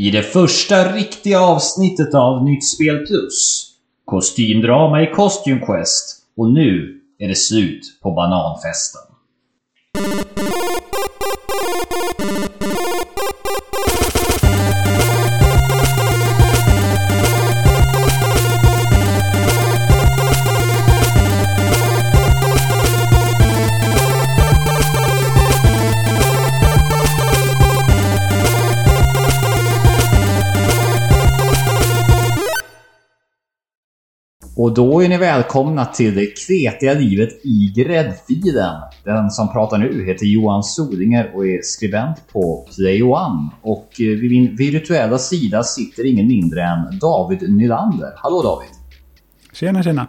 I det första riktiga avsnittet av Nytt Spel Plus. Kostymdrama i Costume Quest. Och nu är det slut på bananfesten. Och då är ni välkomna till det kretiga livet i gräddfilen. Den som pratar nu heter Johan Solinger och är skribent på Play One. Och eh, vid min virtuella sida sitter ingen mindre än David Nylander. Hallå David! Tjena, tjena.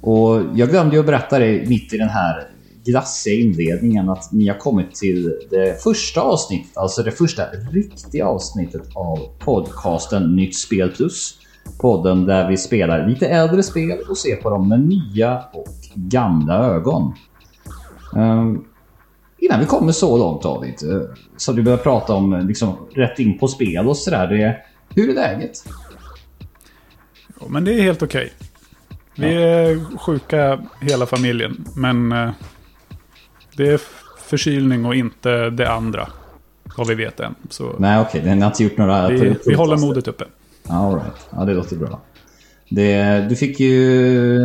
Och jag glömde ju att berätta det mitt i den här glassiga inledningen att ni har kommit till det första avsnittet, alltså det första riktiga avsnittet av podcasten Nytt Spel Plus. Podden där vi spelar lite äldre spel och ser på dem med nya och gamla ögon. Um, innan vi kommer så långt David, uh, så du börjar prata om liksom, rätt in på spel och sådär. Hur är läget? Jo, men det är helt okej. Vi är sjuka hela familjen, men eh, det är förkylning och inte det andra. Vad vi vet än. Så Nej okej, okay. ni har inte gjort några... vi, vi håller modet uppe. All right. Ja, det låter bra. Det, du fick ju...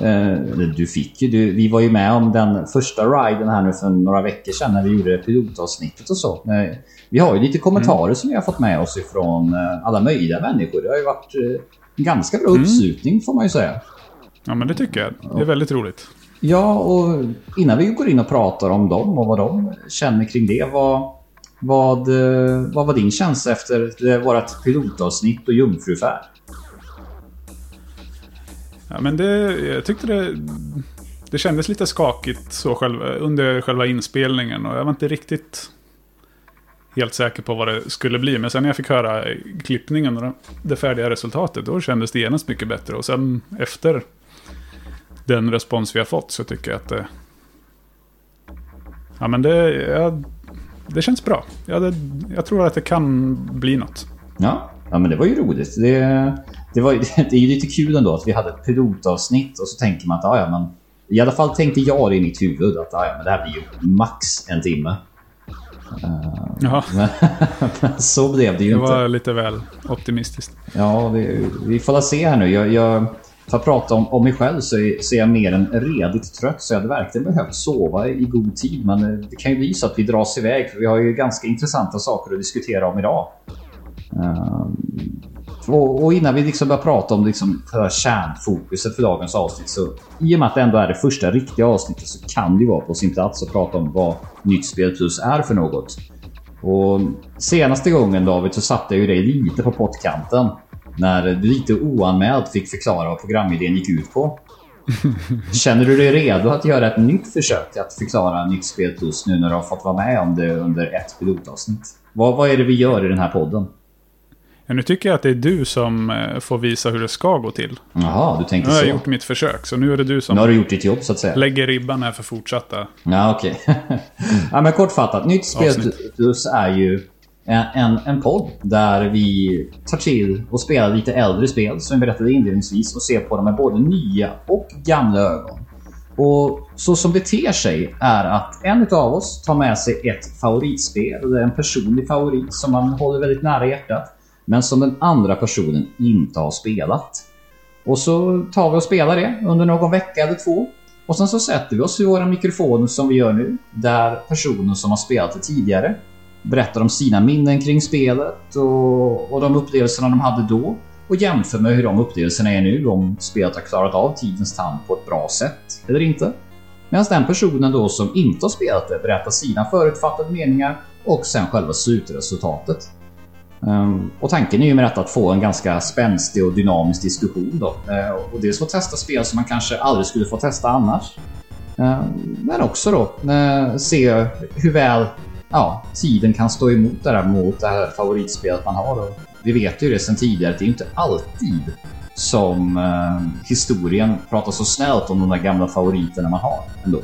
Eh, du fick ju... Du, vi var ju med om den första riden här nu för några veckor sedan när vi gjorde pilotavsnittet och så. Eh, vi har ju lite kommentarer mm. som vi har fått med oss ifrån eh, alla möjliga människor. Det har ju varit eh, ganska bra mm. uppslutning får man ju säga. Ja, men det tycker jag. Det är väldigt roligt. Ja, och innan vi går in och pratar om dem och vad de känner kring det. Vad, vad, eh, vad var din känsla efter eh, vårt pilotavsnitt och jungfrufärd? Ja, men det, jag tyckte det, det kändes lite skakigt så själva, under själva inspelningen. Och jag var inte riktigt helt säker på vad det skulle bli. Men sen när jag fick höra klippningen och det färdiga resultatet, då kändes det genast mycket bättre. Och sen efter den respons vi har fått så tycker jag att det... Ja men det... Jag, det känns bra. Ja, det, jag tror att det kan bli något. Ja, ja men det var ju roligt. Det, det, var, det är ju lite kul ändå att vi hade ett pilotavsnitt och så tänker man att ja, men i alla fall tänkte jag det i mitt huvud att ja, men det här blir ju max en timme. Uh, ja. Men, så blev det ju det inte. Det var lite väl optimistiskt. Ja, vi, vi får se här nu. Jag, jag, för att prata om, om mig själv så är, så är jag mer än redigt trött så jag hade verkligen behövt sova i god tid. Men eh, det kan ju bli så att vi dras iväg för vi har ju ganska intressanta saker att diskutera om idag. Um, och, och, innan vi liksom börjar prata om liksom för kärnfokuset för dagens avsnitt så i och med att det ändå är det första riktiga avsnittet så kan det vara på sin plats att prata om vad Nytt Spel Plus är för något. Och senaste gången David så satte jag ju dig lite på pottkanten när du lite oanmält fick förklara vad programidén gick ut på. Känner du dig redo att göra ett nytt försök att förklara Nytt Spel Plus nu när du har fått vara med om det under ett pilotavsnitt? Vad, vad är det vi gör i den här podden? Ja, nu tycker jag att det är du som eh, får visa hur det ska gå till. Jaha, du tänker så. Nu har jag gjort mitt försök, så nu är det du som... Nu har du gjort ditt jobb så att säga. Lägger ribban här för fortsatta... Ja, okej. Okay. ja, men kortfattat. Nytt Spel Plus är ju Eh, en, en podd där vi tar till och spelar lite äldre spel som vi berättade inledningsvis och ser på dem med både nya och gamla ögon. Och så som det ter sig är att en av oss tar med sig ett favoritspel. eller en personlig favorit som man håller väldigt nära hjärtat. Men som den andra personen inte har spelat. Och så tar vi och spelar det under någon vecka eller två. Och sen så sätter vi oss i våra mikrofoner som vi gör nu. Där personen som har spelat det tidigare berättar om sina minnen kring spelet och, och de upplevelserna de hade då och jämför med hur de upplevelserna är nu om spelet har klarat av tidens tand på ett bra sätt eller inte. Medan den personen då som inte har spelat det berättar sina förutfattade meningar och sen själva slutresultatet. Ehm, och tanken är ju med detta att få en ganska spänstig och dynamisk diskussion då. Ehm, och dels få testa spel som man kanske aldrig skulle få testa annars. Ehm, men också då eh, se hur väl ja, tiden kan stå emot det här mot det här favoritspelet man har. Och vi vet ju det sedan tidigare att det är inte alltid som eh, historien pratar så snällt om de där gamla favoriterna man har ändå.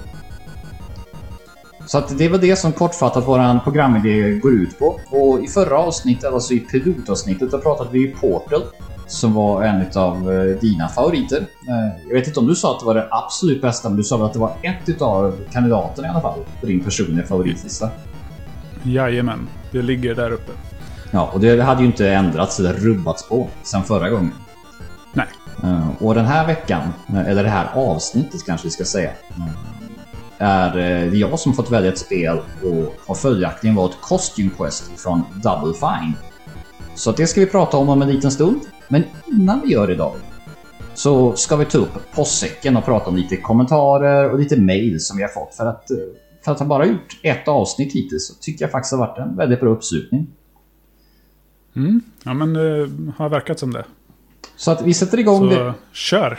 Så att det var det som kortfattat vår programidé går ut på. Och i förra avsnittet, alltså i pilotavsnittet, då pratade vi ju Portal. Som var en av eh, dina favoriter. Eh, jag vet inte om du sa att det var det absolut bästa, men du sa väl att det var ett av kandidaterna i alla fall på din personliga favoritlista. Jajamän, det ligger där uppe. Ja, och det hade ju inte ändrats eller rubbats på sen förra gången. Nej. Eh, och den här veckan, eller det här avsnittet kanske vi ska säga, är det jag som fått välja ett spel och har följaktligen valt Costume Quest från Double Fine. Så det ska vi prata om om en liten stund. Men innan vi gör det David, så ska vi ta upp postsäcken och prata om lite kommentarer och lite mail som vi har fått. För att, för att ha bara gjort ett avsnitt hittills så tycker jag faktiskt det har varit en väldigt bra uppslutning. Mm. Ja men det har verkat som det. Så att vi sätter igång Så det. kör!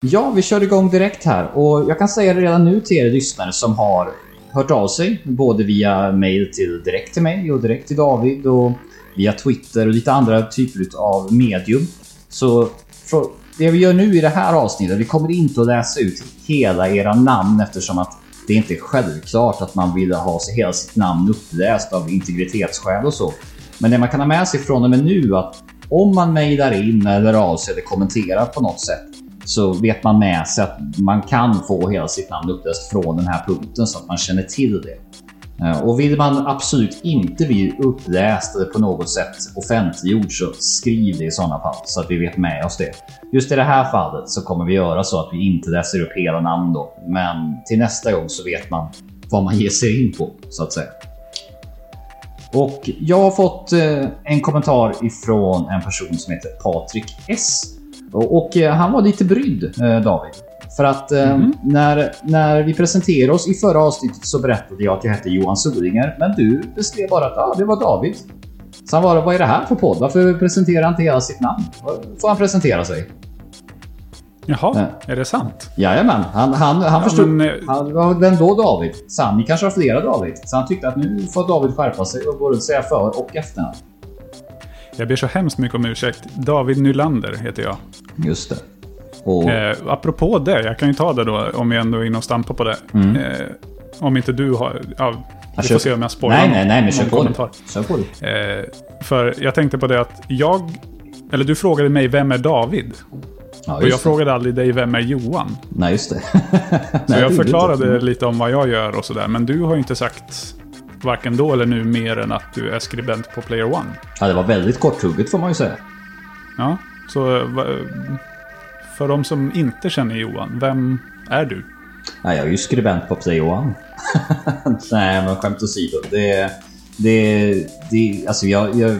Ja, vi kör igång direkt här och jag kan säga det redan nu till er lyssnare som har hört av sig både via mail till direkt till mig och direkt till David och via Twitter och lite andra typer av medium. Så det vi gör nu i det här avsnittet, vi kommer inte att läsa ut hela era namn eftersom att det inte är självklart att man vill ha hela sitt namn uppläst av integritetsskäl och så. Men det man kan ha med sig från och med nu att om man mejlar in eller av sig eller kommenterar på något sätt så vet man med sig att man kan få hela sitt namn uppläst från den här punkten så att man känner till det. Eh, och vill man absolut inte bli uppläst eller på något sätt offentliggjord så skriv det i sådana fall så att vi vet med oss det. Just i det här fallet så kommer vi göra så att vi inte läser upp hela namn då, men till nästa gång så vet man vad man ger sig in på så att säga. Och jag har fått eh, en kommentar ifrån en person som heter Patrik S och eh, han var lite brydd, David. För att mm. när, när vi presenterade oss i förra avsnittet så berättade jag att jag hette Johan Solinger. Men du beskrev bara att ah, det var David. Han var vad är det här för podd? Varför presenterar han inte hela sitt namn? Får han presentera sig? Jaha, ja. är det sant? Jajamän, han, han, han ja, förstod. Men... Han, vem då David? Så ni kanske har flera David? Så han tyckte att nu får David skärpa sig och både säga för och efternamn. Jag ber så hemskt mycket om ursäkt. David Nylander heter jag. Just det. Och... Eh, apropå det, jag kan ju ta det då om vi ändå är inne och stampar på det. Mm. Eh, om inte du har... Ja, vi får se om jag spoilar Nej, nej, nej, men kör på det. Kör på det. Eh, för jag tänkte på det att jag... Eller du frågade mig, vem är David? Ja, och jag det. frågade aldrig dig, vem är Johan? Nej, just det. så jag förklarade lite om vad jag gör och sådär. Men du har ju inte sagt varken då eller nu mer än att du är skribent på Player One. Ja, det var väldigt korthugget får man ju säga. Ja, så för de som inte känner Johan, vem är du? Ja, jag är ju skribent på Play Johan. Nej, men skämt åsido. Det, det, det, alltså jag, jag,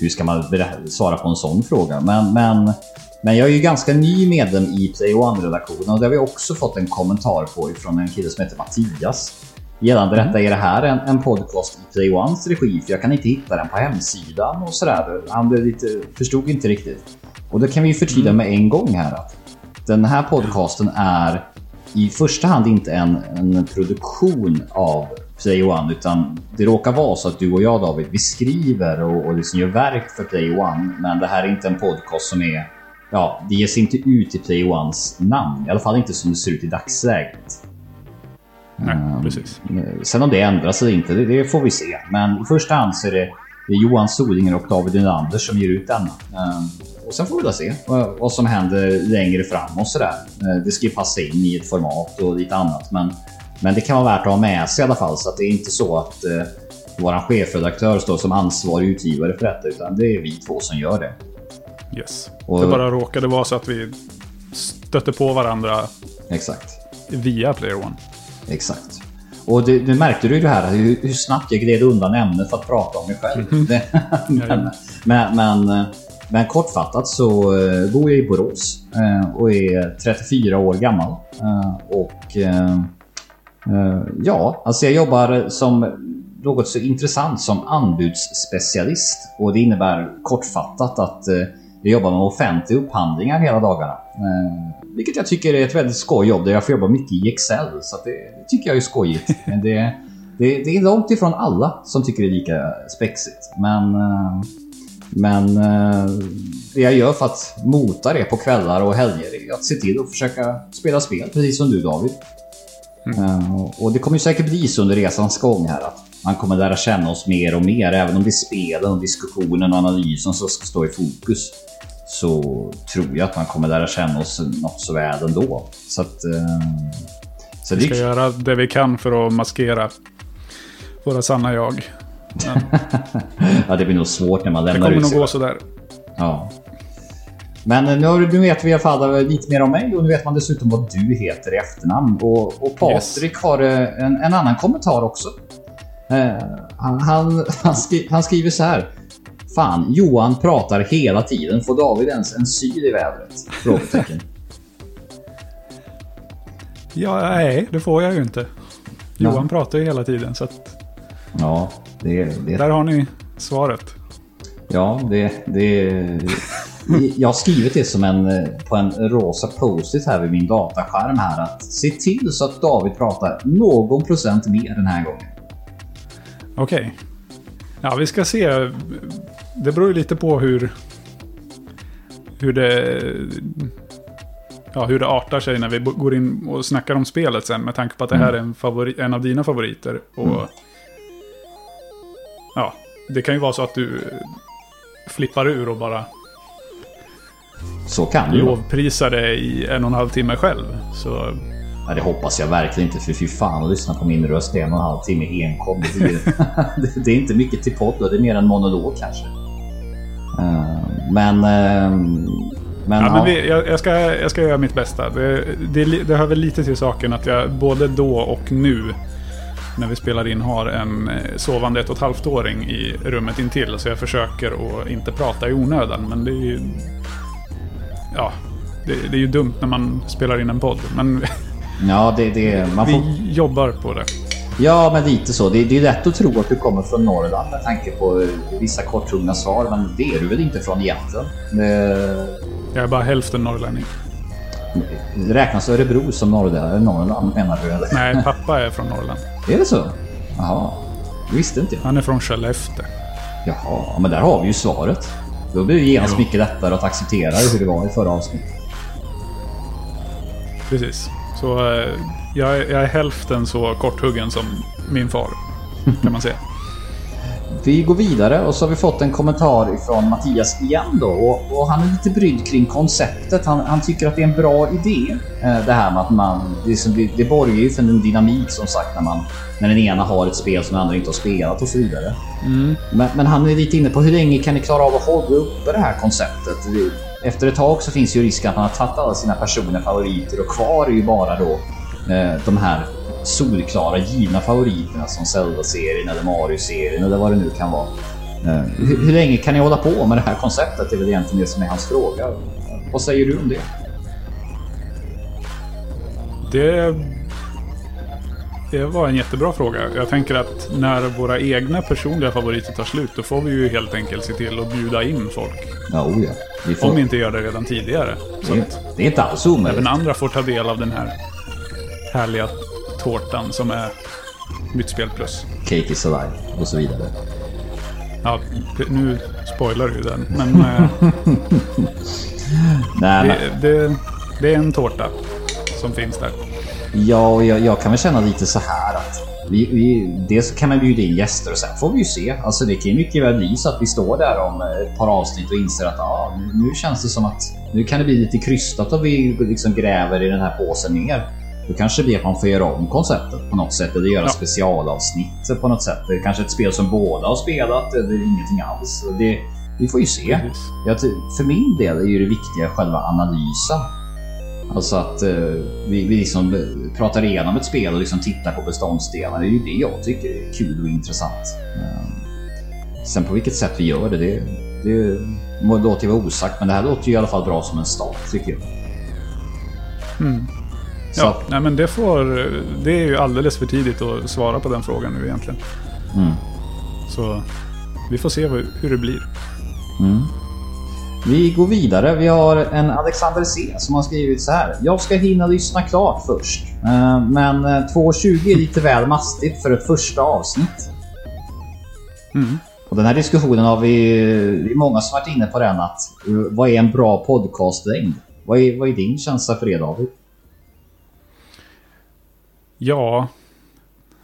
hur ska man svara på en sån fråga? Men, men, men jag är ju ganska ny medlem i Play One-redaktionen och det har vi också fått en kommentar på ifrån en kille som heter Mattias. Gällande mm. detta, är det här en, en podcast i Play Ones regi? För jag kan inte hitta den på hemsidan och sådär. Han lite, förstod inte riktigt. Och då kan vi förtydliga mm. med en gång här att den här podcasten är i första hand inte en, en produktion av Play One utan det råkar vara så att du och jag David, vi skriver och, och liksom gör verk för Play One. Men det här är inte en podcast som är Ja, det ger sig inte ut i Play Ones namn. I alla fall inte som det ser ut i dagsläget. Nej, ehm, precis. Sen om det ändras eller inte, det, det, får vi se. Men i första hand så är det, det är Johan Solinger och David Nylander som ger ut denna. Um, och sen får vi väl se vad, som händer längre fram och sådär. Uh, det ska ju passa in i ett format och lite annat. Men, men det kan vara värt att ha med sig i alla fall så att det är inte så att uh, våran chefredaktör står som ansvarig utgivare för detta. Utan det är vi två som gör det. Yes. Och, det bara råkade vara så att vi stötte på varandra. Exakt. Via Player One. Exakt. Och det, det märkte du ju här hur, hur, snabbt jag gled undan ämnet för att prata om mig själv. Mm. men, men, men, men, kortfattat så uh, bor jag i Borås uh, och är 34 år gammal. Uh, och ja, alltså jag jobbar som något så intressant som anbudsspecialist. Och det innebär kortfattat att jag jobbar med offentliga upphandlingar hela dagarna. Vilket jag tycker är ett väldigt skoj jobb där jag får jobba mycket i Excel. Så det, det, tycker jag är skojigt. Men det, det, det, är långt ifrån alla som tycker det är lika spexigt. Men, eh, Men eh, det jag gör för att mota det på kvällar och helger är att se till att försöka spela spel, precis som du David. Mm. och det kommer ju säkert bli så under resans gång här att man kommer lära känna oss mer och mer, även om det är spelen, och diskussionen och analysen som ska stå i fokus. Så tror jag att man kommer lära känna oss något så väl ändå. Så att... Så vi ska det... göra det vi kan för att maskera våra sanna jag. Men... ja, det blir nog svårt när man lämnar ut Det kommer nog gå sådär. Ja. Men nu, nu vet vi i alla fall lite mer om mig och nu vet man dessutom vad du heter i efternamn. Och, och Patrik yes. har eh, en, en, annan kommentar också. Eh, han, han, han, skri, han, skriver så här. Fan, Johan pratar hela tiden. Får David ens en syl i vädret? Frågetecken. Ja, nej, det får jag ju inte. Johan ja. pratar ju hela tiden så att... Ja, det, det... Där har ni svaret. Ja, det, det, jag har skrivit det som en, på en rosa post-it här vid min dataskärm här att se till så att David pratar någon procent mer den här gången. Okej. Okay. Ja, vi ska se. Det beror ju lite på hur... Hur det... Ja, hur det artar sig när vi går in och snackar om spelet sen. Med tanke på att det här mm. är en, favorit, en av dina favoriter. Och... Mm. Ja, det kan ju vara så att du flippar ur och bara så kan det Lovprisa det i en och en halv timme själv. Så... Ja, det hoppas jag verkligen inte, för fy fan att lyssna på min röst i en och en halv timme enkom. Det, det är inte mycket till podd, det är mer en monolog kanske. Uh, men... Men, ja, men vi, jag, jag, ska, jag ska göra mitt bästa. Det, det, det hör väl lite till saken att jag både då och nu när vi spelar in har en eh, sovande ett och ett halvt åring i rummet intill. Så jag försöker att inte prata i onödan. Men det är ju ja, det, det, är ju dumt när man spelar in en podd. Men ja, det, det, man får... vi jobbar på det. Ja, men lite så. Det, det är lätt att tro att du kommer från Norrland med tanke på vissa korthuggna svar, men det är du väl inte från egentligen? Jag är bara hälften norrlänning. Räknas Örebro som Norrland, menar du? Eller? Nej, pappa är från Norrland. Är det så? Jaha. Det visste inte jag. Han är från Skellefteå. Jaha, men där har vi ju svaret. Då blir det genast mycket lättare att acceptera hur det var i förra avsnittet. Precis. Så eh, jag, är, jag är hälften så korthuggen som min far. Kan man säga. Vi går vidare och så har vi fått en kommentar från Mattias igen då och, och han är lite brydd kring konceptet. Han, han, tycker att det är en bra idé. Eh, det här med att man, det, som, det borgar ju för en dynamik som sagt när man när den ena har ett spel som den andra inte har spelat och så vidare. Mm. Men, men, han är lite inne på hur länge kan ni klara av att hålla uppe det här konceptet? Efter ett tag så finns ju risken att man har tagit alla sina personliga favoriter och kvar är ju bara då eh, de här solklara givna favoriterna som Zelda-serien eller Mario-serien eller vad det nu kan vara. Eh, hur, hur, länge kan ni hålla på med det här konceptet? Det är väl egentligen det som är hans fråga. Vad säger du om det? Det, det var en jättebra fråga. Jag tänker att när våra egna personliga favoriter tar slut då får vi ju helt enkelt se till att bjuda in folk. Ja, oh ja. Får... Om vi inte gör det redan tidigare. Det, det är inte alls omöjligt. Även andra får ta del av den här härliga tårtan som är nytt spel plus. Cake is alive och så vidare. Ja, nu spoilar du den. Men... Eh, Nej, det, det, det, är en tårta som finns där. Ja, och jag, jag, kan väl känna lite så här att vi, vi, dels kan man bjuda in gäster och sen får vi ju se. Alltså det kan ju mycket väl bli så att vi står där om ett par avsnitt och inser att ah, nu, nu känns det som att nu kan det bli lite krystat och vi liksom gräver i den här påsen mer. Då kanske att man får göra om konceptet på något sätt eller göra ja. specialavsnitt på något sätt. Det är kanske ett spel som båda har spelat eller ingenting alls. Det, vi får ju se. Jag, för min del är ju det viktiga själva analysen. Alltså att eh, vi, vi liksom pratar igenom ett spel och liksom tittar på beståndsdelar. Det är ju det jag tycker är kul och intressant. Eh, sen på vilket sätt vi gör det, det, det låter ju vara osagt. Men det här låter ju i alla fall bra som en start tycker jag. Mm. Ja, nej, men det, får, det är ju alldeles för tidigt att svara på den frågan nu egentligen. Mm. Så vi får se hur det blir. Mm. Vi går vidare. Vi har en Alexander C som har skrivit så här. Jag ska hinna lyssna klart först. Eh, men 2.20 är lite väl mastigt för ett första avsnitt. Mm. Och den här diskussionen har vi, det är många som varit inne på den att vad är en bra podcastlängd? Vad är, vad är din känsla för det David? Ja,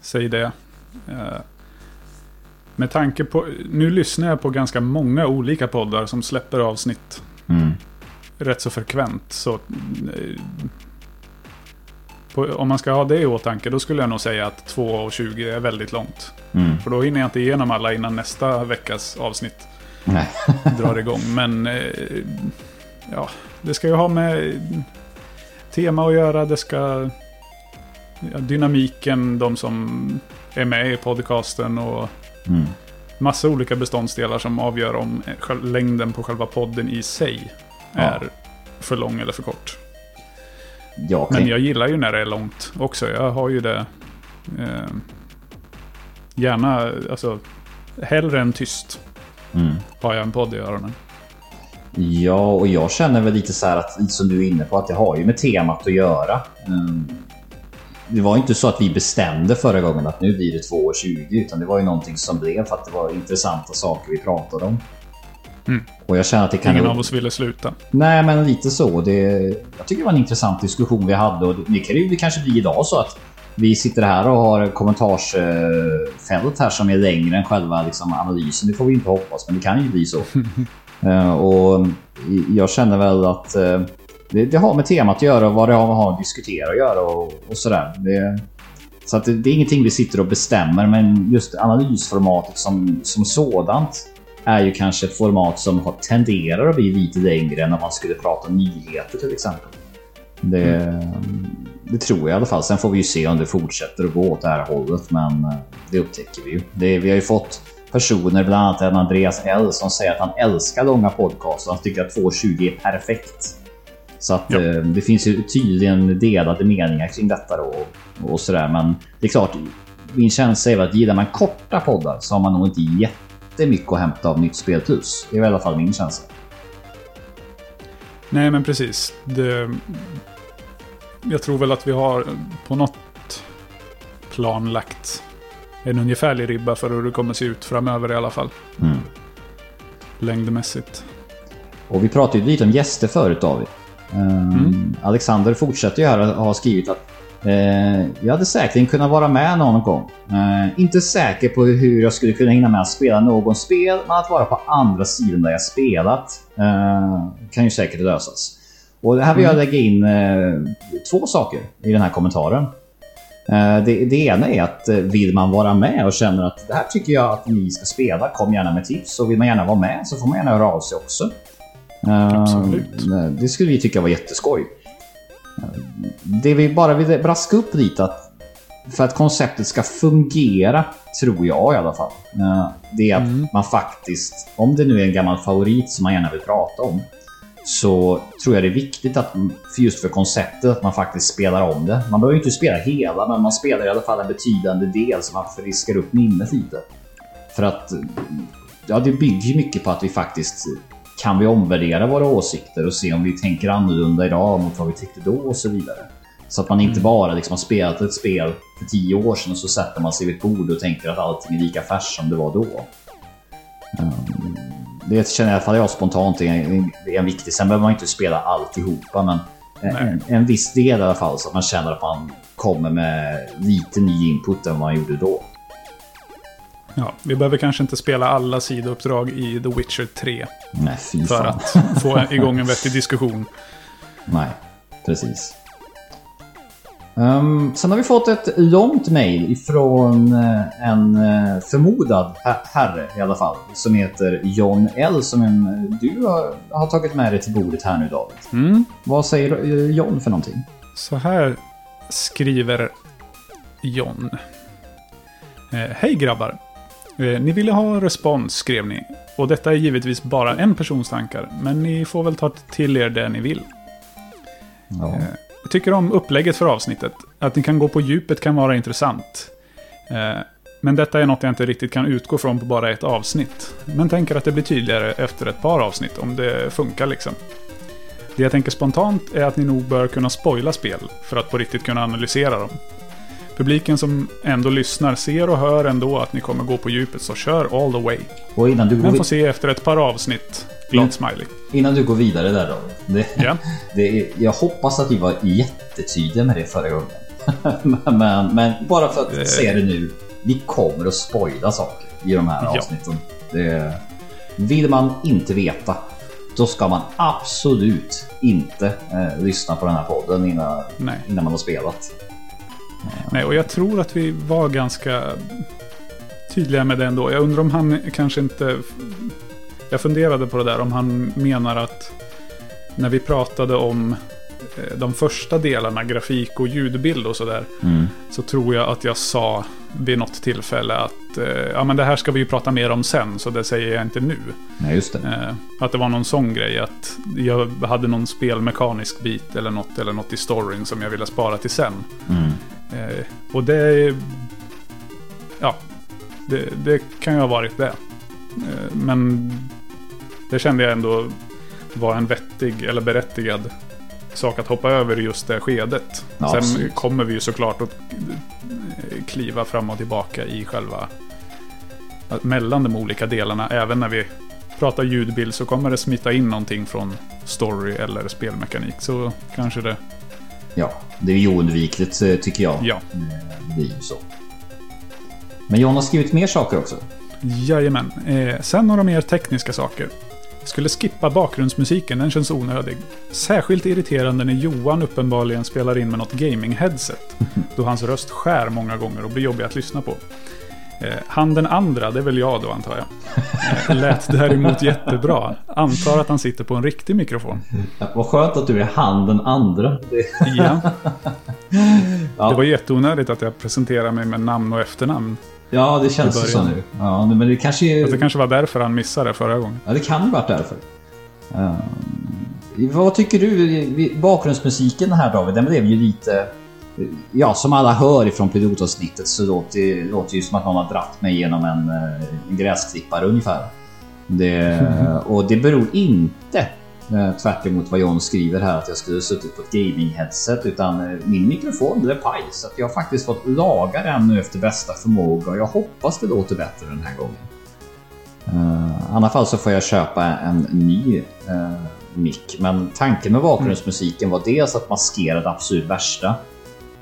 säg det. Eh, med tanke på, nu lyssnar jag på ganska många olika poddar som släpper avsnitt Mm. rätt så frekvent. Så, eh, på, om man ska ha det i åtanke då skulle jag nog säga att 2.20 är väldigt långt. Mm. För då hinner jag inte igenom alla innan nästa veckas avsnitt Nej. drar igång. Men eh, ja, det ska ju ha med tema att göra. Det ska... Ja, dynamiken, de som är med i podcasten och Mm. massa olika beståndsdelar som avgör om längden på själva podden i sig Ja. är för lång eller för kort. Jag kan, Men jag gillar ju när det är långt också. Jag har ju det... Eh, gärna, alltså... Hellre än tyst mm. har jag en podd i öronen. Ja, och jag känner väl lite så här att, som du är inne på, att det har ju med temat att göra. Mm. Det var inte så att vi bestämde förra gången att nu blir det 2.20 utan det var ju någonting som blev för att det var intressanta saker vi pratade om. Mm. Och jag känner att det kan... Ingen av oss ville sluta. Nej, men lite så. Det, jag tycker det var en intressant diskussion vi hade och det kan ju kanske bli idag så att vi sitter här och har kommentarsfält här som är längre än själva liksom, analysen. Det får vi inte hoppas, men det kan ju bli så. Eh, och jag känner väl att eh, det, det har med temat att göra och vad det har med att diskutera att göra och, och sådär. Det, så att det, det är ingenting vi sitter och bestämmer, men just analysformatet som, som sådant är ju kanske ett format som har, tenderar att bli lite längre än om man skulle prata nyheter till exempel. Det, det tror jag i alla fall. Sen får vi ju se om det fortsätter att gå åt det här hållet, men eh, det upptäcker vi ju. Det, vi har ju fått personer, bland annat en Andreas L som säger att han älskar långa podcasts. Han tycker att 2.20 är perfekt. Så att Ja. eh, det finns ju tydligen delade meningar kring detta då och, sådär. Men det är klart, min känsla är att gillar man korta poddar så har man nog inte jättemycket att hämta av Nytt Spel Plus. Det är i alla fall min känsla. Nej, men precis. Det, jag tror väl att vi har på något plan lagt en ungefärlig ribba för hur det kommer se ut framöver i alla fall. Mm. Längdmässigt. Och vi pratade ju lite om gäster förut David. Ehm, Mm. Alexander fortsätter ju här och har skrivit att eh, jag hade säkerligen kunnat vara med någon gång. Eh, inte säker på hur jag skulle kunna hinna med att spela någon spel, men att vara på andra sidan där jag spelat eh, kan ju säkert lösas. Och här vill jag lägga in två saker i den här kommentaren. Det, det ena är att vill man vara med och känner att det här tycker jag att ni ska spela, kom gärna med tips. Och vill man gärna vara med så får man gärna höra av sig också. Eh, Absolut. Det skulle vi tycka var jätteskoj. Det vi bara vill braska upp lite att för att konceptet ska fungera, tror jag i alla fall, eh, det är att Mm. man faktiskt, om det nu är en gammal favorit som man gärna vill prata om, så tror jag det är viktigt att för just för konceptet att man faktiskt spelar om det. Man behöver inte spela hela, men man spelar i alla fall en betydande del så man friskar upp minnet lite. För att ja, det bygger mycket på att vi faktiskt kan vi omvärdera våra åsikter och se om vi tänker annorlunda idag mot vad vi tyckte då och så vidare. Så att man inte bara liksom har spelat ett spel för tio år sedan och så sätter man sig vid ett bord och tänker att allting är lika färskt som det var då. Um, det känner i alla fall jag spontant är en, är en viktig. Sen behöver man inte spela alltihopa men en, en viss del i alla fall så att man känner att man kommer med lite ny input än vad man gjorde då. Ja, vi behöver kanske inte spela alla sidouppdrag i The Witcher 3 Nej, fy för fan. att få igång en vettig diskussion. Nej, precis. Ehm, sen har vi fått ett långt mail ifrån eh, en eh, förmodad her- herre i alla fall. Som heter John L. Som en, du har, har tagit med dig till bordet här nu David. Mm. Vad säger eh, John för någonting? Så här skriver John. Hej grabbar. Eh, ni ville ha respons skrev ni. Och detta är givetvis bara en persons tankar. Men ni får väl ta till er det ni vill. Ja. Eh, Jag tycker om upplägget för avsnittet. Att ni kan gå på djupet kan vara intressant. Eh, Men detta är något jag inte riktigt kan utgå från på bara ett avsnitt. Men tänker att det blir tydligare efter ett par avsnitt om det funkar liksom. Det jag tänker spontant är att ni nog bör kunna spoila spel för att på riktigt kunna analysera dem. Publiken som ändå lyssnar ser och hör ändå att ni kommer gå på djupet, så kör all the way. Och innan du går, Men får se efter ett par avsnitt. Glad smiley. innan du går vidare där då. Det, Ja. det, är- jag hoppas att vi var jättetydliga med det förra gången. men, men, bara för att Det- säga det nu. Vi kommer att spoila saker i de här Ja. avsnitten. Det, vill man inte veta, då ska man absolut inte eh, lyssna på den här podden innan, Nej. innan man har spelat. Nej, och jag tror att vi var ganska tydliga med det ändå. Jag undrar om han kanske inte... Jag funderade på det där, om han menar att när vi pratade om eh, de första delarna, grafik och ljudbild och sådär, Mm. så tror jag att jag sa vid något tillfälle att eh, ja, men det här ska vi ju prata mer om sen, så det säger jag inte nu. Nej, just det. Eh, att det var någon sån grej, att jag hade någon spelmekanisk bit eller något, eller något i storyn som jag ville spara till sen. Mm. Eh, och det... Ja, det, det kan ju ha varit det. Eh, men det kände jag ändå var en vettig eller berättigad sak att hoppa över just det skedet. Ja, Sen absolut. kommer vi ju såklart att eh, kliva fram och tillbaka i själva... Mellan de olika delarna. Även när vi pratar ljudbild så kommer det smita in någonting från story eller spelmekanik. Så kanske det... Ja, det är ju oundvikligt eh, tycker jag. Ja. Det blir ju så. Men John har skrivit mer saker också. Jajamän. Eh, sen några mer tekniska saker. Skulle skippa bakgrundsmusiken, den känns onödig. Särskilt irriterande när Johan uppenbarligen spelar in med något gaming-headset. Då hans röst skär många gånger och blir jobbig att lyssna på. Eh, han den andra, det är väl jag då antar jag. Eh, lät däremot jättebra. Antar att han sitter på en riktig mikrofon. Ja, vad skönt att du är han den andra. Ja, ja, det var jätteonödigt att jag presenterade mig med namn och efternamn. ja, det känns så nu. Ja, men det kanske är... Det kanske var därför han missade förra gången. Ja, det kan ju varit därför. Ehm, vad tycker du? Bakgrundsmusiken här David, den blev ju lite... Ja, som alla hör ifrån pilotavsnittet så låter det låter ju som att någon har dratt mig genom en, eh, en gräsklippare ungefär. Det, och det beror inte eh, tvärt emot vad John skriver här att jag skulle suttit på ett gaming-headset utan eh, min mikrofon blev paj så jag har faktiskt fått laga den nu efter bästa förmåga och jag hoppas det låter bättre den här gången. Uh, I alla fall så får jag köpa en ny uh, mick. Men tanken med bakgrundsmusiken var dels att maskera det absolut värsta.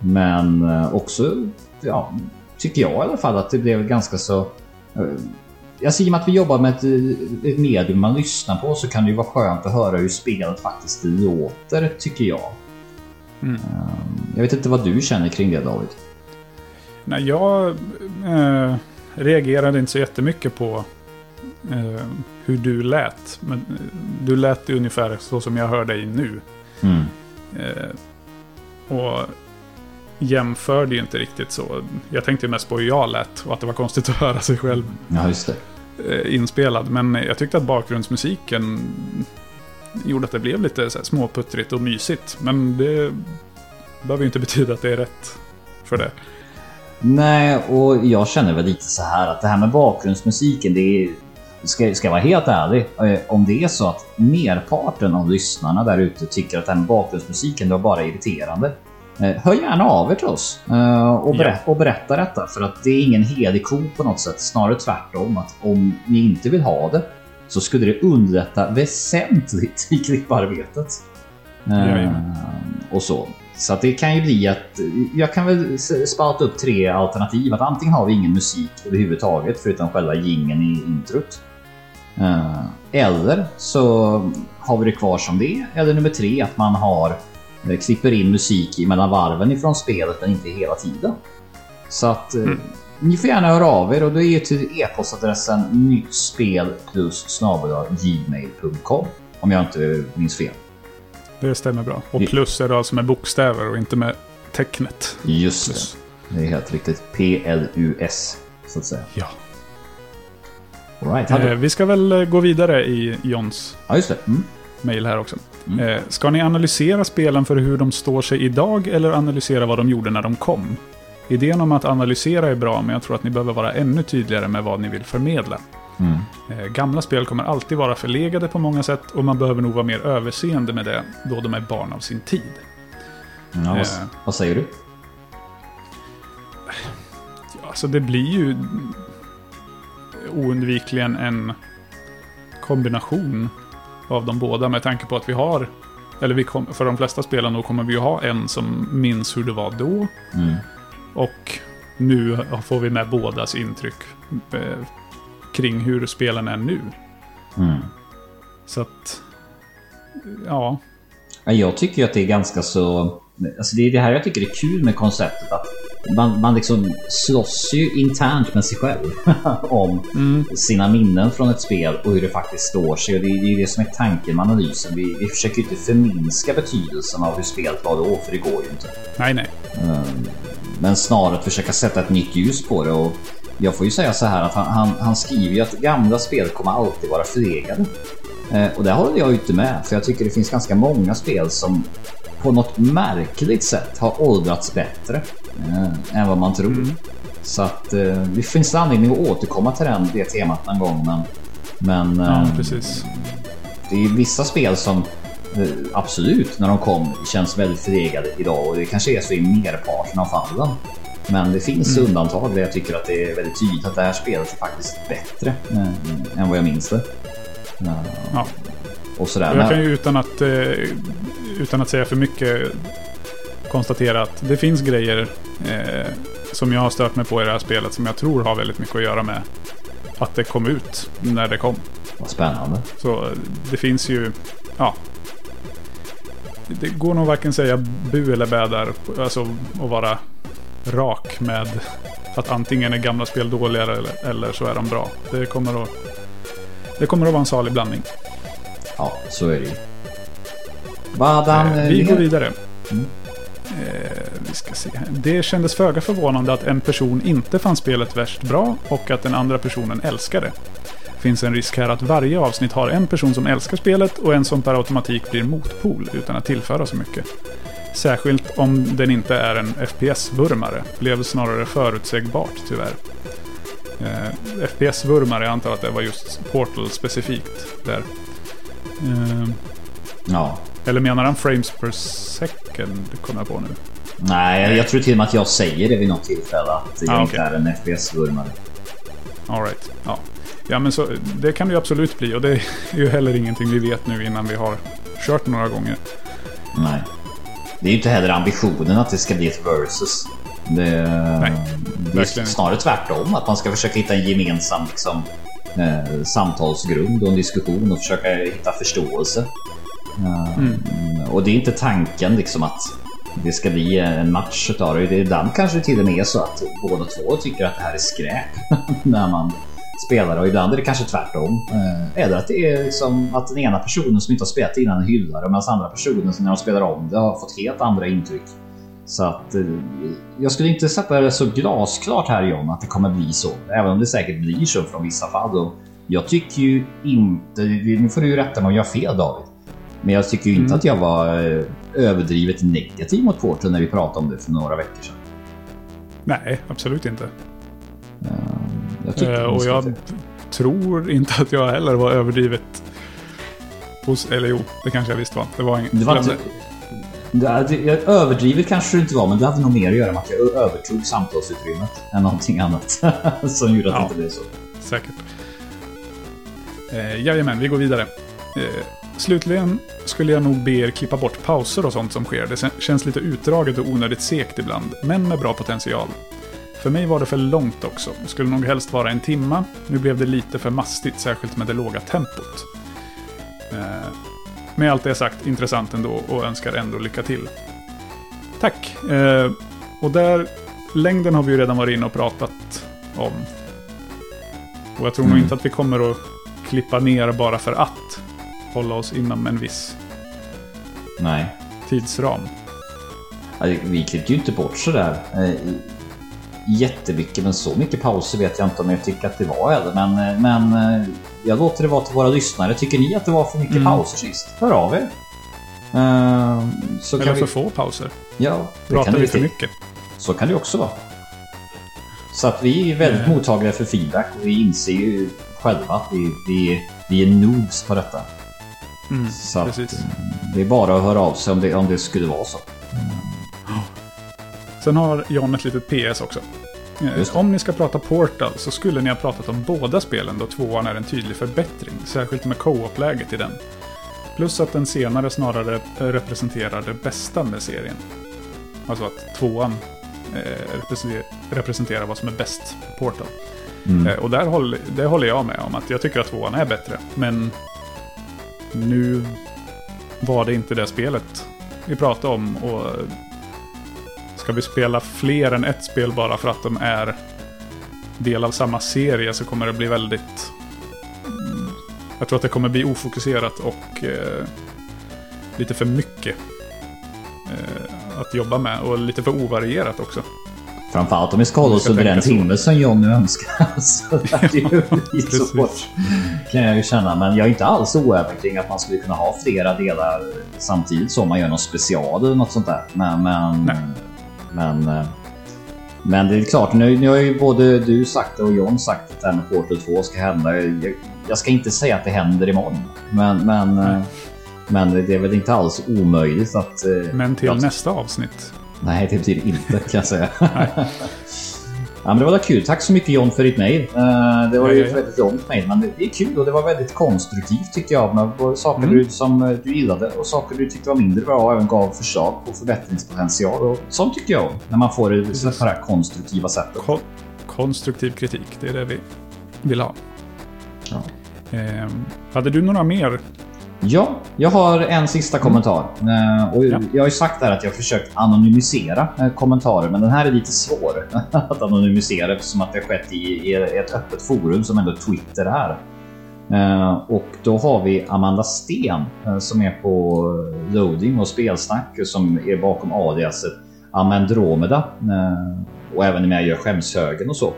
Men eh, också, ja, tycker jag i alla fall att det blev ganska så... Uh, alltså i och med att vi jobbar med ett, eh, ett medium man lyssnar på så kan det ju vara skönt att höra hur spelet faktiskt låter, tycker jag. Mm. Eh, jag vet inte vad du känner kring det David? Nej, jag eh, reagerade inte så jättemycket på eh, hur du lät. Men eh, du lät ungefär så som jag hör dig nu. Mm. Eh, och jämförde ju inte riktigt så. Jag tänkte ju mest på hur jag lät och att det var konstigt att höra sig själv Ja, just det. eh, inspelad. Men jag tyckte att bakgrundsmusiken gjorde att det blev lite så här småputtrigt och mysigt. Men det behöver ju inte betyda att det är rätt för det. Nej, och jag känner väl lite så här att det här med bakgrundsmusiken, det är, ska, ska jag vara helt ärlig, eh, om det är så att merparten av lyssnarna där ute tycker att med bakgrundsmusiken det var bara irriterande. Eh, Hör gärna av er till oss eh, och, berä- och berätta detta för att det är ingen helig ko på något sätt. Snarare tvärtom att om ni inte vill ha det så skulle det underlätta väsentligt i klipparbetet. Eh, Jajamän. och så. Så det kan ju bli att jag kan väl spalta upp tre alternativ. Att antingen har vi ingen musik överhuvudtaget förutom själva jingeln i introt. Eh, Eller så har vi det kvar som det. Eller nummer tre att man har eh, klipper in musik i mellan varven ifrån spelet men inte hela tiden. Så att eh, ni får gärna höra av er och det är till e-postadressen nyttspel plus gmail.com om jag inte minns fel. Det stämmer bra. Och plus är det alltså med bokstäver och inte med tecknet. Just Plus. det. Det är helt riktigt. PLUS så att säga. Ja. All right. Eh, vi ska väl eh, gå vidare i Johns Ja. Mm. mail här också. Mm. Eh, ska ni analysera spelen för hur de står sig idag eller analysera vad de gjorde när de kom? Idén om att analysera är bra, men jag tror att ni behöver vara ännu tydligare med vad ni vill förmedla. Mm. Eh, gamla spel kommer alltid vara förlegade på många sätt och man behöver nog vara mer överseende med det då de är barn av sin tid. Ja, vad, Eh. vad säger du? alltså det blir ju oundvikligen en kombination av de båda med tanke på att vi har, eller vi kom, för de flesta spelarna kommer vi ju ha en som minns hur det var då. Mm. Och nu får vi med bådas intryck eh, kring hur spelen är nu. Mm. Så att, ja. Ja, Jag tycker att det är ganska så... Alltså det är det här jag tycker är kul med konceptet att man, man liksom slåss ju internt med sig själv om sina minnen från ett spel och hur det faktiskt står sig. Och det, är- det som är tanken med analysen. Vi, vi försöker inte förminska betydelsen av hur spelet var då, för det går ju inte. Nej, nej. Men snarare att försöka sätta ett nytt ljus på det. Och jag får ju säga så här att han, han, han skriver ju att gamla spel kommer alltid vara förlegade. Eh, och det håller jag ju inte med. För jag tycker det finns ganska många spel som på något märkligt sätt har åldrats bättre eh, än vad man tror. Så att eh, det finns anledning att återkomma till den, det temat någon gång. Men, men Ja, eh, precis. det är vissa spel som eh, absolut när de kom känns väldigt förlegade idag och det kanske är så i merparten av fallen. Men det finns Mm. undantag där jag tycker att det är väldigt tydligt att det här spelet är faktiskt bättre eh, än vad jag minns det. Ja. Och sådär. Jag kan ju utan att, eh, utan att säga för mycket konstatera att det finns grejer eh, som jag har stört mig på i det här spelet som jag tror har väldigt mycket att göra med att det kom ut när det kom. vad spännande. Så eh, det finns ju, ja. Det går nog varken säga bu eller bä där. Alltså att vara rak med att antingen är gamla spel dåligare eller, eller så är de bra. Det kommer att, det kommer att vara en salig blandning. Ja, så är det ju. Han... Eh, eh, Vi går vidare. Mm. Eh, vi ska se här. Det kändes föga förvånande att en person inte fann spelet värst bra och att den andra personen älskade. Finns en risk här att varje avsnitt har en person som älskar spelet och en som per automatik blir motpol utan att tillföra så mycket. Särskilt om den inte är en FPS-vurmare. Blev snarare förutsägbart tyvärr. Eh, FPS-vurmare, jag antar att det var just Portal specifikt där. Eh, Ja. eller menar han frames per second? Det kommer jag på nu. Nej, jag, tror till och med att jag säger det vid något tillfälle att jag Ah, inte är en FPS-vurmare. All right. Ja. ja, men så, det kan det ju absolut bli. Och det är ju heller ingenting vi vet nu innan vi har kört några gånger. Nej. Det är ju inte heller ambitionen att det ska bli ett versus. Det, Nej, det är snarare tvärtom. Att man ska försöka hitta en gemensam liksom, eh, samtalsgrund och en diskussion och försöka hitta förståelse. Eh, Och det är inte tanken liksom att det ska bli en match utav det. Ibland kanske det till och med är så att båda två tycker att det här är skräp när man spelar och ibland är det kanske tvärtom. Eh, Eller att det är liksom att den ena personen som inte har spelat innan hyllar och medan andra personen som när de spelar om det har fått helt andra intryck. Så att eh, jag skulle inte sätta det så glasklart här John att det kommer bli så. Även om det säkert blir så från vissa fall. Och jag tycker ju inte, nu får du ju rätta mig om jag har fel David. Men jag tycker ju inte Mm. att jag var eh, överdrivet negativ mot Portal när vi pratade om det för några veckor sedan. Nej, absolut inte. Jag Eh, och jag tror inte att jag heller var överdrivet... Eller jo, det kanske jag visst var. Det var ingen... Det var inte... Det, det, jag- överdrivet kanske det inte var, men det hade nog mer att göra med att jag övertog samtalsutrymmet än någonting annat som gjorde att det Ja. inte blev så. Säkert. Eh, jajamän, vi går vidare. Eh, slutligen skulle jag nog be er klippa bort pauser och sånt som sker. Det känns lite utdraget och onödigt segt ibland, men med bra potential. För mig var det för långt också. Skulle nog helst vara en timma. Nu blev det lite för mastigt, särskilt med det låga tempot. Eh, med allt det sagt, intressant ändå och önskar ändå lycka till. Tack! Eh, och där, längden har vi ju redan varit inne och pratat om. Och jag tror nog Mm. inte att vi kommer att klippa ner bara för att hålla oss inom en viss Nej. tidsram. Vi klippte ju inte bort sådär eh, jättemycket, men så mycket pauser vet jag inte om jag tycker att det var heller. Men, eh, men eh, jag låter det vara till våra lyssnare. Tycker ni att det var för mycket Mm. pauser sist? Hör av er. Eh, så Eller kan för vi... få pauser. Ja, Pratar kan vi för mycket? Så kan det också vara. Så att vi är väldigt Eh. mottagliga för feedback och vi inser ju själva att vi, vi, vi är noobs på detta. Mm, Så att, eh, det är bara att höra av sig om det, om det skulle vara så. Sen har John ett litet PS också. Om ni ska prata Portal så skulle ni ha pratat om båda spelen då tvåan är en tydlig förbättring. Särskilt med co-op-läget i den. Plus att den senare snarare representerar det bästa med serien. Alltså att tvåan eh, representerar vad som är bäst på Portal. Mm. Eh, och där håller, det håller jag med om, att jag tycker att tvåan är bättre. Men nu var det inte det spelet vi pratade om. Och ska vi spela fler än ett spel bara för att de är del av samma serie så kommer det bli väldigt... Mm, jag tror att det kommer bli ofokuserat och eh, lite för mycket eh, att jobba med. Och lite för ovarierat också. Framförallt om vi ska hålla oss under den timme som John nu önskar. Så det är ju lite svårt. Kan jag ju känna. Men jag är inte alls oäven kring att man skulle kunna ha flera delar samtidigt som man gör något special eller något sånt där. Men, men, men, eh, men det är klart, nu, nu har ju både du sagt det och John sagt att det här med Portal 2 ska hända. Jag, jag ska inte säga att det händer imorgon. Men, men, eh, men det är väl inte alls omöjligt att... Eh, men till jag, nästa avsnitt. Nej, det betyder inte kan jag säga. Ja, men det var kul. Tack så mycket John för ditt mejl. Uh, det var ju ett väldigt långt mejl, men det, är kul och det var väldigt konstruktivt tyckte jag. Med saker mm. du, som eh, du gillade och saker du tyckte var mindre bra och även gav förslag på förbättringspotential. Och sånt tycker jag när man får det så här konstruktiva sättet. Kon konstruktiv kritik, det är det vi vill ha. Ja. Eh, hade du några mer Ja, jag har en sista kommentar. Uh, och ja. Jag har ju sagt där att jag försökt anonymisera uh, kommentarer, men den här är lite svår att anonymisera eftersom att det har skett i, i ett öppet forum som ändå Twitter är. Uh, och då har vi Amanda Sten som är på loading och spelsnack som är bakom aliaset Amandromeda och även med och gör skämshögen och så.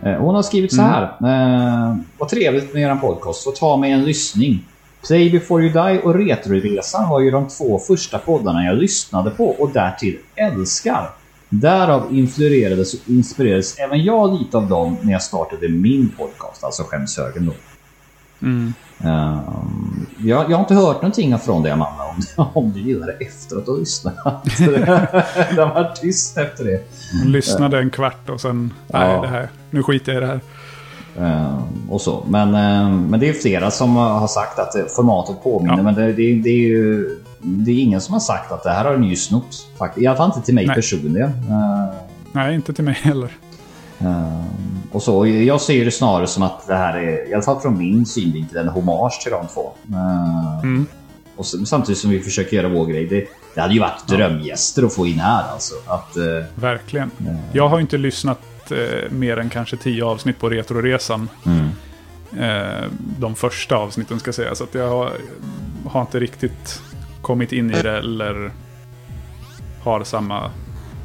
Hon har skrivit så mm. här. Mm. Vad trevligt med er podcast. Få ta mig en lyssning. Play before you die och Retroresan var ju de två första poddarna jag lyssnade på och därtill älskar. Därav influerades och inspirerades även jag lite av dem när jag startade min podcast, alltså Skämshögen då. Mm. Um, jag, jag, har inte hört någonting från dig Amanda om, om du gillar det efter att du lyssnat. det var tyst efter det. Jag lyssnade en kvart och sen, nej det här, nu skiter jag i det här. Uh, och så. Men, uh, men det är flera som har sagt att formatet påminner. Ja. Men det, det, det, är ju det är ingen som har sagt att det här har ni ju snott. I alla fall inte till mig Nej. personligen. Uh, Nej, inte till mig heller. och så. Jag ser det snarare som att det här är, i alla fall från min synvinkel, en hommage till de två. Mm. Och samtidigt som vi försöker göra vår grej. Det, det hade ju varit drömgäster att få in här alltså. Att, Verkligen. Jag har inte lyssnat eh, mer än kanske tio avsnitt på Retroresan. Mm. Eh, de första avsnitten ska jag säga. Så att jag har, har, inte riktigt kommit in i det eller har samma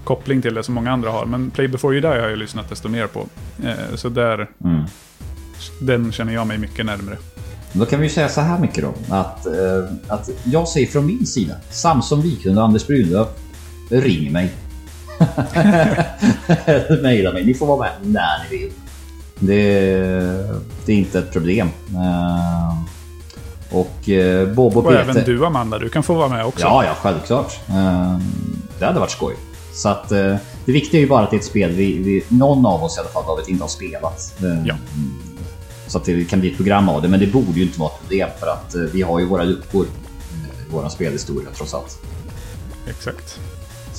koppling till det som många andra har. Men Play before you die har jag lyssnat desto mer på. Eh, så där, mm. den känner jag mig mycket närmre. Då kan vi säga så här mycket då. Att, eh, att jag säger från min sida. Samson Wiklund och Anders Brunlöf. Ring mig. Mejla mig. Ni får vara med när ni vill. Det, det är inte ett problem. Uh, och uh, Bob och, och Peter... även du Amanda, du kan få vara med också. Ja, ja, självklart. Uh, det hade varit skoj. Så att det viktiga är ju bara att det är ett spel vi, vi någon av oss i alla fall David inte har spelat. ja. Så att det kan bli ett program av det, men det borde ju inte vara ett problem för att vi har ju våra luckor i vår spelhistoria trots allt. Exakt.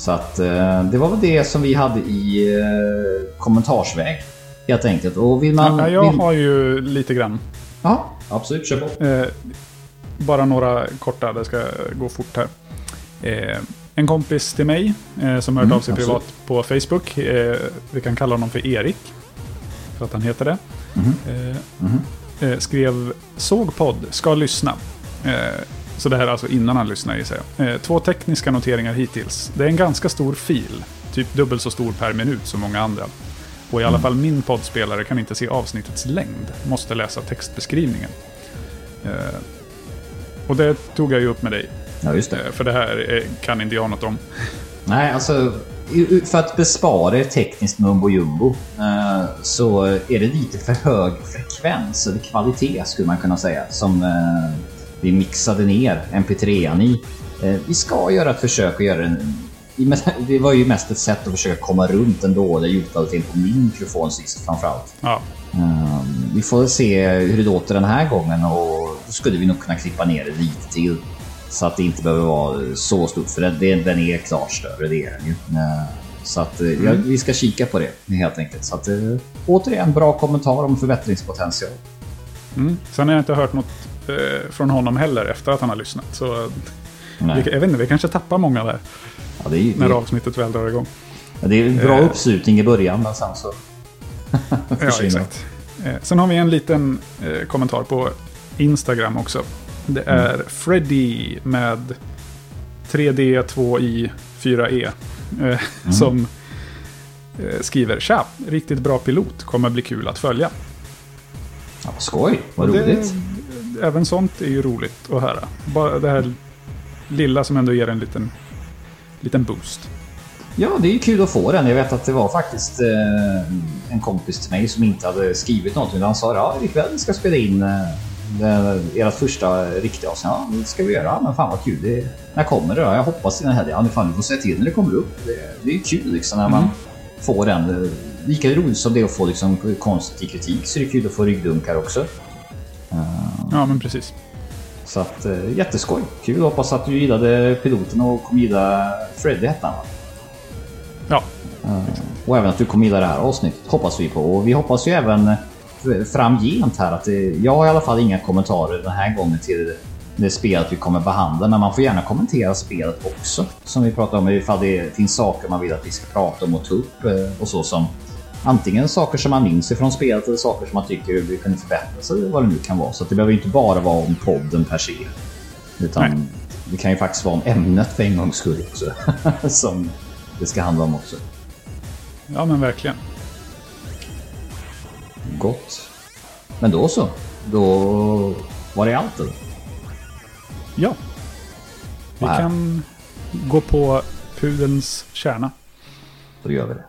Så att eh, det var väl det som vi hade i eh, kommentarsväg. Helt enkelt. Och vill man... Ja, jag vill... har ju lite grann. Ja, absolut. Kör på. Eh, bara några korta, det ska gå fort här. Eh, en kompis till mig eh, som hört mm, av sig absolut. privat på Facebook. Eh, vi kan kalla honom för Erik. För att han heter det. Mm. Mm. skrev såg podd, ska lyssna. Så det här är alltså innan han lyssnar i sig. Eh, två tekniska noteringar hittills. Det är en ganska stor fil, typ dubbelt så stor per minut som många andra. Och i alla mm. fall min poddspelare kan inte se avsnittets längd, måste läsa textbeskrivningen. Eh, och det tog jag ju upp med dig. Ja, just det. Eh, för det här kan inte jag något om. Nej, alltså för att bespara er tekniskt mumbo jumbo så är det lite för hög frekvens eller kvalitet skulle man kunna säga som vi mixade ner mp3an i. Eh, vi ska göra ett försök att göra den det var ju mest ett sätt att försöka komma runt ändå. Det ljudkvaliteten på min mikrofon sist framförallt. Ja. Um, vi får se hur det låter den här gången och då skulle vi nog kunna klippa ner det lite till. Så att det inte behöver vara så stort, för den, den är klart större, det är den ju. Uh, så att mm. ja, vi ska kika på det helt enkelt. Så att, återigen, bra kommentar om förbättringspotential. Mm. Sen har jag inte hört något eh, från honom heller efter att han har lyssnat. Så vi, jag vet inte, vi kanske tappar många där. Ja, är, när det... avsnittet väl drar igång. Ja, det är en bra eh. uppslutning i början, men sen så... ja, exakt. Eh, sen har vi en liten eh, kommentar på Instagram också. Det mm. är mm. Freddy med 3D, 2i, 4e. Eh, mm. Som eh, skriver Tja, riktigt bra pilot. Kommer bli kul att följa. Ja, skoj, vad roligt. Det, även sånt är ju roligt att höra. Bara det här lilla som ändå ger en liten, liten boost. Ja, det är ju kul att få den. Jag vet att det var faktiskt eh, en kompis till mig som inte hade skrivit någonting. Han sa ja, ikväll ska spela in eh, ert första riktiga avsnitt. Ja, det ska vi göra. Men fan vad kul. Det, när kommer det då? Jag hoppas i den här helgen. Ja, fan, du får säga till när det kommer upp. Det, det är ju kul liksom när man mm. får den. Lika roligt som det är att få liksom, konstig kritik så är det kul att få ryggdunkar också. Uh, ja, men precis. Så att, eh, jätteskoj. Kul. Hoppas att du gillade piloten och kommer gilla Freddy hette han va? Ja. Uh, och även att du kommer gilla det här avsnittet hoppas vi på. Och vi hoppas ju även eh, framgent här att det, jag har i alla fall inga kommentarer den här gången till det spelet vi kommer behandla. Men man får gärna kommentera spelet också. Som vi pratade om ifall det finns saker man vill att vi ska prata om och ta upp och så som antingen saker som man minns ifrån spelet eller saker som man tycker vi kunde förbättra sig vad det nu kan vara. Så det behöver inte bara vara om podden per se. Utan Nej. det kan ju faktiskt vara om ämnet för en gångs skull också. som det ska handla om också. Ja men verkligen. Gott. Men då så. Då var det allt eller? Ja. Vi kan gå på pudelns kärna. Då gör vi det.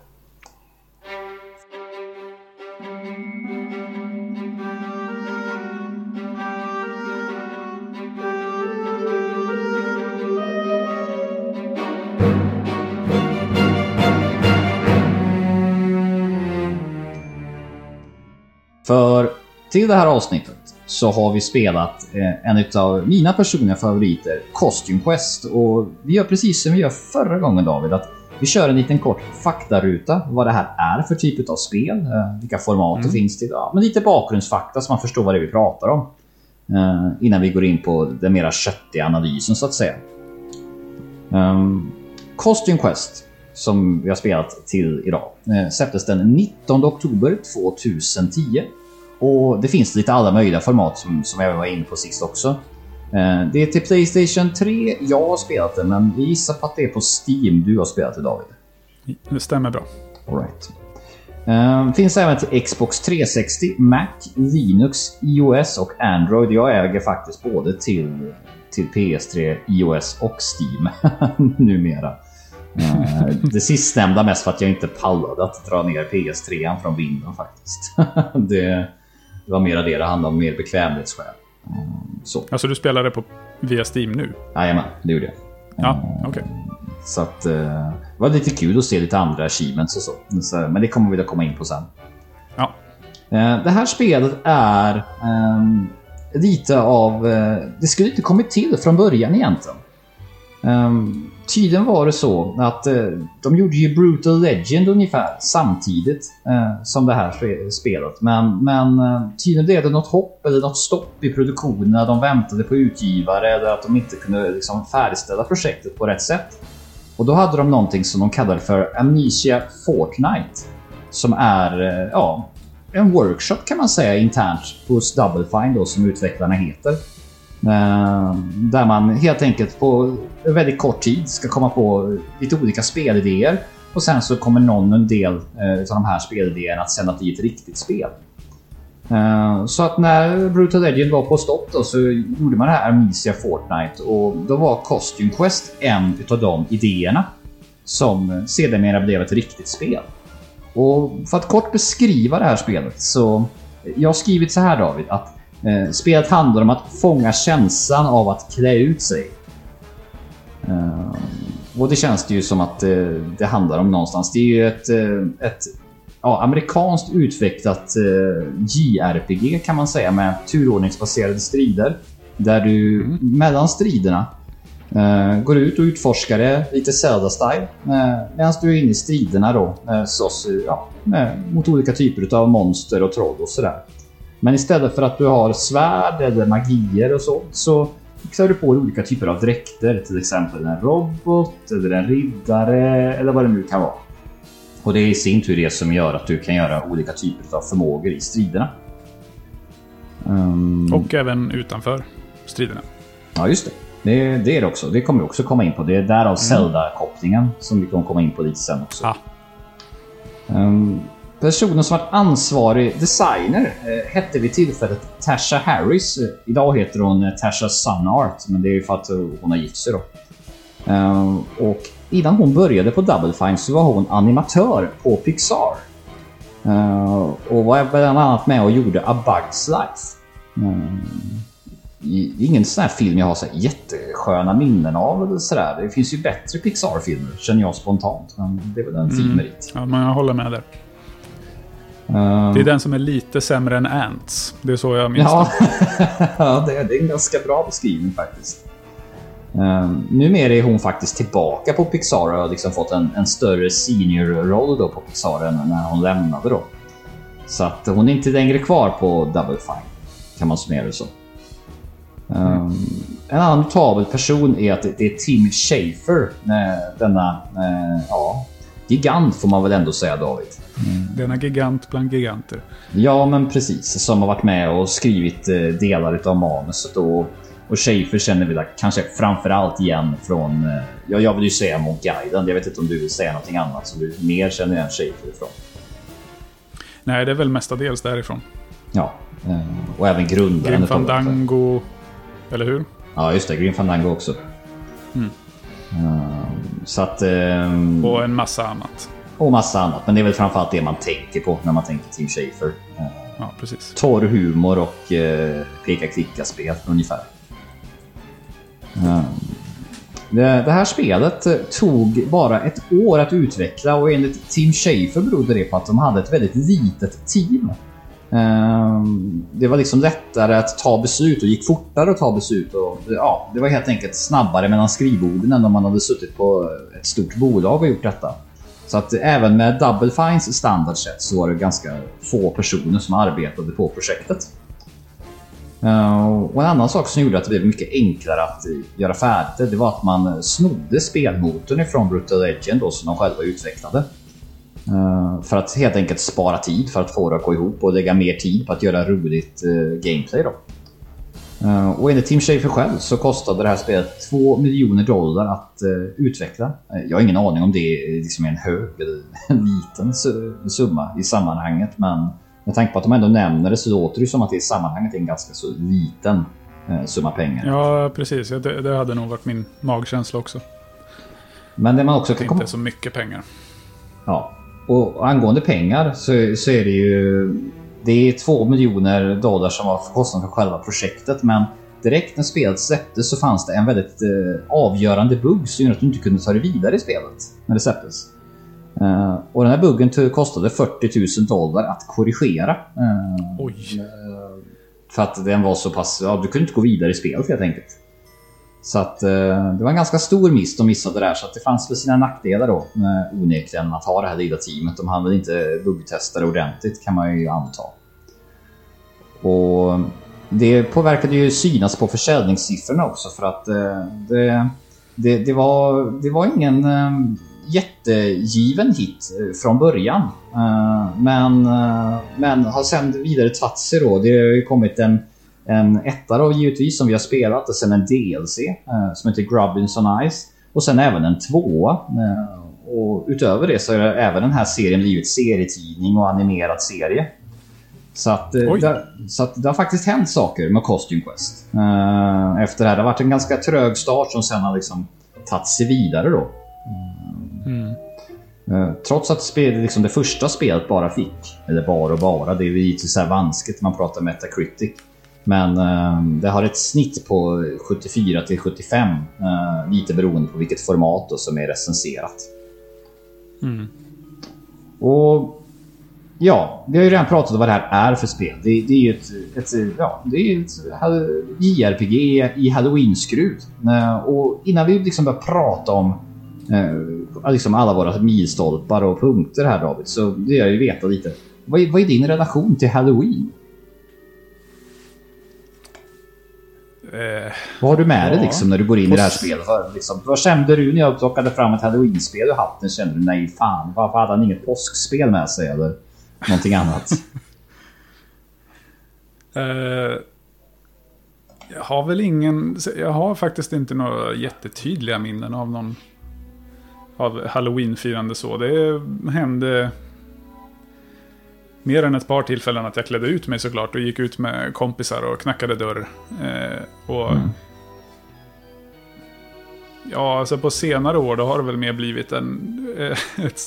För till det här avsnittet så har vi spelat eh, en av mina personliga favoriter, Costume Quest. Och vi gör precis som vi gör förra gången David, att vi kör en liten kort faktaruta vad det här är för typ av spel, eh, vilka format mm. det finns till, ja, men lite bakgrundsfakta så man förstår vad det är vi pratar om. Eh, innan vi går in på den mera köttiga analysen så att säga. Um, Costume Quest som vi har spelat till idag släpptes den 19 oktober 2010 och det finns lite alla möjliga format som, som jag var inne på sist också. Eh, det är till Playstation 3. Jag har spelat det, men vi gissar på att det är på Steam du har spelat det David. Det stämmer bra. All right. Uh, finns även till Xbox 360, Mac, Linux, iOS och Android. Jag äger faktiskt både till, till PS3, iOS och Steam numera. Uh, det sistnämnda mest för att jag inte pallade att dra ner PS3 från vinden faktiskt. det, det var mera det det handlade om, mer bekvämlighetsskäl. Mm, så. Alltså du spelade på via Steam nu? Jajamän, det gjorde jag. Ja, okej. Okay. Så att uh, det var lite kul att se lite andra achievements och så. så men det kommer vi att komma in på sen. Ja. Uh, det här spelet är um, lite av... Det skulle inte kommit till från början egentligen. Um, tydligen var det så att eh, de gjorde ju Brutal Legend ungefär samtidigt eh, som det här spelet. Men, men eh, tydligen blev det något hopp eller något stopp i produktionen när de väntade på utgivare eller att de inte kunde liksom, färdigställa projektet på rätt sätt. Och då hade de någonting som de kallade för Amnesia Fortnite. Som är eh, ja, en workshop kan man säga internt hos Double Fine då som utvecklarna heter. Eh, där man helt enkelt på väldigt kort tid ska komma på lite olika spelidéer. Och sen så kommer någon en del eh, av de här spelidéerna att sända bli ett riktigt spel. Eh, så att när Brutal Legend var på stopp då så gjorde man det här Amnesia Fortnite och då var Costume Quest en utav de idéerna som sedermera blev ett riktigt spel. Och för att kort beskriva det här spelet så jag har skrivit så här David att Eh, spelet handlar om att fånga känslan av att klä ut sig. Eh, och det känns det ju som att det, det handlar om någonstans. Det är ju ett, ett ja, amerikanskt utvecklat JRPG kan man säga med turordningsbaserade strider. Där du mm. mellan striderna Uh, går ut och utforskar det lite Zelda-style. Uh, Medan du är inne i striderna då uh, slåss ja, mot olika typer av monster och troll och sådär. Men istället för att du har svärd eller magier och så, så fixar du på olika typer av dräkter. Till exempel en robot eller en riddare eller vad det nu kan vara. Och det är i sin tur det som gör att du kan göra olika typer av förmågor i striderna. Um... Och även utanför striderna. Ja, just det. Det, det är det också. Det kommer vi också komma in på. Det är därav mm. Zelda-kopplingen som vi kommer komma in på lite sen också. Ah. Um, personen som var ansvarig designer eh, hette vid tillfället Tasha Harris. Idag heter hon eh, Tasha Sunart, men det är ju för att hon har gift sig då. Och innan hon började på Double Fine så var hon animatör på Pixar. Och var bland annat med och gjorde A Bug's Life. Ingen sån här film jag har så jättesköna minnen av. Eller så där. Det finns ju bättre Pixar-filmer, känner jag spontant. Men det är väl en fin mm. merit. Ja, men jag håller med där. Uh, det är den som är lite sämre än Ants. Det är så jag minns ja. ja, det, är, det är en ganska bra beskrivning faktiskt. Uh, numera är hon faktiskt tillbaka på Pixar och har liksom fått en, en större senior-roll då på Pixar än när hon lämnade då. Så att hon är inte längre kvar på Double Fine, kan man summera det så. Um, en annan notabel person är att det är Tim Schafer, denna uh, ja, gigant får man väl ändå säga David. Mm. Denna gigant bland giganter. Ja, men precis. Som har varit med och skrivit uh, delar av manuset. Och, och Schafer känner vi kanske framförallt igen från, uh, ja, jag vill ju säga mot guiden. Jag vet inte om du vill säga någonting annat som du mer känner igen Schafer ifrån. Nej, det är väl mestadels därifrån. Ja, och även grundaren. Grim Fandango. Eller hur? Ja, just det. Green Fandango också. Mm. Så att... Um, och en massa annat. Och massa annat. Men det är väl framförallt det man tänker på när man tänker Tim Schafer. Ja, precis. Torr humor och uh, peka-klicka-spel ungefär. Uh, det, det, här spelet tog bara ett år att utveckla och enligt Tim Schafer berodde det på att de hade ett väldigt litet team. Det var liksom lättare att ta beslut och gick fortare att ta beslut. Och, ja, det var helt enkelt snabbare mellan skrivborden än om man hade suttit på ett stort bolag och gjort detta. Så att även med Double Fines standardset så var det ganska få personer som arbetade på projektet. Eh, och en annan sak som gjorde att det blev mycket enklare att eh, göra färdigt det var att man snodde spelmotorn ifrån Brutal Legend då, som de själva utvecklade. Eh, för att helt enkelt spara tid för att få det att gå ihop och lägga mer tid på att göra roligt gameplay. Då. Uh, och enligt Tim Schafer själv så kostade det här spelet 2 miljoner dollar att utveckla. jag har ingen aning om det liksom är en hög eller en liten summa i sammanhanget men med tanke på att de ändå nämner det så låter det som att det i sammanhanget är en ganska så liten summa pengar. Ja, precis. Det, det hade nog varit min magkänsla också. Men det man också kan komma... Inte så mycket pengar. Ja, och angående pengar så, så är det ju... Det är två miljoner dollar som var kostnaden för själva projektet men direkt när spelet släpptes så fanns det en väldigt eh, avgörande bugg som gjorde att du inte kunde ta det vidare i spelet när det släpptes. Uh, och den här buggen kostade 40 000 dollar att korrigera. Uh, Oj. för att den var så pass... Ja, du kunde inte gå vidare i spelet helt enkelt. Så att eh, det var en ganska stor miss de missade där så att det fanns väl sina nackdelar då eh, onekligen att ha det här lilla teamet. De hann väl inte buggtesta det ordentligt kan man ju anta. Och det påverkade ju synas på försäljningssiffrorna också för att eh, det, det, det, var, det var ingen eh, jättegiven hit eh, från början. Eh, men, men har sen vidare tagit sig då. Det har ju kommit en en etta då givetvis som vi har spelat och sen en DLC eh, som heter Grubbins on Ice. Och sen även en tvåa. Eh, och utöver det så har även den här serien blivit serietidning och animerad serie. Så att, eh, det, så att det har faktiskt hänt saker med Costume Quest. Efter det här. Det har varit en ganska trög start som sen har liksom tagit sig vidare då. Mm. Trots att spel, liksom det första spelet bara fick, eller bara och bara, det är ju här vanskigt när man pratar Metacritic. Men eh, det har ett snitt på 74 till 75. Eh, lite beroende på vilket format då som är recenserat. Mm. Och Ja, vi har ju redan pratat om vad det här är för spel. Det, det är ju ett, ett, ja, det är ett JRPG i halloween-skruv. Eh, och innan vi liksom börjar prata om eh, liksom alla våra milstolpar och punkter här David, så vill jag ju veta lite. Vad är, vad är din relation till halloween? Eh, vad har du med ja, dig liksom när du går in i det här spelet? Liksom, vad kände du när jag plockade fram ett halloween-spel ur hatten? Kände du nej fan, varför hade han inget påskspel med sig? Eller? någonting annat? uh, jag har väl ingen... Jag har faktiskt inte några jättetydliga minnen av någon... Av halloween-firande så. Det hände... Mer än ett par tillfällen att jag klädde ut mig såklart och gick ut med kompisar och knackade dörr. Uh, och... Mm. Ja, alltså på senare år då har det väl mer blivit en, ett,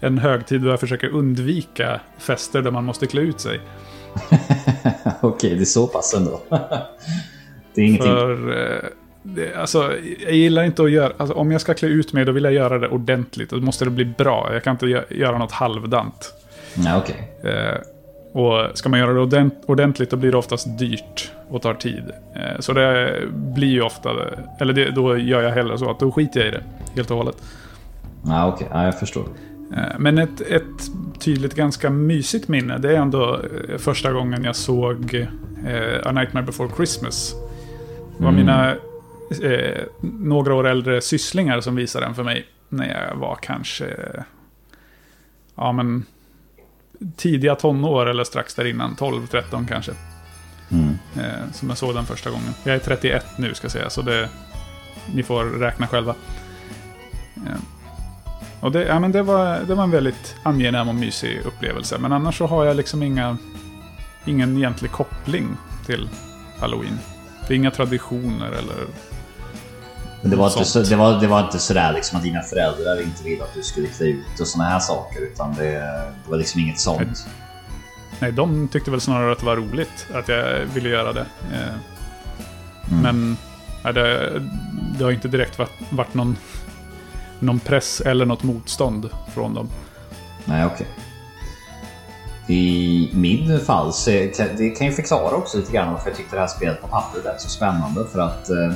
en högtid då jag försöker undvika fester där man måste klä ut sig. Okej, det är så pass ändå. det är ingenting. För, eh, det, alltså, jag gillar inte att göra... Alltså, om jag ska klä ut mig då vill jag göra det ordentligt. Då måste det bli bra. Jag kan inte göra något halvdant. Okej. Okay. Eh, och ska man göra det ordentligt då blir det oftast dyrt och tar tid. Eh, så det blir ju ofta... Eller det, då gör jag hellre så att då skiter jag i det helt och hållet. Ja, okej. Okay. Ja, jag förstår. Eh, men ett, ett tydligt ganska mysigt minne, det är ändå eh, första gången jag såg eh, A Nightmare Before Christmas. Det var mm. mina eh, några år äldre sysslingar som visade den för mig när jag var kanske ja, men, tidiga tonår eller strax där innan, 12-13 kanske. Mm. Eh, som jag såg den första gången. Jag är 31 nu ska jag säga, så det, ni får räkna själva. Eh, och det, ja, men det, var, det var en väldigt angenäm och mysig upplevelse. Men annars så har jag liksom inga, ingen egentlig koppling till Halloween. Det är inga traditioner eller... Men det var, inte så, det, var, det var inte sådär liksom att dina föräldrar inte ville att du skulle klä ut och sådana här saker. Utan det, det var liksom inget sånt. Nej. Nej, de tyckte väl snarare att det var roligt att jag ville göra det. Eh, mm. Men nej, det, det har inte direkt varit, varit någon någon press eller något motstånd från dem. Nej, okej. Okay. I min fall så det kan ju förklara också lite grann varför jag tyckte det här spelet på pappret är så spännande. För att eh,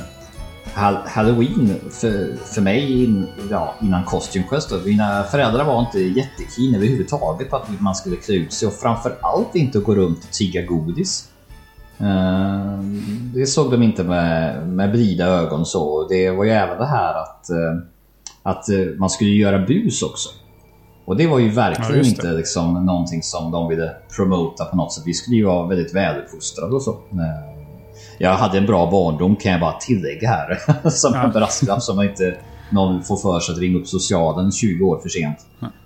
Halloween för, för mig in, ja, innan Costume Quest. Då, mina föräldrar var inte jättekina överhuvudtaget på att man skulle klä ut sig och framförallt inte gå runt och tigga godis. Uh, det såg de inte med, med blida ögon så. Det var ju även det här att uh, att eh, man skulle göra bus också. Och det var ju verkligen ja, inte liksom någonting som de ville promota på något sätt. Vi skulle ju vara väldigt väluppfostrade och så. Eh, jag hade en bra barndom kan jag bara tillägga här. som en brasklapp som inte någon får för sig att ringa upp socialen 20 år för sent.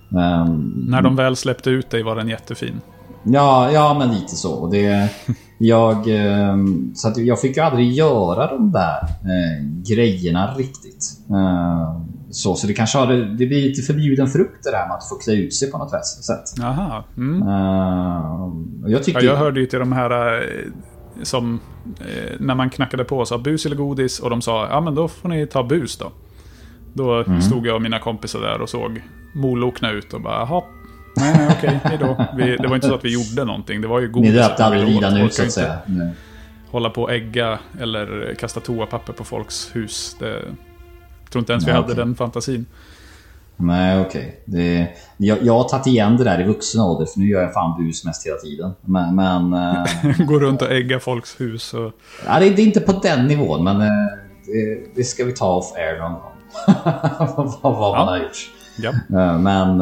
Um, När de väl släppte ut dig var den jättefin. Ja, ja men lite så. Det, jag, ehm, så att jag fick ju aldrig göra de där eh, grejerna riktigt. Eh, så, så det kanske har, det blir lite förbjuden frukt det där med att få klä ut sig på något sätt. Jaha. Mm. Uh, jag, tycker... ja, jag hörde ju till de här eh, som eh, när man knackade på och sa bus eller godis och de sa ja men då får ni ta bus då. Då mm. stod jag och mina kompisar där och såg molokna ut och bara jaha. Nej, nej okej, hejdå. Vi, det var inte så att vi gjorde någonting. Det var ju godis. Ni löpte aldrig lidan ut så att säga. Hålla på och ägga eller kasta toapapper på folks hus. Det, tror inte ens vi hade den fantasin. Nej, okej. Okay. Jag, jag har tagit igen det där i vuxen ålder, för nu gör jag fan bus mest hela tiden. Men... men äh... Går runt och äggar folks hus och... Ja, det, det, är inte på den nivån, men äh, det, det, ska vi ta off air någon gång. vad, vad man har gjort. Ja. Äh, men...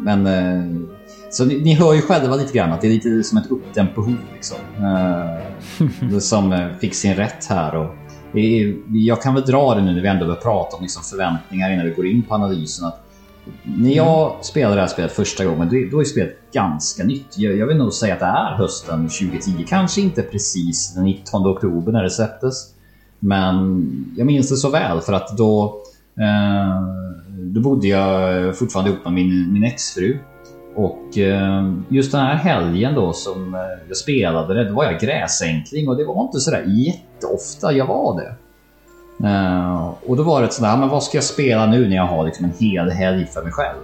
men så ni, ni, hör ju själva lite grann att det är lite som ett uppdämt behov. Liksom. som fick sin rätt här. Och, jag kan väl dra det nu när vi ändå börjar prata om liksom förväntningar innan vi går in på analysen. Att när jag mm. spelade det här spelet första gången, då är spelet ganska nytt. Jag, vill nog säga att det är hösten 2010. Kanske inte precis den 19 oktober när det släpptes. Men jag minns det så väl för att då, eh, då bodde jag fortfarande ihop med min, min exfru. Och eh, just den här helgen då som eh, jag spelade det, då var jag gräsänkling och det var inte sådär jätteofta jag var det. Eh, och då var det sådär, men vad ska jag spela nu när jag har liksom en hel helg för mig själv?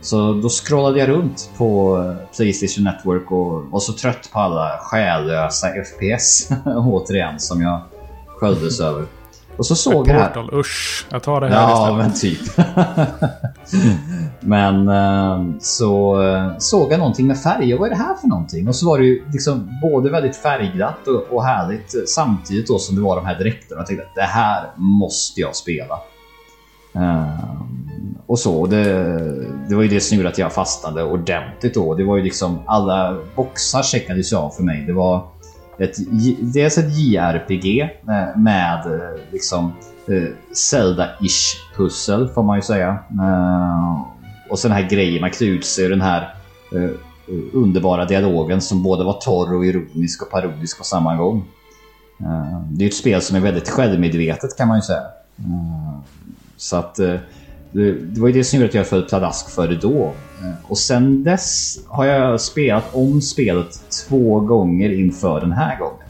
Så då scrollade jag runt på Playstation Network och var så trött på alla själlösa FPS återigen som jag sköljdes över. Och så såg jag här... Usch, jag tar det här Ja, men typ. men eh, så eh, såg jag någonting med färger. Vad är det här för någonting? Och så var det ju liksom både väldigt färgglatt och, och härligt samtidigt då som det var de här dräkterna. Jag tänkte att det här måste jag spela. Um, och så. Det, det var ju det som gjorde att jag fastnade ordentligt då. Det var ju liksom alla boxar checkades av för mig. Det var ett, dels ett JRPG eh, med, eh, liksom eh, Zelda-ish pussel får man ju säga. Och sen den här grejen man klär ut sig den här underbara dialogen som både var torr och ironisk och parodisk på samma gång. Det är ett spel som är väldigt självmedvetet kan man ju säga. Så att det var ju det som gjorde att jag föll pladask för det då. Eh, och sen dess har jag spelat om spelet två gånger inför den här gången.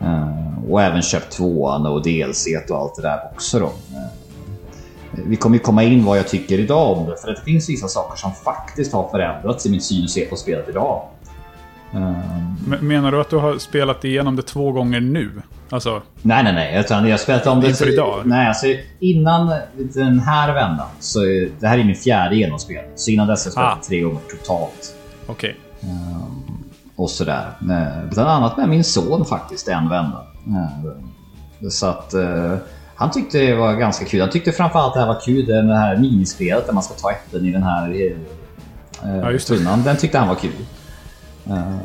Eh, och även köpt tvåan och DLC och allt det där också då. Eh, vi kommer ju komma in vad jag tycker idag om det, för det finns vissa saker som faktiskt har förändrats i min syn och se på spelet idag. Menar du att du har spelat igenom det två gånger nu? Alltså, nej, nej, nej. Utan jag spelat om det... Idag? Nej, alltså innan den här vändan. Så det här är min fjärde genomspelning. Så innan dess har jag spelat ah. tre gånger totalt. Okej. Okay. Um, ehm, och sådär. Bland annat med min son faktiskt, en vända. Uh, så att... Uh, han tyckte det var ganska kul. Han tyckte framförallt det här var kul, det här minispelet där man ska ta äpplen i den här uh, ja, tunnan. Den tyckte han var kul. Uh,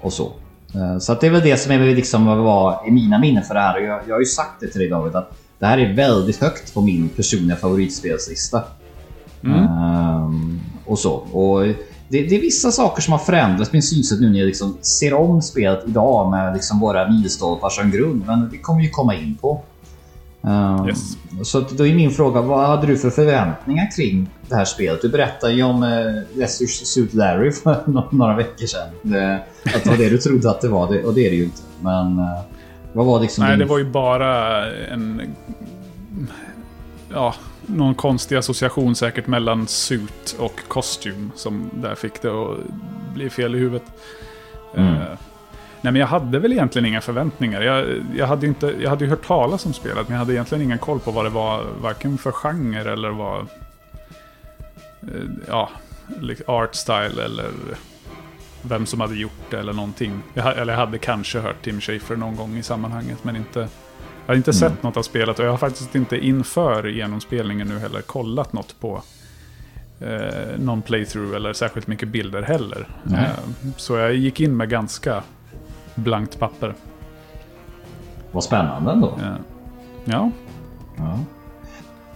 och så. Eh, så att det är väl det som är liksom var i mina minnen för det här. Och jag, jag har ju sagt det till dig David att det här är väldigt högt på min personliga favoritspelslista. Mm. Um, och så. Och det, det, är vissa saker som har förändrats min synsätt nu när jag liksom ser om spelet idag med liksom våra milstolpar som grund. Men det kommer ju komma in på. Um, yes. Så då är min fråga, vad hade du för förväntningar kring det här spelet? Du berättade ju om uh, Lester Suit Larry för några veckor sedan. Det, att det var det du trodde att det var, och det är det ju inte. Men uh, vad var liksom Nej, din... det var ju bara en... Ja, någon konstig association säkert mellan suit och kostym som där fick det att bli fel i huvudet. Mm. Uh, Nej, men jag hade väl egentligen inga förväntningar. Jag, jag, hade, inte, jag hade ju hört talas om spelet, men jag hade egentligen ingen koll på vad det var, varken för genre eller vad... Eh, ja, art style eller vem som hade gjort det eller någonting. Jag, eller jag hade kanske hört Tim Schafer någon gång i sammanhanget, men inte... Jag har inte mm. sett något av spelet och jag har faktiskt inte inför genomspelningen nu heller kollat något på eh, någon playthrough eller särskilt mycket bilder heller. Eh, så jag gick in med ganska blankt papper. Vad spännande ändå. Ja. ja. ja.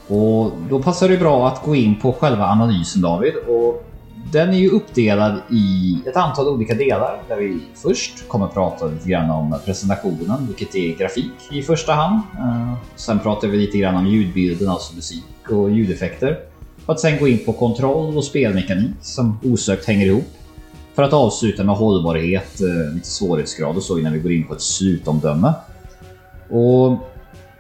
Och då passar det bra att gå in på själva analysen David. Och den är ju uppdelad i ett antal olika delar där vi först kommer att prata lite grann om presentationen, vilket är grafik i första hand. Eh, sen pratar vi lite grann om ljudbilden, alltså musik och ljudeffekter. För att sen gå in på kontroll och spelmekanik som osökt hänger ihop. För att avsluta med hållbarhet, eh, lite svårighetsgrad och så innan vi går in på ett slutomdöme. Och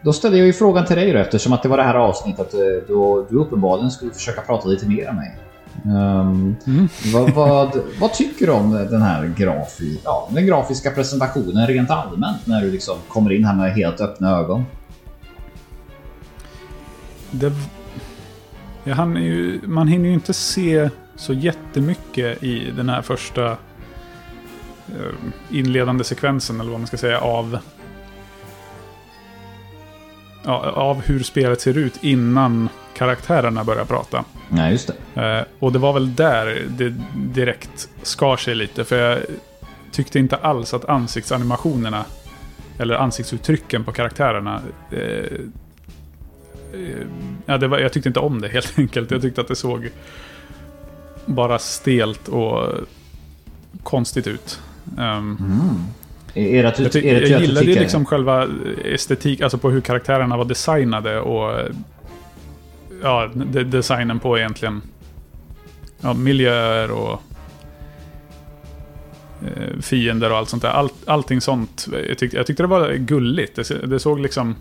då ställde jag ju frågan till dig då, eftersom att det var det här avsnittet eh, då du uppenbarligen skulle försöka prata lite mer om mig. Um, mm. vad, vad, vad, tycker du om den här grafi, ja, den grafiska presentationen rent allmänt när du liksom kommer in här med helt öppna ögon? Det, ja, ju, man hinner ju inte se så jättemycket i den här första eh, inledande sekvensen, eller vad man ska säga, av, ja, av hur spelet ser ut innan karaktärerna börjar prata. Nej, just det. Eh, och det var väl där det direkt skar sig lite, för jag tyckte inte alls att ansiktsanimationerna, eller ansiktsuttrycken på karaktärerna, eh, eh ja, det var, jag tyckte inte om det helt enkelt. Jag tyckte att det såg bara stelt och konstigt ut. Um, mm. Att du, jag, är det jag gillade ju liksom själva estetik, alltså på hur karaktärerna var designade och ja, de, designen på egentligen ja, miljöer och eh, fiender och allt sånt där. All, allting sånt. Jag tyckte, jag tyckte det var gulligt. Det, det såg liksom...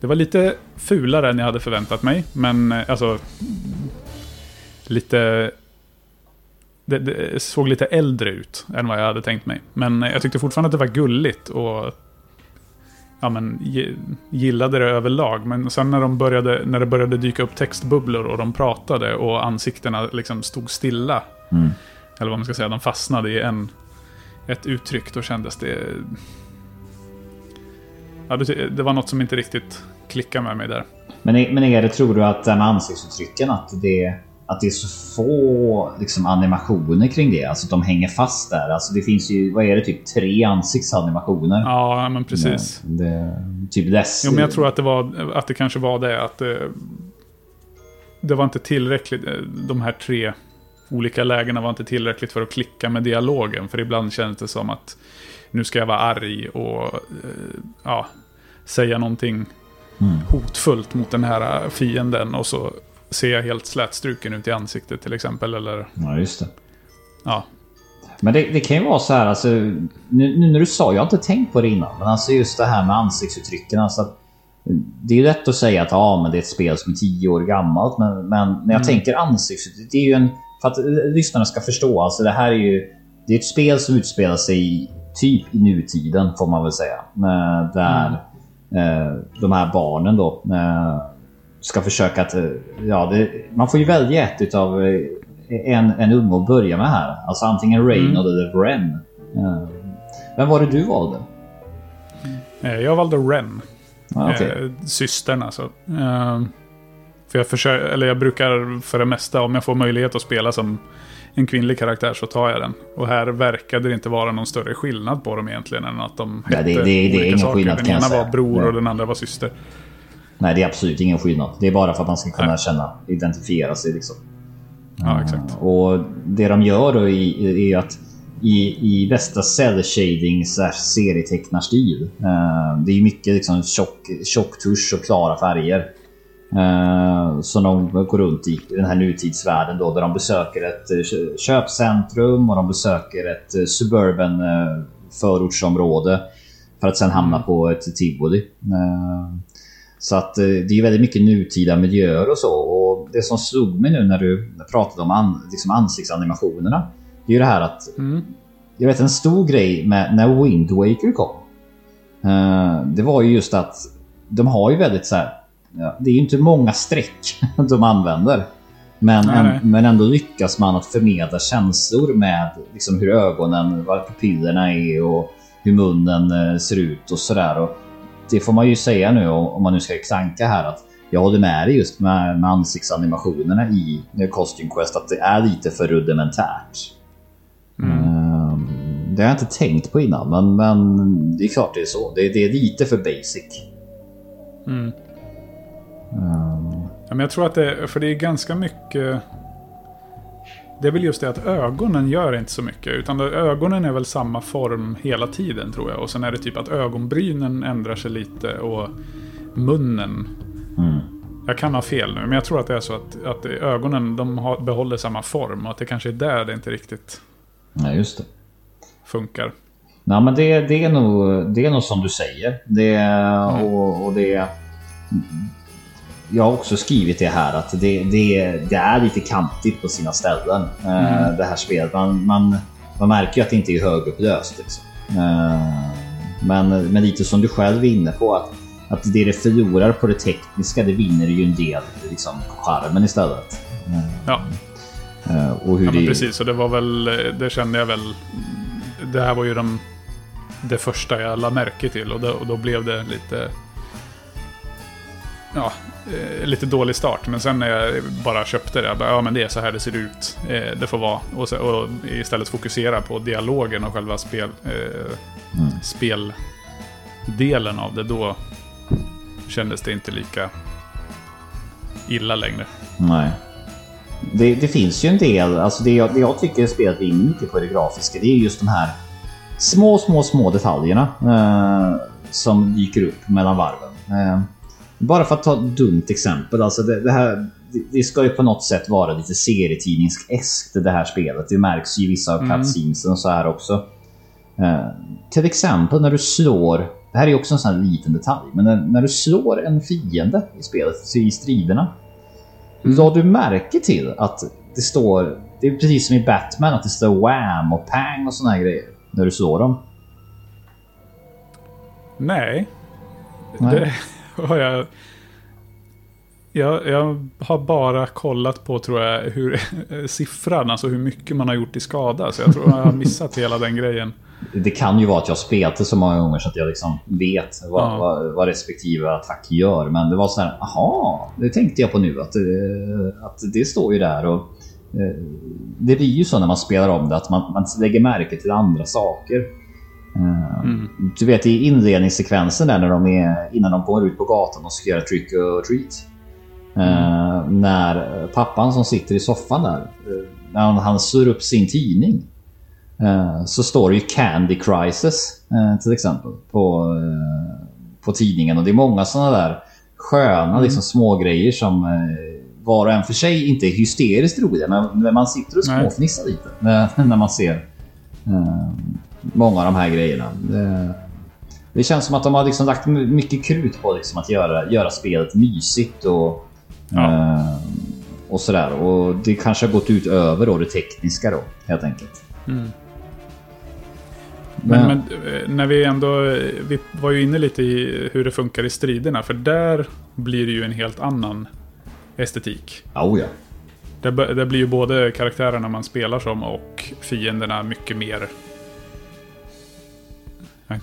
Det var lite fulare än jag hade förväntat mig. Men eh, alltså... Lite... Det, det, såg lite äldre ut än vad jag hade tänkt mig. Men jag tyckte fortfarande att det var gulligt och... Ja men, gillade det överlag. Men sen när, de började, när det började dyka upp textbubblor och de pratade och ansiktena liksom stod stilla. Mm. Eller vad man ska säga, de fastnade i en, ett uttryck. Då kändes det... Ja, det, var något som inte riktigt klickade med mig där. Men, men är det, tror du att det med ansiktsuttrycken, att det, att det är så få liksom, animationer kring det? Alltså att de hänger fast där. Alltså det finns ju, vad är det, typ tre ansiktsanimationer? Ja, men precis. Det, det, typ dess. Jo, men jag tror att det, var, att det kanske var det. Att det, det var inte tillräckligt, de här tre olika lägena var inte tillräckligt för att klicka med dialogen. För ibland kändes det som att nu ska jag vara arg och eh, ja, säga någonting mm. hotfullt mot den här fienden. Och så ser jag helt slätstruken ut i ansiktet till exempel. Eller, ja, just det. Ja. Men det, det kan ju vara så här, alltså, nu, nu, när du sa, jag har inte tänkt på det innan, men alltså just det här med ansiktsuttrycken. Alltså, det är ju lätt att säga att ja, men det är ett spel som är tio år gammalt, men, men när jag mm. tänker ansiktsuttryck, det är ju en för att lyssnarna ska förstå, alltså det här är ju... Det är ett spel som utspelar sig typ i nutiden får man väl säga. Där mm. eh, de här barnen då eh, ska försöka att... Eh, ja, det, man får ju välja ett utav eh, en, en unge att börja med här. Alltså antingen Rain mm. eller Ren. Eh, vem var det du valde? Jag valde Ren. Ah, okay. systern alltså. För jag, försöker, eller jag brukar för det mesta, om jag får möjlighet att spela som en kvinnlig karaktär så tar jag den. Och här verkade det inte vara någon större skillnad på dem egentligen än att de hette Nej, det, det, det ingen saker. Den ena var bror och den andra var syster. Nej, det är absolut ingen skillnad. Det är bara för att man ska kunna Nej. känna, identifiera sig liksom. Ja, exakt. Och det de gör då är att i, i bästa cell shading serietecknarstil. Eh, det är mycket liksom tjock, tjock tusch och klara färger. Eh, som de går runt i, i den här nutidsvärlden då, där de besöker ett eh, köpcentrum och de besöker ett eh, suburban förortsområde. För att sen hamna på ett tivoli. Så att det är väldigt mycket nutida miljöer och så. Och det som slog mig nu när du pratade om an, liksom ansiktsanimationerna. Det är ju det här att... Mm. Jag vet en stor grej med när Wind Waker kom. Det var ju just att de har ju väldigt så här Ja, det är ju inte många streck de använder. Men, en, men ändå lyckas man att förmedla känslor med liksom hur ögonen, vad pupillerna är och hur munnen eh, ser ut och sådär. Det får man ju säga nu om man nu ska klanka här att jag håller med dig just med, med ansiktsanimationerna i Costume Quest att det är lite för rudimentärt. Mm. Ehm, det har jag inte tänkt på innan men, men det är klart det är så. Det, det är lite för basic. Mm. Um. Ja, men jag tror att det, för det är ganska mycket... Det är väl just det att ögonen gör inte så mycket. Utan ögonen är väl samma form hela tiden tror jag. Och sen är det typ att ögonbrynen ändrar sig lite och munnen. Mm. Jag kan ha fel nu, men jag tror att det är så att, att ögonen de har, behåller samma form. Och att det kanske är där det inte riktigt ja, just det. funkar. Nej, men det, det, är nog, det är nog som du säger. Det, mm. och, och det jag har också skrivit det här att det, det, det är lite kantigt på sina ställen. Eh, mm. Det här spelet. Man, man, man märker ju att det inte är högupplöst. Liksom. Eh, men, men lite som du själv är inne på. Att, att det det förlorar på det tekniska, det vinner ju en del liksom, på charmen istället. Ja. Eh, och hur ja, det... precis. Och det var väl, det kände jag väl. Det här var ju de, det första jag la märke till och då, och då blev det lite ja, eh, lite dålig start. Men sen när jag bara köpte det, jag bara, ja men det är så här det ser ut. Eh, det får vara. Och, så, och istället fokusera på dialogen och själva spel, eh, mm. speldelen av det. Då kändes det inte lika illa längre. Nej. Det, det, finns ju en del, alltså det jag, det jag tycker spelet vinner mycket på det grafiska, det är just de här små, små, små detaljerna eh, som dyker upp mellan varven. Eh, bara för att ta ett dumt exempel. Alltså det, det här, det, ska ju på något sätt vara lite serietidningseskt det här spelet. Det märks ju i vissa av cutscenesen och så här också. Eh, till exempel när du slår, det här är också en sån här liten detalj, men när, när du slår en fiende i spelet, i striderna. Mm. La du märke till att det står, det är precis som i Batman, att det står wham och pang och såna här grejer när du slår dem? Nej. Nej. Det har jag... jag... Jag har bara kollat på, tror jag, hur, siffran, alltså hur mycket man har gjort i skada. Så jag tror jag har missat hela den grejen. Det kan ju vara att jag spelat det så många gånger så att jag liksom vet vad, ja. vad, vad respektive attack gör. Men det var så här, aha, det tänkte jag på nu att, eh, att det står ju där. Och, eh, det blir ju så när man spelar om det att man, man lägger märke till andra saker. Eh, mm. Du vet i inledningssekvensen där när de är, innan de går ut på gatan och ska göra trick or treat. Mm. När pappan som sitter i soffan där, när han, han sur upp sin tidning. Eh, så står det ju Candy Crisis eh, till exempel på, eh, på tidningen. Och det är många sådana där sköna mm. liksom, små grejer som var och en för sig inte är hysteriskt roliga. Men man sitter och småfnissar lite när, när man ser många av de här grejerna. Det, det känns som att de har liksom lagt mycket krut på liksom att göra, göra spelet mysigt och, ja. och sådär. Och det kanske har gått ut över då det tekniska då helt enkelt. Mm. Men, men, eh, när vi ändå, vi var ju inne lite i hur det funkar i striderna. För där blir det ju en helt annan estetik. Oh ja. Där, där blir ju både karaktärerna man spelar som och fienderna mycket mer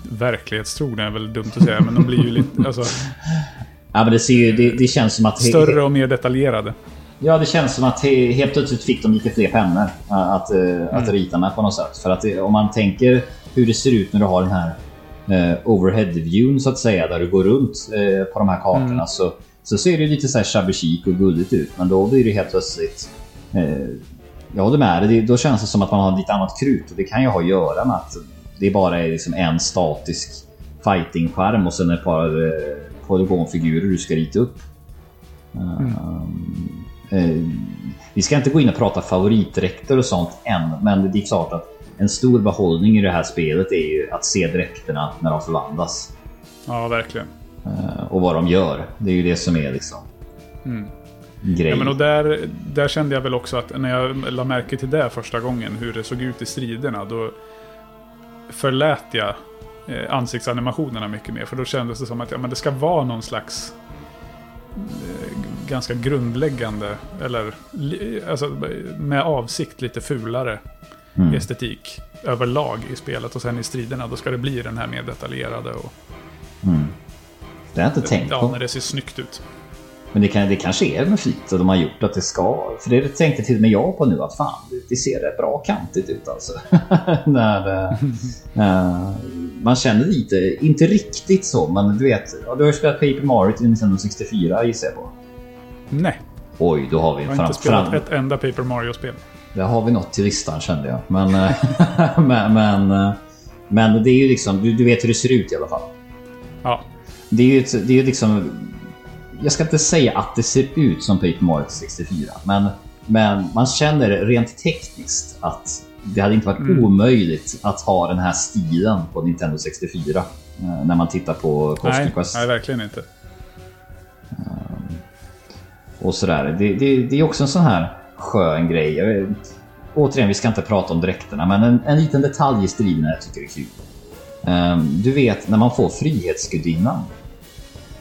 Verklighetstrogna är väl dumt att säga, men de blir ju lite... Alltså, ja, men det, ser ju, det, det känns som att... Större och mer detaljerade. Ja, det känns som att helt plötsligt fick de lite fler pennor att, mm. att rita med på något sätt. För att om man tänker hur det ser ut när du har den här eh, overhead-viewn så att säga, där du går runt eh, på de här kartorna. Mm. Så, så ser det lite så här shabby chic och gulligt ut. Men då blir det helt plötsligt... Eh, jag håller med dig, då känns det som att man har lite annat krut. Och det kan ju ha att göra med att det bara är liksom en statisk fighting-skärm och sen ett par eh, polygonfigurer du ska rita upp. Mm. Uh, vi ska inte gå in och prata favoritdräkter och sånt än, men det är klart att en stor behållning i det här spelet är ju att se dräkterna när de förvandlas. Ja, verkligen. Uh, och vad de gör. Det är ju det som är liksom... Mm. Grej. Ja, men och där, där kände jag väl också att när jag la märke till det första gången, hur det såg ut i striderna, då förlät jag eh, ansiktsanimationerna mycket mer. För då kändes det som att ja, men det ska vara någon slags eh, ganska grundläggande, eller alltså, med avsikt lite fulare mm. estetik överlag i spelet. Och sen i striderna då ska det bli den här mer detaljerade. Och, mm. Det har jag inte tänkt på. Ja, när det ser snyggt ut. Men det, kan, det kanske är med flit och de har gjort att det ska. För det tänkte till och med jag på nu att fan, det ser rätt bra kantigt ut alltså. När, äh, man känner lite, inte riktigt så, men du vet. Du har ju spelat Paper Mario till Nintendo 64 gissar jag på. Nej. Oj, då har vi en fram... Jag har inte spelat fram... ett enda Paper Mario-spel. Där har vi något till listan kände jag. Men, eh, men, men, men, det är ju liksom, du, du, vet hur det ser ut i alla fall. Ja. Det är ju det är liksom... Jag ska inte säga att det ser ut som Paper Mario 64, men, men man känner rent tekniskt att det hade inte varit mm. omöjligt att ha den här stilen på Nintendo 64 eh, när man tittar på Costa Quest. Nej, verkligen inte. Och sådär. Det, det, det är också en sån här skön grej. Vet, återigen, vi ska inte prata om dräkterna, men en, en liten detalj i striderna jag tycker är kul. Um, du vet när man får Frihetsgudinnan.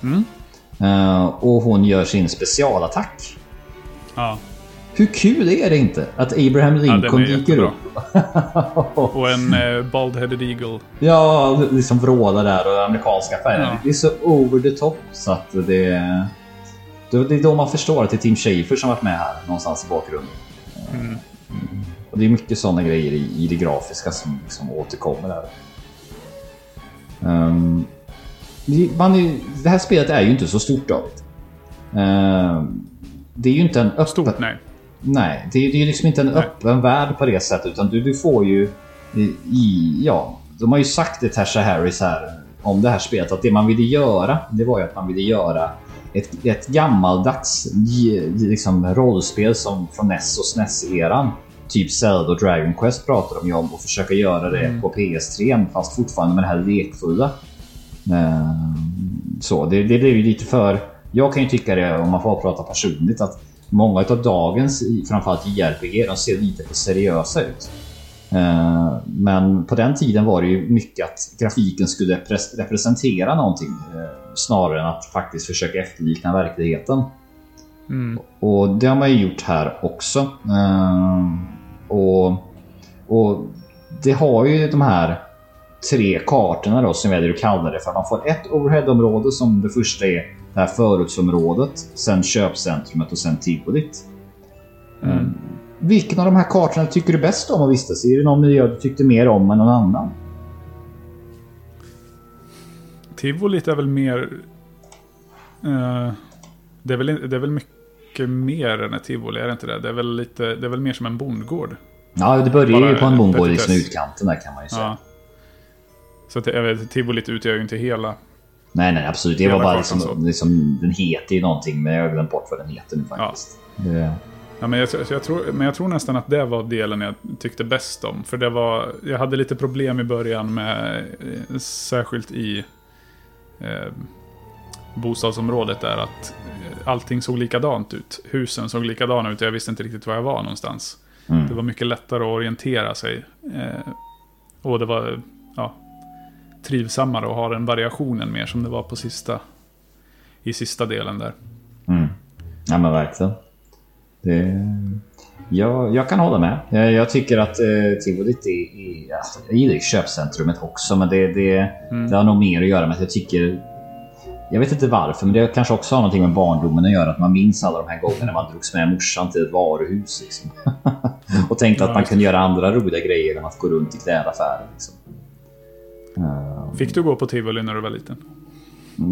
Mm. Uh, och hon gör sin specialattack. Ja. Hur kul är det inte att Abraham Lincoln ja, dyker upp? och en uh, Bald-Headed Eagle. Ja, liksom vrålar där och amerikanska färger. Ja. Det är så over the top så att det... Det är då man förstår att det är Tim Schafer som varit med här någonstans i bakgrunden. Mm. Mm. Och det är mycket sådana grejer i, i det grafiska som, som återkommer där. Um, man är, det här spelet är ju inte så stort David. Um, det är ju inte en öppen... Stort, nej. Nej, det är, är liksom inte en nej. öppen värld på det sättet. Utan du, du får ju i... Ja, de har ju sagt det Tasha Harris här om det här spelet. Att det man ville göra, det var ju att man ville göra ett, ett gammaldags liksom, rollspel som från NES och SNES-eran. Typ Zelda och Dragon Quest pratar de ju om och försöka göra det mm. på PS3 fast fortfarande med det här lekfulla. Uh, så det, det blev ju lite för... Jag kan ju tycka det, om man får prata personligt, att många av dagens, framförallt JRPG, de ser lite för seriösa ut. Uh, men på den tiden var det ju mycket att grafiken skulle representera någonting uh, snarare än att faktiskt försöka efterlikna verkligheten. Mm. Och det har man ju gjort här också. Och, och det har ju de här tre kartorna då som väljer att kalla det för. Man får ett overheadområde som det första är det här förortsområdet, sen köpcentrumet och sen tivolit. Mm. mm. Vilken av de här kartorna tycker du bäst om att vistas i? Är det någon miljö du tyckte mer om än någon annan? Tivolit är väl mer... Uh, det, är väl, det är väl mycket mer än ett tivoli, är det inte det? Det är väl, lite, det är väl mer som en bondgård? Ja, det börjar ju på en bondgård i liksom utkanten där kan man ju säga. Ja. Så att, jag vet, tivolit utgör ju inte hela... Nej, nej, absolut. Det var bara liksom, liksom, Den heter ju någonting, men jag har glömt bort vad den heter nu faktiskt. Ja. Det... Ja, men, jag, jag, tror, men jag tror nästan att det var delen jag tyckte bäst om. För det var, jag hade lite problem i början med, eh, särskilt i eh, bostadsområdet där, att eh, allting såg likadant ut. Husen såg likadana ut och jag visste inte riktigt var jag var någonstans. Mm. Det var mycket lättare att orientera sig. Eh, och det var, ja, trivsammare och har den variationen mer som det var på sista, i sista delen där. Mm. Ja men verkligen. Det, jag, jag kan hålla med. Jag, jag tycker att eh, Tivolit är, är alltså, jag gillar köpcentrumet också men det, det, mm. det har nog mer att göra med att jag tycker jag vet inte varför, men det kanske också har någonting med barndomen att göra. Att man minns alla de här gångerna man drogs med morsan till ett varuhus. Liksom. och tänkte att man kunde göra andra roliga grejer än att gå runt i klädaffärer. Liksom. Fick du gå på tivoli när du var liten?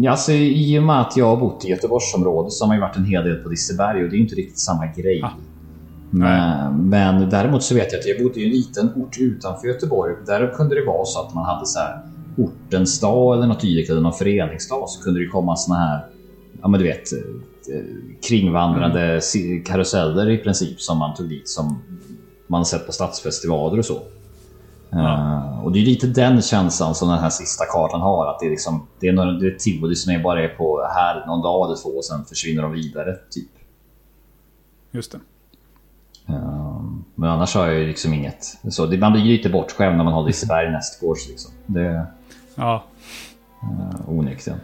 Ja, alltså, I och med att jag har bott i Göteborgsområdet så har man ju varit en hel del på Liseberg och det är inte riktigt samma grej. Ah. Men, men, däremot så vet jag att jag bodde i en liten ort utanför Göteborg. Där kunde det vara så att man hade så här ortens dag eller något dylikt eller någon föreningsdag så kunde det komma såna här ja men du vet eh, kringvandrande mm. karuseller i princip som man tog dit som man sett på stadsfestivaler och så. Uh, och det är lite den känslan som den här sista kartan har. Att det är, liksom, det är, några, det är tivoli som är bara är på här någon dag eller två och sen försvinner de vidare. Typ. Just det. Uh, men annars har jag ju liksom inget. Så det, man blir lite bortskämd när man har Liseberg nästgårds. Liksom. Det, ja. Uh, onekligen.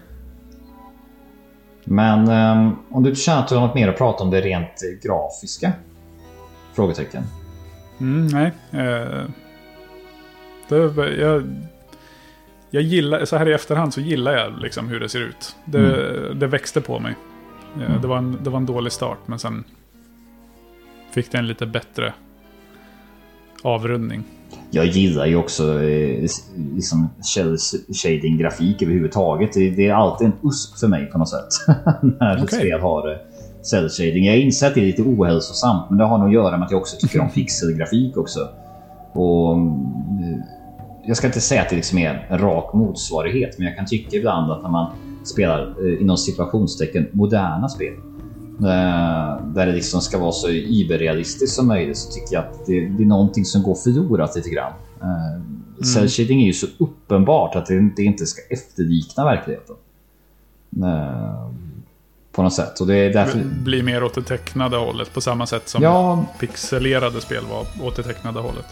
Men um, om du känner att du har något mer att prata om det rent grafiska? Frågetecken. Mm, nej. Uh, det, jag, jag gillar, så här i efterhand så gillar jag liksom hur det ser ut. Det, mm. det växte på mig. Mm. Det, var en, det var en dålig start men sen fick det en lite bättre avrundning. Jag gillar ju också eh, liksom shading grafik överhuvudtaget. Det, det är alltid en USP för mig på något sätt. När okay. ett spel har eh, cell shading. Jag inser att det är lite ohälsosamt men det har nog att göra med att jag också tycker om pixelgrafik också. Och mm, jag ska inte säga att det liksom är en rak motsvarighet, men jag kan tycka ibland att när man spelar eh, inom situationstecken moderna spel eh, där det liksom ska vara så überrealistiskt som möjligt så tycker jag att det, det är någonting som går förlorat lite grann. Eh, mm. Cell shading är ju så uppenbart att det, det inte ska efterlikna verkligheten. På något sätt. Och det är därför... Blir mer åt det tecknade hållet på samma sätt som ja, pixelerade spel var åt det tecknade hållet.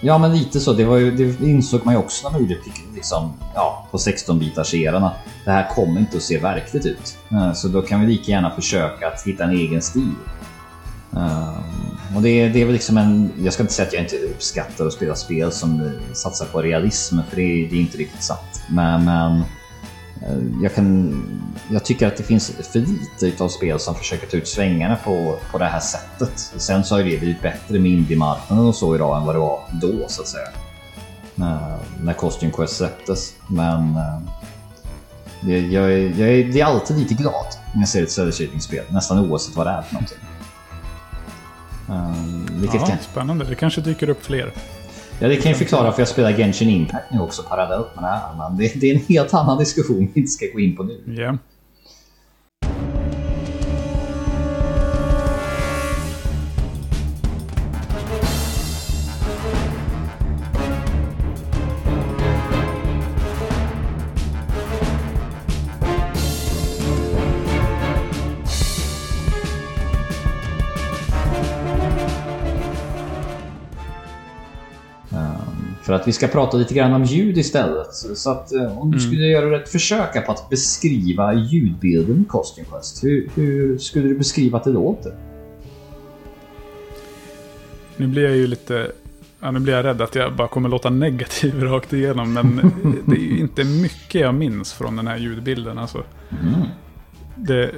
Ja, men lite så. Det, var ju, det insåg man ju också när man gjorde typ, liksom, ja, på 16-bitars eran att det här kommer inte att se verkligt ut. Eh, så då kan vi lika gärna försöka att hitta en egen stil. Eh, och det, det är väl liksom en... Jag ska inte säga att jag inte uppskattar att spela spel som eh, satsar på realism, för det, det är inte riktigt sant. Men, men jag, kan, jag tycker att det finns för lite av spel som försöker ta ut svängarna på, på det här sättet. Sen så har det blivit bättre med indie-marknaden och så idag än vad det var då så att säga. När, när Costume Quest släpptes. Men det, eh, jag, jag, jag, är, är alltid lite glad när jag ser ett cell-shading-spel. Nästan oavsett vad det är för någonting. Um, vilket ja, kan... Spännande, det kanske dyker upp fler. Ja, det kan ju förklara för jag spelar Genshin Impact nu också parallellt med det här. Men det, det är en helt annan diskussion vi inte ska gå in på nu. Yeah. För att vi ska prata lite grann om ljud istället. Så att uh, om du mm. skulle göra ett försök på att beskriva ljudbilden i Costume Quest. Hur, hur skulle du beskriva att det låter? Nu blir jag ju lite... Ja, nu blir jag rädd att jag bara kommer låta negativ rakt igenom. Men det är ju inte mycket jag minns från den här ljudbilden. Alltså. Mm. Det,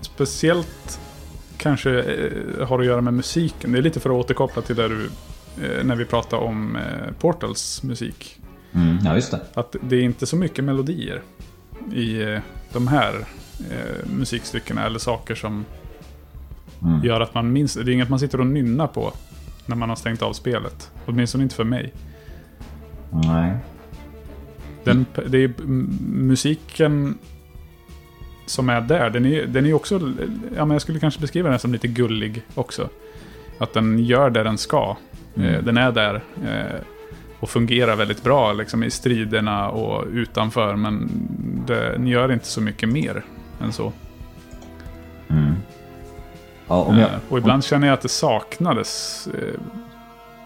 speciellt kanske eh, har att göra med musiken. Det är lite för att återkoppla till det du, eh, när vi pratar om eh, Portals musik. Mm, ja, just det. Att det är inte så mycket melodier i de här eh, musikstyckena eller saker som mm. gör att man minns. Det är inget man sitter och nynnar på när man har stängt av spelet. Åtminstone inte för mig. Nej. Den, det är musiken som är där, den är, den är också, ja men jag skulle kanske beskriva den som lite gullig också. Att den gör det den ska. Mm. Eh, den är där eh, och fungerar väldigt bra liksom, i striderna och utanför. Men den gör inte så mycket mer än så. Mm. Ja, jag, och ibland känner jag att det saknades eh,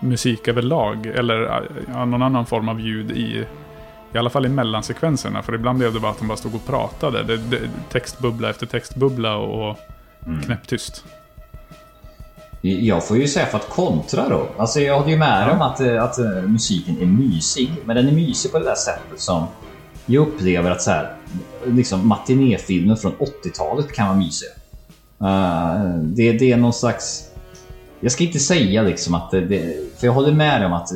musik överlag. Eller ja, någon annan form av ljud i i alla fall i mellansekvenserna, för ibland blev det bara att de bara stod och pratade. Det, det, textbubbla efter textbubbla och mm. knäpptyst. Jag får ju säga för att kontra då. Alltså jag håller ju med om att, att uh, musiken är mysig. Men den är mysig på det där sättet som jag upplever att så här, liksom matinéfilmer från 80-talet kan vara mysiga. Uh, det, det är någon slags... Jag ska inte säga liksom att det, För jag håller med om att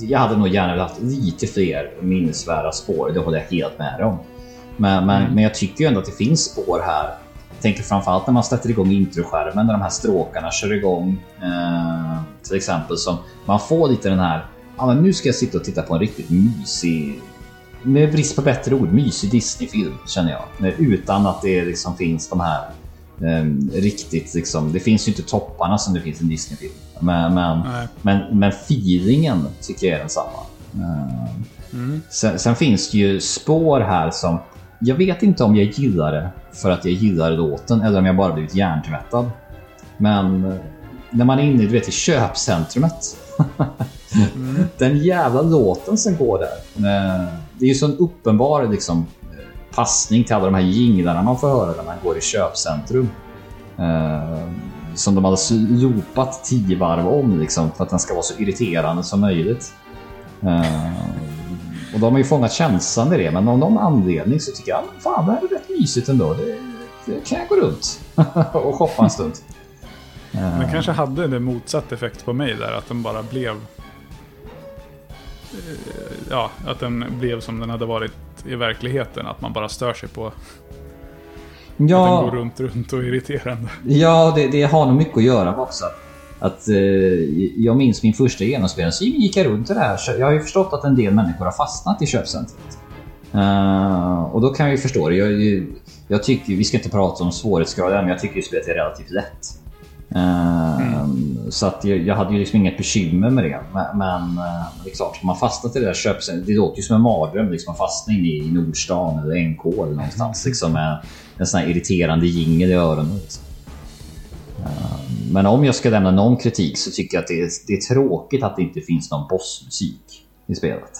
jag hade nog gärna velat haft lite fler minnesvärda spår. Det håller jag helt med om. Men, men, mm. men jag tycker ju ändå att det finns spår här. Jag tänker framförallt när man sätter igång introskärmen när de här stråkarna kör igång. Eh, till exempel som man får lite den här. Ja, men nu ska jag sitta och titta på en riktigt mysig med brist på bättre ord, mysig Disney-film känner jag. Utan att det liksom finns de här eh, riktigt liksom. Det finns ju inte topparna som det finns i en Disney-film. Men, men, men, men, feelingen tycker jag är densamma. Eh, mm. Sen, sen, finns det ju spår här som jag vet inte om jag gillar det för att jag gillar låten eller om jag bara blivit hjärntvättad. Men eh, när man är inne du vet, i köpcentrumet. mm. Den jävla låten som går där. Eh, det är ju sån uppenbar liksom, eh, passning till alla de här jinglarna man får höra när man går i köpcentrum som de hade loopat tio varv om liksom, för att den ska vara så irriterande som möjligt. Och de har ju fångat känslan i det, men av någon anledning så tycker jag fan, det här är rätt mysigt ändå. Det, det kan jag gå runt och shoppa en stund. Uh, den kanske hade en motsatt effekt på mig där, att den bara blev... Eh, ja, att den blev som den hade varit i verkligheten. Att man bara stör sig på Ja, att den går runt, runt och är irriterande. Ja, det, det har nog mycket att göra med också. Att, eh, jag minns min första genomspelning, så gick jag runt i det här. Jag har ju förstått att en del människor har fastnat i köpcentret. Uh, och då kan jag ju förstå det. Jag, jag, tycker, vi ska inte prata om svårighetsgrad men jag tycker ju spelet är relativt lätt. Uh, mm. Så att jag, jag, hade ju liksom inget bekymmer med det. Men, men uh, det är klart, man fastnat i det där köpcentret. Det låter ju som en mardröm. Liksom, man fastnar inne i Nordstan eller NK eller någonstans. Liksom, med, en sån här irriterande jingel i öronen. Liksom. Ehm, men om jag ska lämna någon kritik så tycker jag att det är, det är tråkigt att det inte finns någon bossmusik i spelet.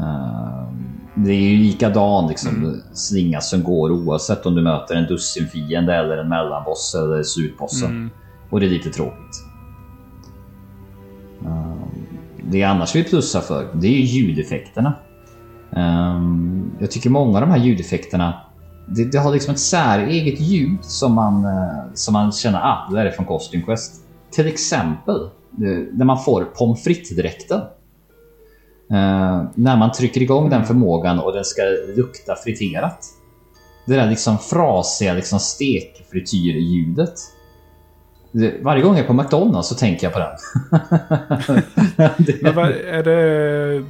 Ehm, det är ju likadan liksom, mm. slinga som går oavsett om du möter en dussin fiende eller en mellanboss eller slutbossen. Mm. Och det är lite tråkigt. Ehm, det jag annars vill plussa för, det är ju ljudeffekterna. Jag tycker många av de här ljudeffekterna det, det, har liksom ett säreget ljud som man, eh, som man känner ah, det där är från Costume Quest. Till exempel när man får pommes frites-dräkten. Uh, när man trycker igång den förmågan och den ska lukta friterat. Det där liksom frasiga liksom stekfrityrljudet. Varje gång jag är på McDonalds så tänker jag på den. det... Men vad, är det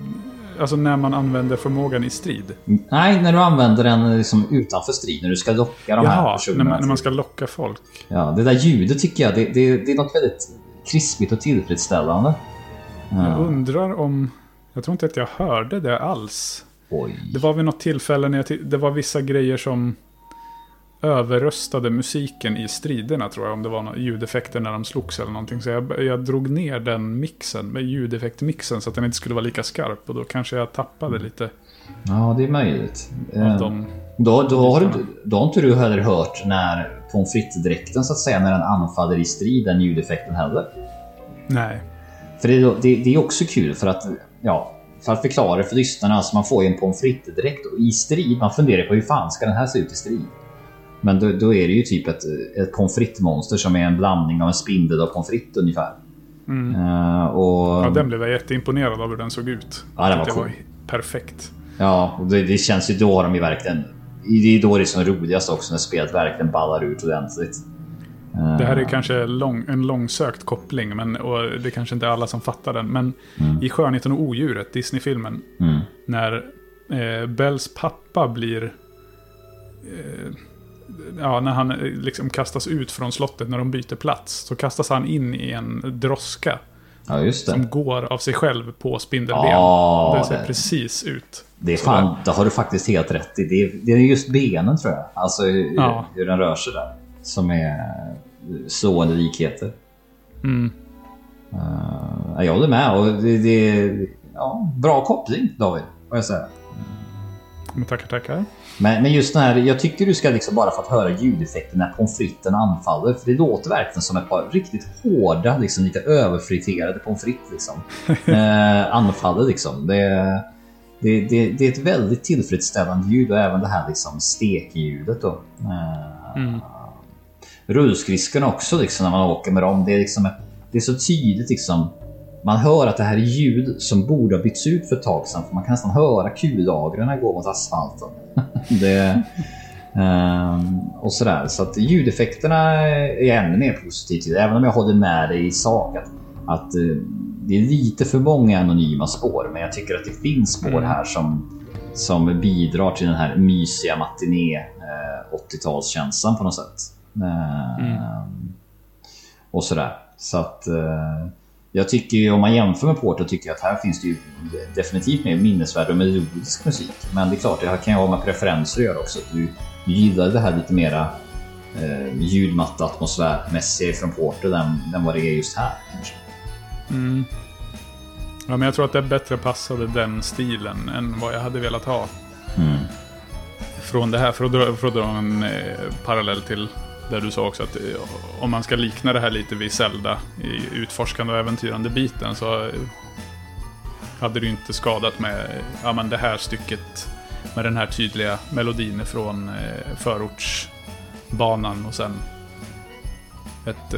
Alltså när man använder förmågan i strid? Nej, när du använder den liksom utanför strid. När du ska locka de Jaha, här personerna. När man, när man ska locka folk. Ja, det där ljudet tycker jag, det, det, det är något väldigt krispigt och tillfredsställande. Ja. Jag undrar om... Jag tror inte att jag hörde det alls. Oj. Det var vid något tillfälle när jag... Det var vissa grejer som... överröstade musiken i striderna tror jag. Om det var ljudeffekter när de slogs eller någonting. Så jag, jag drog ner den mixen med ljudeffektmixen så att den inte skulle vara lika skarp. Och då kanske jag tappade lite. Ja, det är möjligt. Av Eh, de, Då, då, har du, då har inte du heller hört när pommes frites-dräkten så att säga, när den anfaller i strid, den ljudeffekten heller. nej. För det, det, det är också kul för att, ja, för att förklara för lyssnarna, alltså man får ju en pommes frites-dräkt och i strid, man funderar på hur fan ska den här se ut i strid? Men då, då är det ju typ ett, ett pommes frites-monster som är en blandning av en spindel och pommes frites ungefär. Mm. Eh, och, Ja, den blev jag jätteimponerad av hur den såg ut. Ja, den var det cool. var perfekt. Ja, och det, det känns ju då de ju verkligen... Det är då det är som roligast också när spelet verkligen ballar ut ordentligt. Det här är kanske lång, en långsökt koppling, men, och det kanske inte är alla som fattar den. Men i Skönheten och odjuret, Disney-filmen, Mm. när eh, Bells pappa blir... Eh, ja, när han eh, liksom kastas ut från slottet när de byter plats. Så kastas han in i en droska Ja, som går av sig själv på spindelben. Ja, det ser det- precis ut. Det är fan, det har du faktiskt helt rätt i. Det är, det är just benen tror jag. Alltså hur, Ja. hur den rör sig där. Som är slående likheter. Mm. Uh, jag håller med. Och det, det, ja, bra koppling David. Får jag säga. Men tackar, tackar. Men, men just den här, jag tycker du ska liksom bara få att höra ljudeffekten när pommes fritesen anfaller. För det låter verkligen som ett par riktigt hårda, liksom lite överfriterade pommes frites. Liksom. eh, anfaller liksom. Det, det, det, det är ett väldigt tillfredsställande ljud och även det här liksom stekljudet då. Eh, Mm. Rullskridskorna också liksom när man åker med dem. Det är, liksom det är så tydligt liksom. Man hör att det här är ljud som borde ha bytts ut för ett tag sedan. För man kan nästan höra kullagren gå mot asfalten. det, ehm, och sådär. Så att ljudeffekterna är ännu mer positiv till. Även om jag håller med dig i sak. Att, att eh, det är lite för många anonyma spår. Men jag tycker att det finns spår Mm. här som, som bidrar till den här mysiga matiné eh, 80-talskänslan på något sätt. Eh, Mm. Och sådär. Så att eh, jag tycker ju om man jämför med Porto tycker jag att här finns det ju definitivt mer minnesvärd och melodisk musik. Men det är klart, det här kan ju ha med preferenser att göra också. Du, du gillar det här lite mera eh, ljudmatta atmosfärmässiga från Porto än, än vad det är just här. Kanske. Mm. Ja, men jag tror att det bättre passade den stilen än vad jag hade velat ha. Mm. Från det här, för att dra, för att dra en eh, parallell till där du sa också att eh, om man ska likna det här lite vid Zelda i utforskande och äventyrande biten så eh, hade det ju inte skadat med ja, men det här stycket med den här tydliga melodin från eh, förortsbanan och sen ett,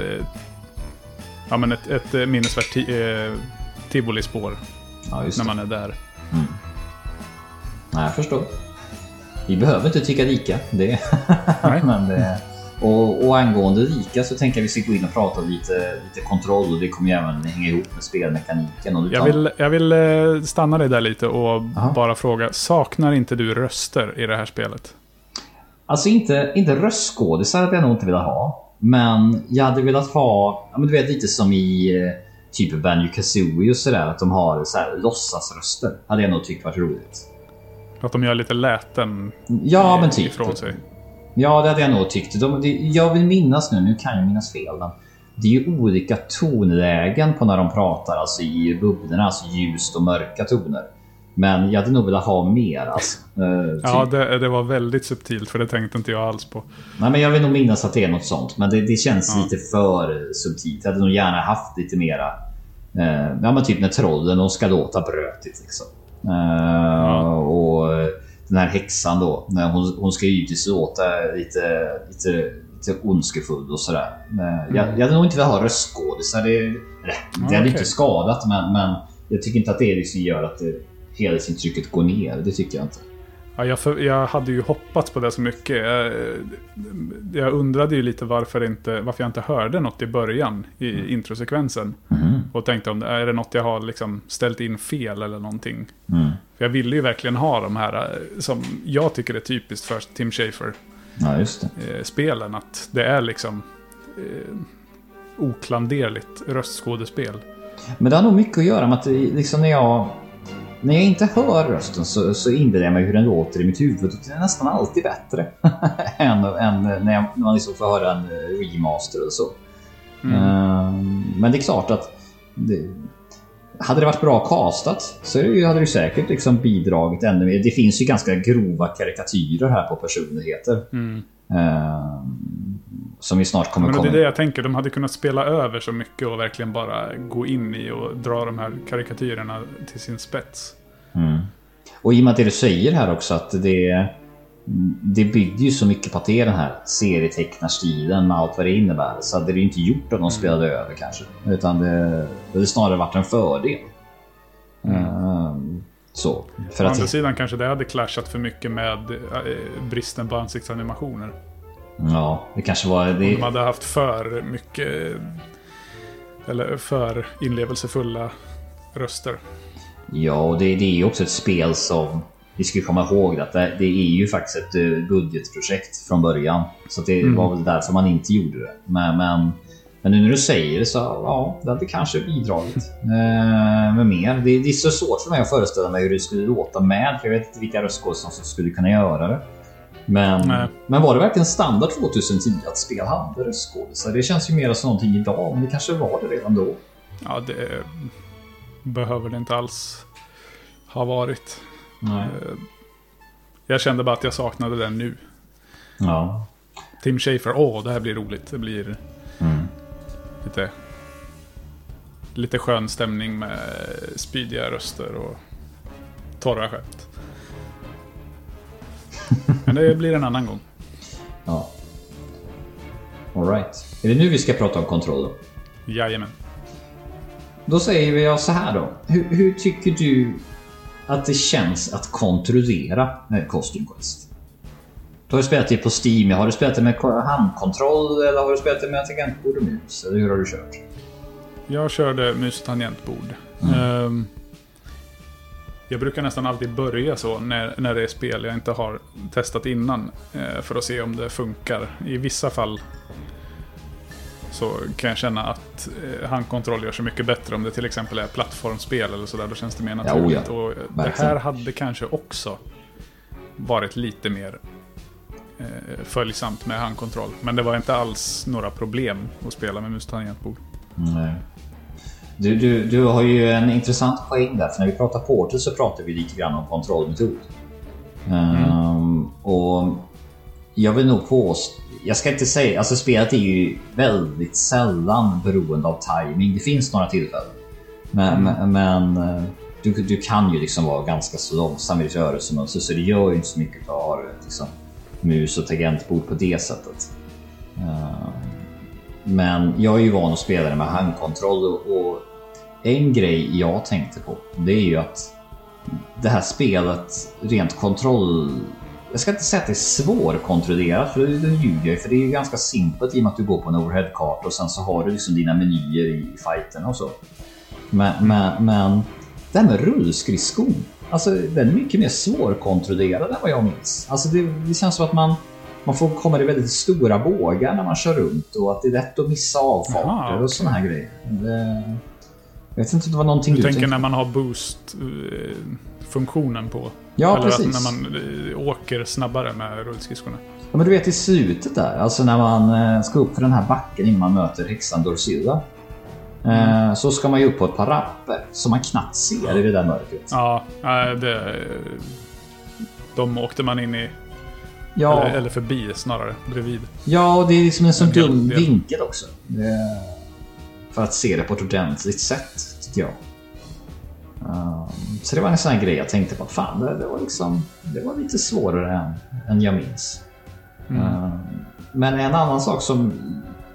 ja, men ett, ett minnesvärt ti, tivolispår Ja, när man är där. Mm. Nej, jag förstår. Vi behöver inte tycka lika. Det, Nej. men det, och, och angående lika så tänker jag vi ska gå in och prata lite, lite kontroll och det kommer ju även hänga ihop med spelmekaniken. Och Jag vill, jag vill eh, stanna dig där lite och Aha. bara fråga, saknar inte du röster i det här spelet? Alltså inte, inte röstskådisar hade jag nog inte velat ha. Men jag hade velat ha, ja, men du vet lite som i eh, typ Banjo Kazooie och sådär. Att de har så här, låtsasröster. Hade jag nog tyckt varit roligt. Att de gör lite läten Ja men typ. ifrån sig. Ja, det hade jag nog tyckt. De, det, jag vill minnas nu, nu kan jag minnas fel, men det är ju olika tonlägen på när de pratar, alltså i bubblorna, alltså ljust och mörka toner. Men jag hade nog velat ha mer alltså. Typ. Ja, det, det var väldigt subtilt för det tänkte inte jag alls på. Nej, men jag vill nog minnas att det är något sånt, men det, det känns Ja. lite för subtilt. Jag hade nog gärna haft lite mera... Eh, ja, men typ när trollen de ska låta brötigt liksom. Eh, Och den här häxan då, när hon, hon ska givetvis låta lite, lite, lite ondskefull och sådär. Eh, jag, jag hade nog inte velat ha röstskådisar. Det, eller, det hade okej. inte skadat, men, men jag tycker inte att det liksom gör att det, helhetsintrycket går ner. Det tycker jag inte. Ja, jag, för, jag hade ju hoppats på det så mycket. Jag, jag undrade ju lite varför, inte, varför jag inte hörde något i början i Mm. introsekvensen. Mhm. Och tänkte om det är det något jag har liksom ställt in fel eller någonting. Mm. För jag ville ju verkligen ha de här eh, som jag tycker är typiskt för Tim Schafer. Ja, eh, spelen. Att det är liksom eh, oklanderligt röstskådespel. Men det har nog mycket att göra med att liksom när jag... när jag inte hör rösten så, så inbillar jag mig hur den låter i mitt huvud och det är nästan alltid bättre än, än när, jag, när man liksom får höra en remaster eller så. Mm. Uh, men det är klart att det, hade det varit bra castat så hade det säkert liksom bidragit ännu mer. Det finns ju ganska grova karikatyrer här på personligheter. Mm. Uh, som vi snart kommer komma... Det är det jag tänker. De hade kunnat spela över så mycket och verkligen bara gå in i och dra de här karikatyrerna till sin spets. Mm. Och i och med det du säger här också att det... Det bygger ju så mycket på att det är den här serietecknarstilen med allt vad det innebär. Så hade det inte gjort att de mm. spelade över kanske. Utan det, det hade snarare varit en fördel. Mm. Uh, så. För Å andra sidan kanske det hade clashat för mycket med äh, bristen på ansiktsanimationer. Ja, det kanske var... Det... Om de hade haft för mycket... Eller för inlevelsefulla röster. Ja, och det, det är ju också ett spel som... Vi ska komma ihåg att det, det är ju faktiskt ett eh, budgetprojekt från början. Så det mm. var väl därför man inte gjorde det. Men, men, men nu när du säger det så ja, det hade kanske bidragit eh, med mer. Det, det, är så svårt för mig att föreställa mig hur det skulle låta med. För jag vet inte vilka röstskådespelare som skulle kunna göra det. Men, men var det verkligen standard 2010 att spel hade röstskådisar? Det känns ju mer som någonting idag, men det kanske var det redan då. Ja, det behöver det inte alls ha varit. Nej. Eh, jag kände bara att jag saknade den nu. Ja. Tim Schafer, åh, det här blir roligt. Det blir mm. lite, lite skön stämning med spydiga röster och torra skämt. Men det blir en annan gång. Ja. Alright. Är det nu vi ska prata om kontroll då? Jajamän. Då säger vi så här då. Hur, hur, tycker du att det känns att kontrollera Costume Quest? Du har du spelat det på Steam. Har du spelat det med handkontroll eller har du spelat det med tangentbord och mus? Eller hur har du kört? Jag körde mus och tangentbord. Mm. Um, jag brukar nästan alltid börja så när, när det är spel jag inte har testat innan. Eh, för att se om det funkar. I vissa fall så kan jag känna att eh, handkontroll gör sig mycket bättre om det till exempel är plattformsspel eller sådär. Då känns det mer naturligt. Ja. Och det här hade kanske också varit lite mer eh, följsamt med handkontroll. Men det var inte alls några problem att spela med mus tangentbord. Nej. Du, du, du har ju en intressant poäng där, för när vi pratar Portal så pratar vi lite grann om kontrollmetod. Mm. Um, och jag vill nog påstå, jag ska inte säga, alltså spelet är ju väldigt sällan beroende av timing. Det finns några tillfällen. Men, mm. men eh, du, du, kan ju liksom vara ganska så långsam i rörelsemönster så det gör ju inte så mycket att ha liksom, mus och tangentbord på det sättet. Uh, men jag är ju van att spela det med handkontroll och en grej jag tänkte på, det är ju att det här spelet rent kontroll... Jag ska inte säga att det är svårkontrollerat, för det ljuger jag För det är ju ganska simpelt i och med att du går på en overheadkarta och sen så har du liksom dina menyer i fighten och så. Men, men, men det här med rullskridskon. Alltså den är mycket mer svårkontrollerad än vad jag minns. Alltså det, det känns som att man, man får komma i väldigt stora bågar när man kör runt och att det är lätt att missa avfarter Aha, okay. och såna här grejer. Det, jag vet inte om det var någonting du, du tänker när man har boost-funktionen på? Ja, Eller precis. när man eh, åker snabbare med rullskridskorna? Ja, men du vet i slutet där, alltså när man eh, ska upp för den här backen innan man möter häxan Dorsilla. Eh, mm. Så ska man ju upp på ett par rapper som man knappt ser i det där mörkret. Ja, det... De åkte man in i. Ja. Eller, eller förbi snarare, bredvid. Ja, och det är liksom en sån dum vinkel också. Det för att se det på ett ordentligt sätt, jag. Um, så det var en sån här grej jag tänkte på. Fan, det, det var, liksom, det var lite svårare än, än jag minns. Mm. Um, men en annan sak som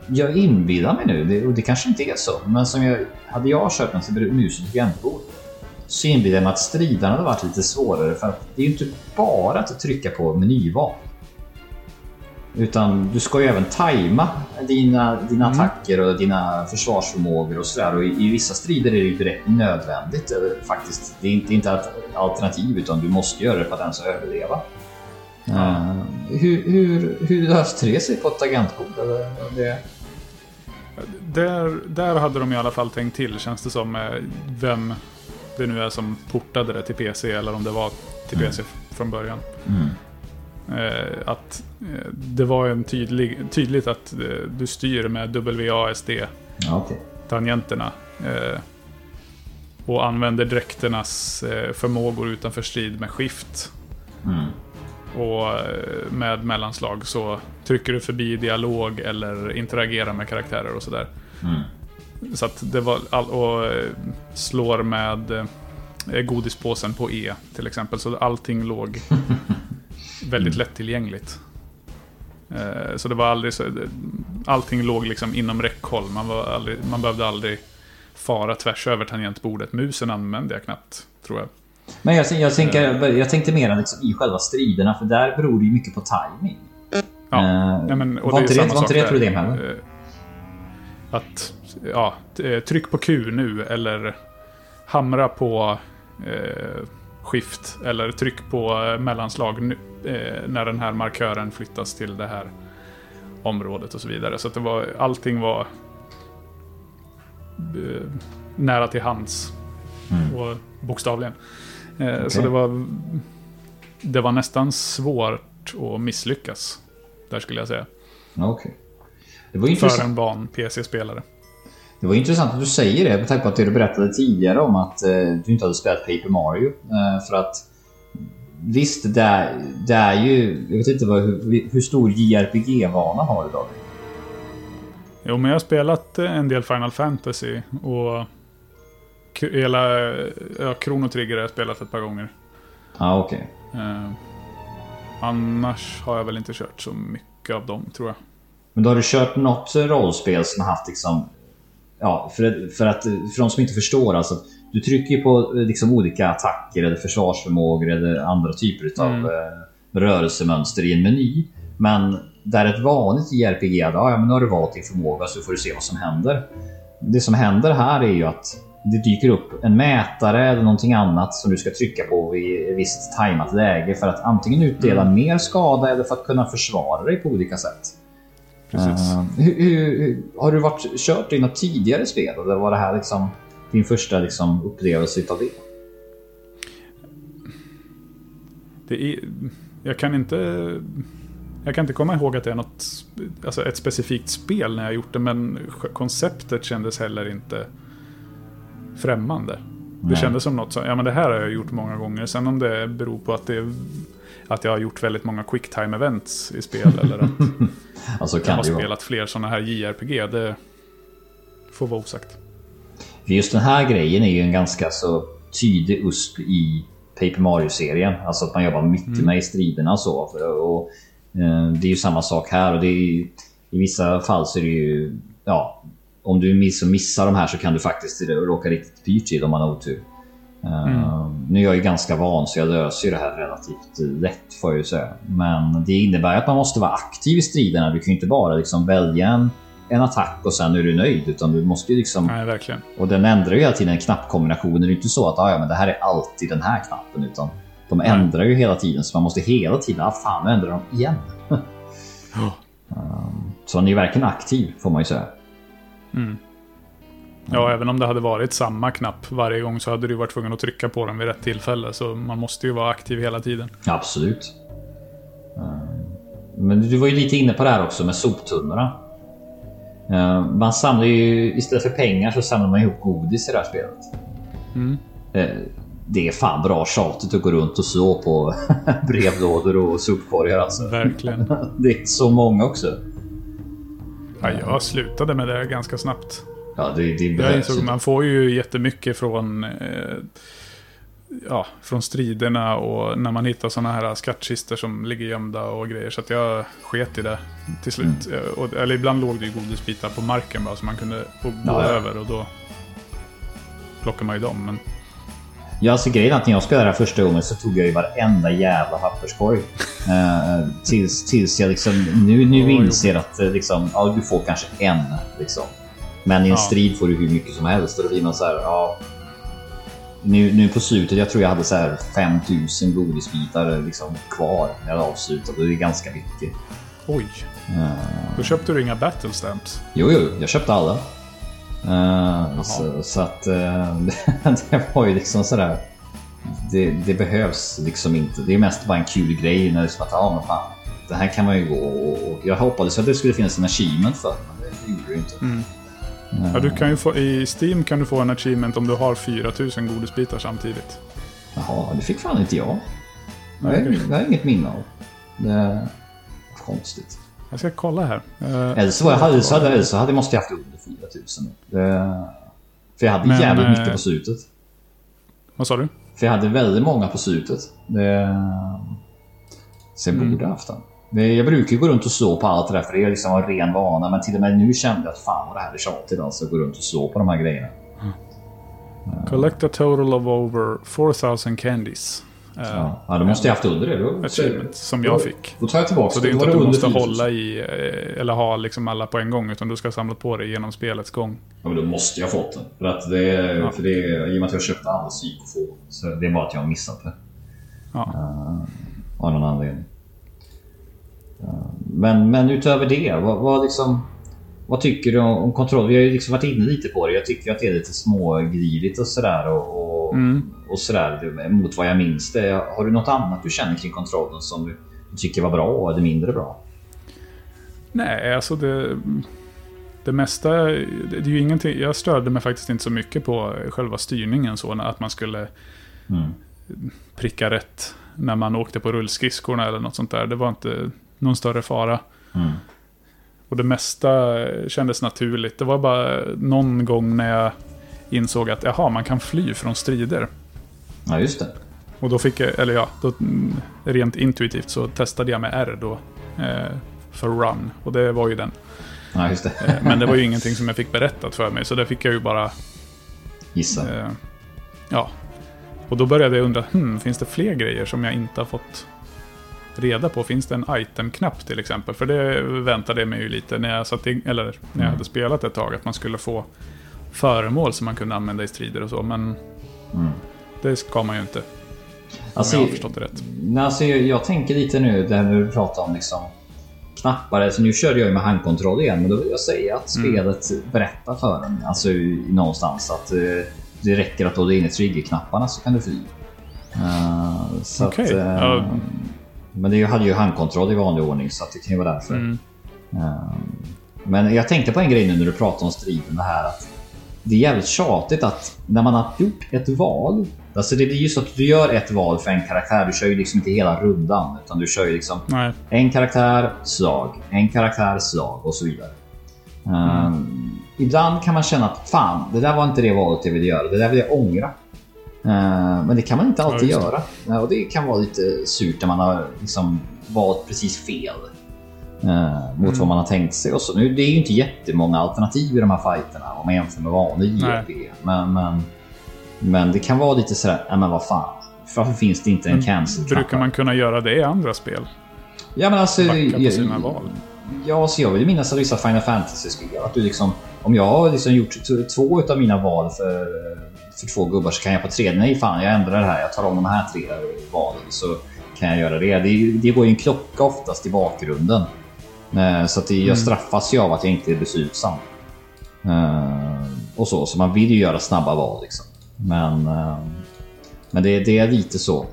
jag inbillar mig nu, det, och det kanske inte är så, men som jag, hade jag kört en mus och tangentbord så inbillar jag mig att striderna hade varit lite svårare för att det är ju inte bara att trycka på menyval. Utan du ska ju även tajma dina, dina mm. attacker och dina försvarsförmågor och sådär. Och i, i, vissa strider är det ju direkt nödvändigt. Faktiskt. Det är inte, inte ett alternativ utan du måste göra det för att ens överleva. Mm. Uh, hur, hur, hur löste det sig på ett agentbord? Det... Där, där hade de i alla fall tänkt till känns det som. Vem, det nu är som portade det till PC eller om det var till Mm. PC från början. Mm. Eh, att eh, det var en tydlig, tydligt att eh, du styr med WASD-tangenterna. Och använder dräkternas förmågor utanför strid med skift. Mm. Och med mellanslag så trycker du förbi dialog eller interagerar med karaktärer och sådär. Mm. Så att det var all, och slår med godispåsen på E till exempel. Så allting låg väldigt lättillgängligt. Eh, så det var aldrig så, allting låg liksom inom räckhåll. Man, var aldrig, man behövde aldrig fara tvärs över tangentbordet. Musen använde jag knappt, tror jag. Men jag, jag, tänker, jag tänkte mer liksom i själva striderna, för där beror det ju mycket på timing. Ja, Eh, nej, men, och var det inte det, var inte det ett problem heller? Eh, Att, ja, eh, tryck på Q nu eller hamra på eh, skift eller tryck på eh, mellanslag nu, eh, när den här markören flyttas till det här området och så vidare. Så att det var, allting var eh, nära till hands. Mm. Och bokstavligen. Eh, Så Okej. det var, det var nästan svårt att misslyckas. Där skulle jag säga. Okej. Det var ju För intressant. en van PC-spelare. Det var intressant att du säger det med tanke på att du berättade tidigare om att eh, du inte hade spelat Paper Mario. Eh, för att visst, det är, det är ju... Jag vet inte vad, hur, hur stor JRPG-vana har du David? Jo, men jag har spelat eh, en del Final Fantasy och hela ja, Chrono Trigger har jag spelat ett par gånger. Ja, okej. Eh, annars har jag väl inte kört så mycket av dem, tror jag. Men då har du kört något rollspel som har haft liksom... Ja, för, för att för de som inte förstår alltså. Du trycker på eh, liksom olika attacker eller försvarsförmågor eller andra typer av Mm. eh, rörelsemönster i en meny. Men där ett vanligt JRPG, ja, men nu har du valt din förmåga så får du se vad som händer. Det som händer här är ju att det dyker upp en mätare eller någonting annat som du ska trycka på i ett visst tajmat läge för att antingen utdela Mm. mer skada eller för att kunna försvara dig på olika sätt. Precis. Eh, hur, hur, har du varit, kört något tidigare spel? Eller var det här liksom din första liksom, upplevelse utav det? Det är, jag kan inte... Jag kan inte komma ihåg att det är något, alltså ett specifikt spel när jag gjort det, men konceptet kändes heller inte främmande. Det Nej. kändes som något som, ja men det här har jag gjort många gånger. Sen om det beror på att, det, att jag har gjort väldigt många quicktime events i spel eller att Alltså jag har vara. spelat fler sådana här JRPG, det får vara osagt. För just den här grejen är ju en ganska så tydlig USP i Paper Mario-serien. Alltså att man jobbar mycket Mm. med i striderna och så. Och, eh, det är ju samma sak här och det är I vissa fall så är det ju... Ja, om du miss, missar de här så kan du faktiskt råka riktigt dyrt till om man har otur. Eh, Mm. Nu är jag ju ganska van så jag löser det här relativt lätt får jag ju säga. Men det innebär att man måste vara aktiv i striderna. Du kan ju inte bara liksom välja en, en attack och sen är du nöjd. Utan du måste ju liksom... Nej, verkligen. Och den ändrar ju hela tiden knappkombinationer. Det är inte så att ah, ja, men det här är alltid den här knappen. Utan de Nej. ändrar ju hela tiden. Så man måste hela tiden... Ah, fan, nu ändrar de igen. Ja. Så han är verkligen aktiv får man ju säga. Mm. Ja, även om det hade varit samma knapp varje gång så hade du varit tvungen att trycka på den vid rätt tillfälle. Så man måste ju vara aktiv hela tiden. Absolut. Eh, Men du var ju lite inne på det här också med soptunnorna. Eh, Man samlar ju, istället för pengar så samlar man ihop godis i det här spelet. Mm. Eh, Det är fan bra tjatigt att gå runt och slå på brevlådor och sopkorgar alltså. Verkligen. Det är så många också. Ja, jag slutade med det ganska snabbt. Ja, det, det Jag insåg man får ju jättemycket från, eh, ja, från striderna och när man hittar sådana här skattkistor som ligger gömda och grejer. Så att jag sket i det till slut. Mm. Eh, Och, eller ibland låg det ju godisbitar på marken bara så man kunde gå Ja, över och då plockar man ju dem. Men Ja, alltså grejen att när jag spelade det här första gången så tog jag ju varenda jävla papperskorg. Eh, tills, tills jag liksom nu, nu inser att eh, liksom, ja, du får kanske en. Liksom. Men i en Ja. strid får du hur mycket som helst och då blir man så här, ja. Nu, nu på slutet, jag tror jag hade så här 5000 godisbitar liksom kvar när jag och det är ganska mycket. oj, Eh, då köpte du inga battle stamps. jo, jo, jag köpte alla. Uh, så, så, att uh, det var ju liksom sådär. Det, det, behövs liksom inte. Det är mest bara en kul grej när det är att ja men fan. Det här kan man ju gå och, jag hoppades att det skulle finnas en achievement för men det gjorde det inte. Mm. Ja, du kan ju få, I Steam kan du få en achievement om du har 4000 godisbitar samtidigt. Jaha, det fick fan inte jag. Det har jag, jag inget minne av. Det är konstigt. Jag ska kolla här. Uh, eller så, hade, så hade, eller så hade, måste jag haft under 4000. Det, för jag hade Men, jävligt mycket på slutet. Vad sa du? För jag hade väldigt många på slutet. Det, så jag mm. borde haft den. Jag brukar ju gå runt och slå på allt det där för det är liksom en ren vana. Men till och med nu kände jag att fan vad det här är tjatigt alltså. Att gå runt och slå på de här grejerna. Mm. Collect a total of over 4000 candies. Ja, ja då måste jag haft under det. Då, achievement som jag fick. Då tar jag tillbaka Så det är inte att du måste hålla i eh, eller ha liksom alla på en gång. Utan du ska samla på dig genom spelets gång. Ja, men då måste jag fått den. För att det är, ja. för det I och med att jag köpte alla psykofon. Så det är bara att jag har missat det. Ja. Uh, av någon anledning. Men, men utöver det, vad, vad, liksom, vad tycker du om, om kontroll? Vi har ju liksom varit inne lite på det. Jag tycker att det är lite smågridigt och sådär. Och, och, mm. och sådär mot vad jag minns det. Har du något annat du känner kring kontrollen som du, tycker var bra eller mindre bra? Nej, alltså det... Det mesta, det är ju ingenting, jag störde mig faktiskt inte så mycket på själva styrningen så, att man skulle mm. pricka rätt när man åkte på rullskridskorna eller något sånt där. Det var inte någon större fara. Mm. Och det mesta kändes naturligt. Det var bara någon gång när jag insåg att jaha, man kan fly från strider. Ja, just det. Och då fick jag, eller ja, då, rent intuitivt så testade jag med R då. Eh, för run. Och det var ju den. Ja, just det. eh, men det var ju ingenting som jag fick berättat för mig. Så det fick jag ju bara... Gissa. Eh, ja. Och då började jag undra, hmm, finns det fler grejer som jag inte har fått reda på. Finns det en item-knapp till exempel? För det väntade jag mig ju lite när jag, satt in, eller när jag mm. hade spelat ett tag. Att man skulle få föremål som man kunde använda i strider och så. Men mm. det ska man ju inte. Alltså, jag har förstått det rätt. Alltså, jag, tänker lite nu när du pratar om liksom knappar. Alltså, nu körde jag ju med handkontroll igen. Men då vill jag säga att mm. spelet berättar för en. Alltså någonstans att eh, det räcker att hålla inne triggerknapparna så kan du fly. Uh, så okay. att, uh, ja, men det hade ju handkontroll i vanlig ordning så det kan ju vara därför. Mm. Ehm, men jag tänkte på en grej nu när du pratade om striden. Här att det är jävligt tjatigt att när man har gjort ett val. Alltså det blir ju så att du gör ett val för en karaktär. Du kör ju liksom inte hela rundan. Utan du kör ju liksom Nej. en karaktär, slag. En karaktär, slag och så vidare. Mm. Um, ibland kan man känna att fan, det där var inte det valet jag ville göra. Det där vill jag ångra. Eh, men det kan man inte alltid ja, göra. Eh, och det kan vara lite surt när man har liksom valt precis fel. Uh, mot mm. vad man har tänkt sig. Och så. Nu, det är ju inte jättemånga alternativ i de här fighterna om man jämför med vanlig JRP. Men, men, men det kan vara lite sådär, ja men vad fan. Varför finns det inte en cancel Brukar man kunna göra det i andra spel? Ja men alltså... Backa på sina val? Ja, så jag vill minnas att vissa Final Fantasy-spel att du liksom... Om jag har liksom gjort två av mina val för för två gubbar så kan jag på tredje, nej fan jag ändrar det här, jag tar om de här tre valen så kan jag göra det. Det, det går ju en klocka oftast i bakgrunden. Eh, så att det, jag mm. straffas ju av att jag inte är beslutsam. Eh, och så, så man vill ju göra snabba val liksom. Men, eh, men det, det är lite så.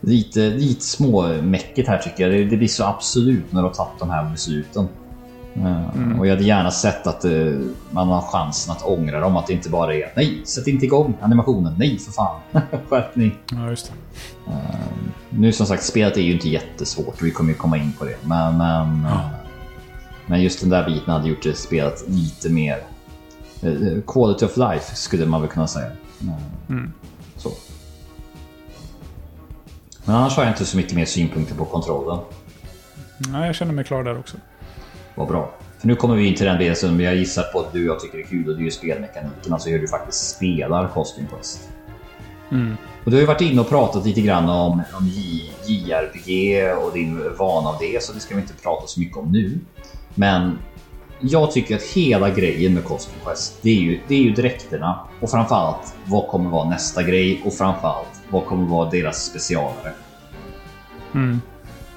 Lite, lite småmäckigt här tycker jag. Det, det blir så absolut när du har tagit de här besluten. Mm. Och jag hade gärna sett att uh, man har chansen att ångra dem. Att det inte bara är nej, sätt inte igång animationen. Nej, för fan. Skärpning. Ja, just det. Uh, nu som sagt, spelet är ju inte jättesvårt. Vi kommer ju komma in på det. Men, men, ja. men just den där biten hade gjort det spelet lite mer quality of life skulle man väl kunna säga. Mm. Så. Men annars har jag inte så mycket mer synpunkter på kontrollen. Nej, jag känner mig klar där också. Vad bra. För nu kommer vi in till den delen som jag gissar på att du och jag tycker är kul och det är ju spelmekaniken. Alltså hur du faktiskt spelar Costume Quest. Mm. Och du har ju varit inne och pratat lite grann om, om JRPG och din vana av det, så det ska vi inte prata så mycket om nu. Men jag tycker att hela grejen med Costume Quest, det är ju, det är ju dräkterna och framförallt vad kommer vara nästa grej och framförallt vad kommer vara deras specialare. Mm.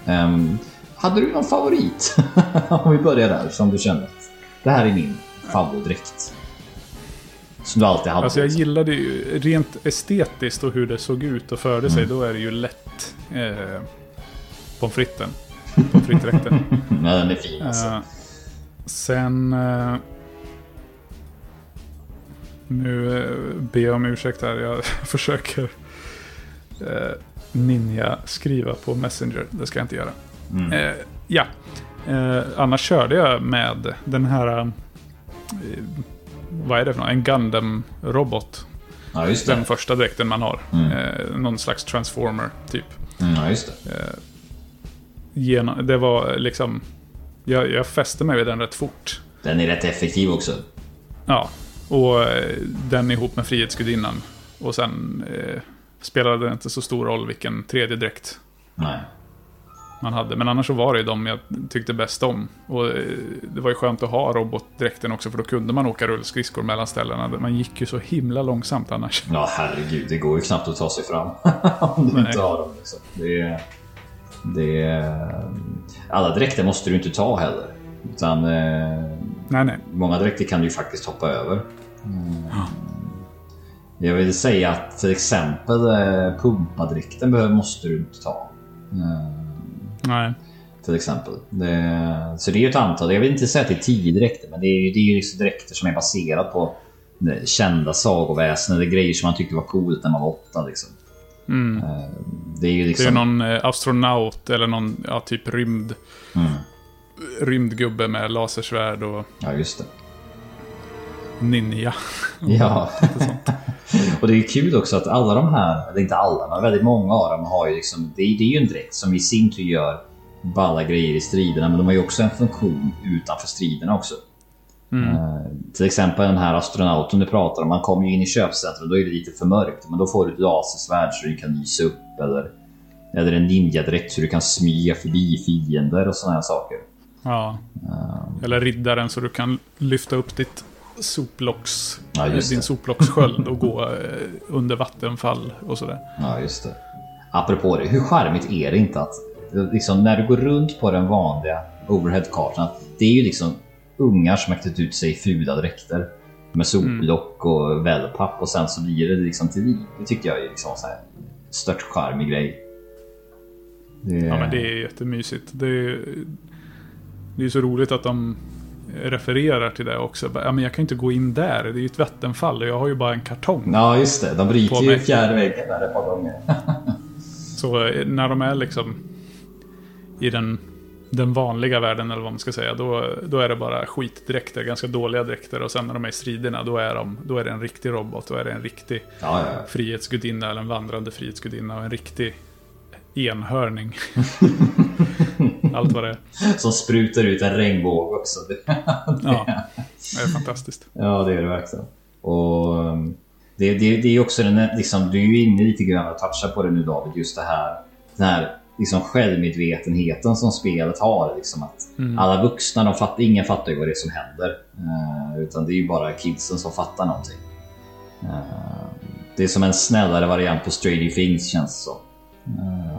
Um, hade du någon favorit? Om vi börjar där, som du kände. Det här är min. favoritdräkt? Som du alltid hade? Alltså jag gillade ju rent estetiskt och hur det såg ut och förde sig. Då är det ju lätt eh, pommes fritesen. Pommes frites-dräkten. ja, den är fin alltså. Eh, sen... Eh, nu eh, ber jag om ursäkt här. Jag försöker eh, ninja-skriva på Messenger. Det ska jag inte göra. Mm. Eh, ja. Eh, annars körde jag med den här... Eh, vad är det för något? En Gundam-robot. Ja, just det. Den första dräkten man har. Mm. Eh, någon slags transformer, typ. Mm, ja, just det. Genom, det var liksom... Jag, jag fäste mig vid den rätt fort. Den är rätt effektiv också. Ja, och eh, den ihop med Frihetsgudinnan. Och sen eh, spelade det inte så stor roll vilken tredje dräkt Nej. Man hade. Men annars så var det ju de jag tyckte bäst om. Och eh, det var ju skönt att ha robotdräkten också för då kunde man åka rullskridskor mellan ställena. Man gick ju så himla långsamt annars. Ja, herregud. Det går ju knappt att ta sig fram. om du Nej. inte har dem. Liksom. Det det alla dräkter måste du inte ta heller. Utan eh, Nej, nej. många dräkter kan du ju faktiskt hoppa över. Mm. Jag vill säga att till exempel eh, pumpadräkten måste du inte ta. Nej. till exempel. Det, så det är ju ett antal, jag vill inte säga att det är tio dräkter, men det är ju det är ju liksom dräkter som är baserat på eh, kända sagoväsen eller grejer som man tyckte var coolt när man var åtta. Liksom. Mm. Eh, Det är ju Det är liksom... någon eh, astronaut eller någon ja, typ rymd, Mm, rymdgubbe med lasersvärd och ja, just det. Ninja. Ja. och det är kul också att alla de här, eller inte alla, men väldigt många av dem har ju liksom... Det är, det är ju en dräkt som i sin tur gör balla grejer i striderna, men de har ju också en funktion utanför striderna också. Mm. Eh, till exempel den här astronauten du pratar om, man kommer ju in i köpcentrum då är det lite för mörkt. Men då får du ett lasersvärd så du kan lysa upp eller, eller en ninjadräkt så du kan smyga förbi fiender och sådana här saker. Ja. Eller riddaren så du kan lyfta upp ditt soplocks, Ja, just din soplockssköld och gå eh, under vattenfall och sådär. Ja, just det. Apropå det, hur charmigt är det inte att liksom, när du går runt på den vanliga overheadkartan, det är ju liksom ungar som har klätt ut sig i fula dräkter med soplock och wellpapp och sen så blir det liksom till liv. Det tycker jag är liksom så här stört charmig grej. Det, Ja, men det är jättemysigt. Det är, det är så roligt att de refererar till det också. Ja, men jag kan inte gå in där, det är ju ett vattenfall och jag har ju bara en kartong. Ja, just det. De bryter ju fjärde väggen där ett par gånger. Så eh, när de är liksom i den, den vanliga världen, eller vad man ska säga, då, då är det bara skitdräkter, ganska dåliga dräkter. Och sen när de är i striderna, då är, de, då är det en riktig robot, då är det en riktig Ja, ja. frihetsgudinna eller en vandrande frihetsgudinna och en riktig enhörning. Allt vad det är. Som sprutar ut en regnbåge också. Ja, det är fantastiskt. Ja, det är det verkligen. Och um, det, det, det är också den, liksom, du är ju inne lite grann och touchar på det nu David, just det här, den här liksom självmedvetenheten som spelet har. Liksom att Alla vuxna, de fattar, ingen fattar ju vad det är som händer. Eh, utan det är ju bara kidsen som fattar någonting. Eh, det är som en snällare variant på Stranger Things känns det som. Eh,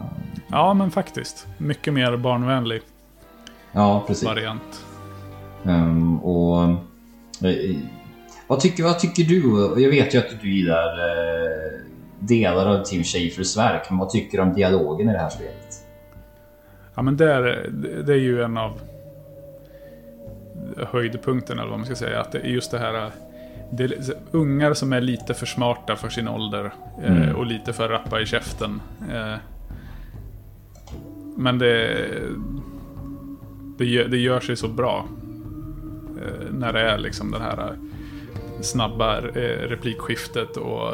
Ja, men faktiskt. Mycket mer barnvänlig ja, precis. variant. Ehm, och, eh, vad, tycker, vad tycker du? Jag vet ju att du gillar eh, delar av Tim Schafers verk, men vad tycker du om dialogen i det här spelet? Ja, men det är, det är ju en av höjdpunkterna, eller vad man ska säga. Att det är just det här... Det är ungar som är lite för smarta för sin ålder eh, Mm. och lite för rappa i käften. Eh, men det, det, gör- det gör sig så bra. Eh, när det är liksom den här snabba replikskiftet och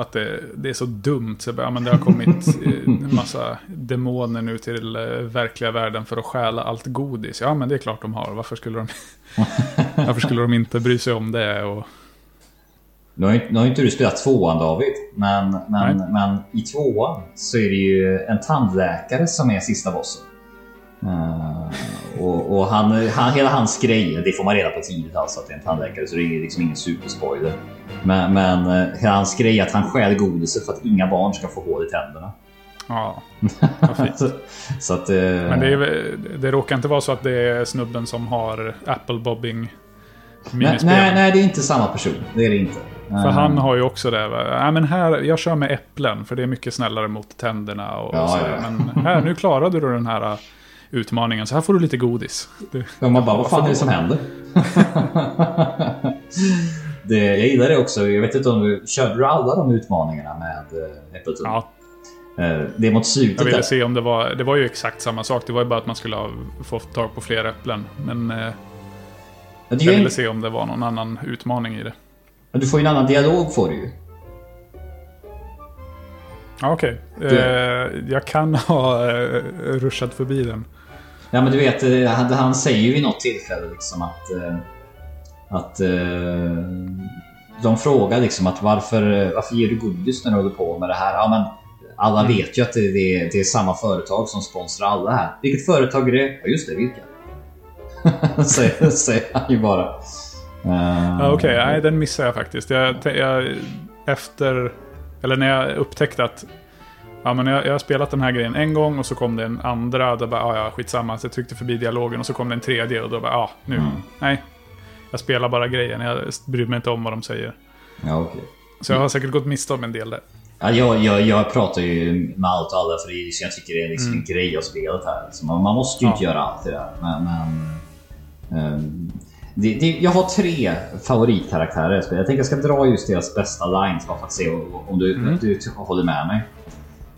att det, det är så dumt. Så bara, ja, men det har kommit eh, en massa demoner nu till eh, verkliga världen för att stjäla allt godis. Ja, men det är klart de har. Varför skulle de, varför skulle de inte bry sig om det? Och, Nu har, nu har inte du spelat tvåan David, men, men, Nej. men i tvåan så är det ju en tandläkare som är sista bossen. Eh, och och han, han, hela hans grej, det får man reda på tidigt alltså att det är en tandläkare så det är liksom ingen superspoiler. Men, men eh, hela hans grej är att han stjäl godiset för att inga barn ska få hål i tänderna. ja, vad fint. så, så att... eh, Men det, är, det råkar inte vara så att det är snubben som har apple-bobbing minispelen. nej, nej, det är inte samma person. Det är det inte. För han har ju också det. Ja, men här, jag kör med äpplen för det är mycket snällare mot tänderna. Och, Ja, så. ja. Men här, nu klarade du den här uh, utmaningen. Så här får du lite godis. Det, Ja, man bara, vad fan är det som händer? det, jag gillar det också. Jag vet inte om du... Körde du alla de utmaningarna med uh, Appleton? ja, Eh, det är mot slutet jag ville där. se om det var... Det var ju exakt samma sak. Det var ju bara att man skulle ha, få tag på fler äpplen. Men eh, det är jag ville en, se om det var någon annan utmaning i det. du får ju en annan dialog får du ju. Ja, okej. Eh, jag kan ha eh, ruschat förbi den. Ja men du vet, eh, han, han säger ju vid något tillfälle liksom att... eh, Att... eh, De frågar liksom att varför, varför ger du godis när du håller på med det här? Ja men alla Mm. vet ju att det, är, det är samma företag som sponsrar alla här. Vilket företag är det? Ja just det, vilka? säger, säger han ju bara. Ja, Okej, nej den missade jag faktiskt. Jag, jag, efter, eller när jag upptäckte att ja, men jag, jag har spelat den här grejen en gång och så kom det en andra. Då bara, ja, ja, skitsamma. Så jag tryckte förbi dialogen och så kom det en tredje och då bara, ja, nu. Mm. Nej, jag spelar bara grejen. Jag bryr mig inte om vad de säger. Ja, okej. Så jag har säkert gått miste om en del där. Ja, jag, jag, jag pratar ju med allt och alla för det är, jag tycker det är liksom Mm. en grej av spelet här. Liksom. Man, man måste ju inte Ja. göra allt det där. Men, men, ehm, det, det, jag har tre favoritkaraktärer i spelet. Jag tänker jag ska dra just deras bästa lines bara för att se om, om du, Mm. du håller med mig.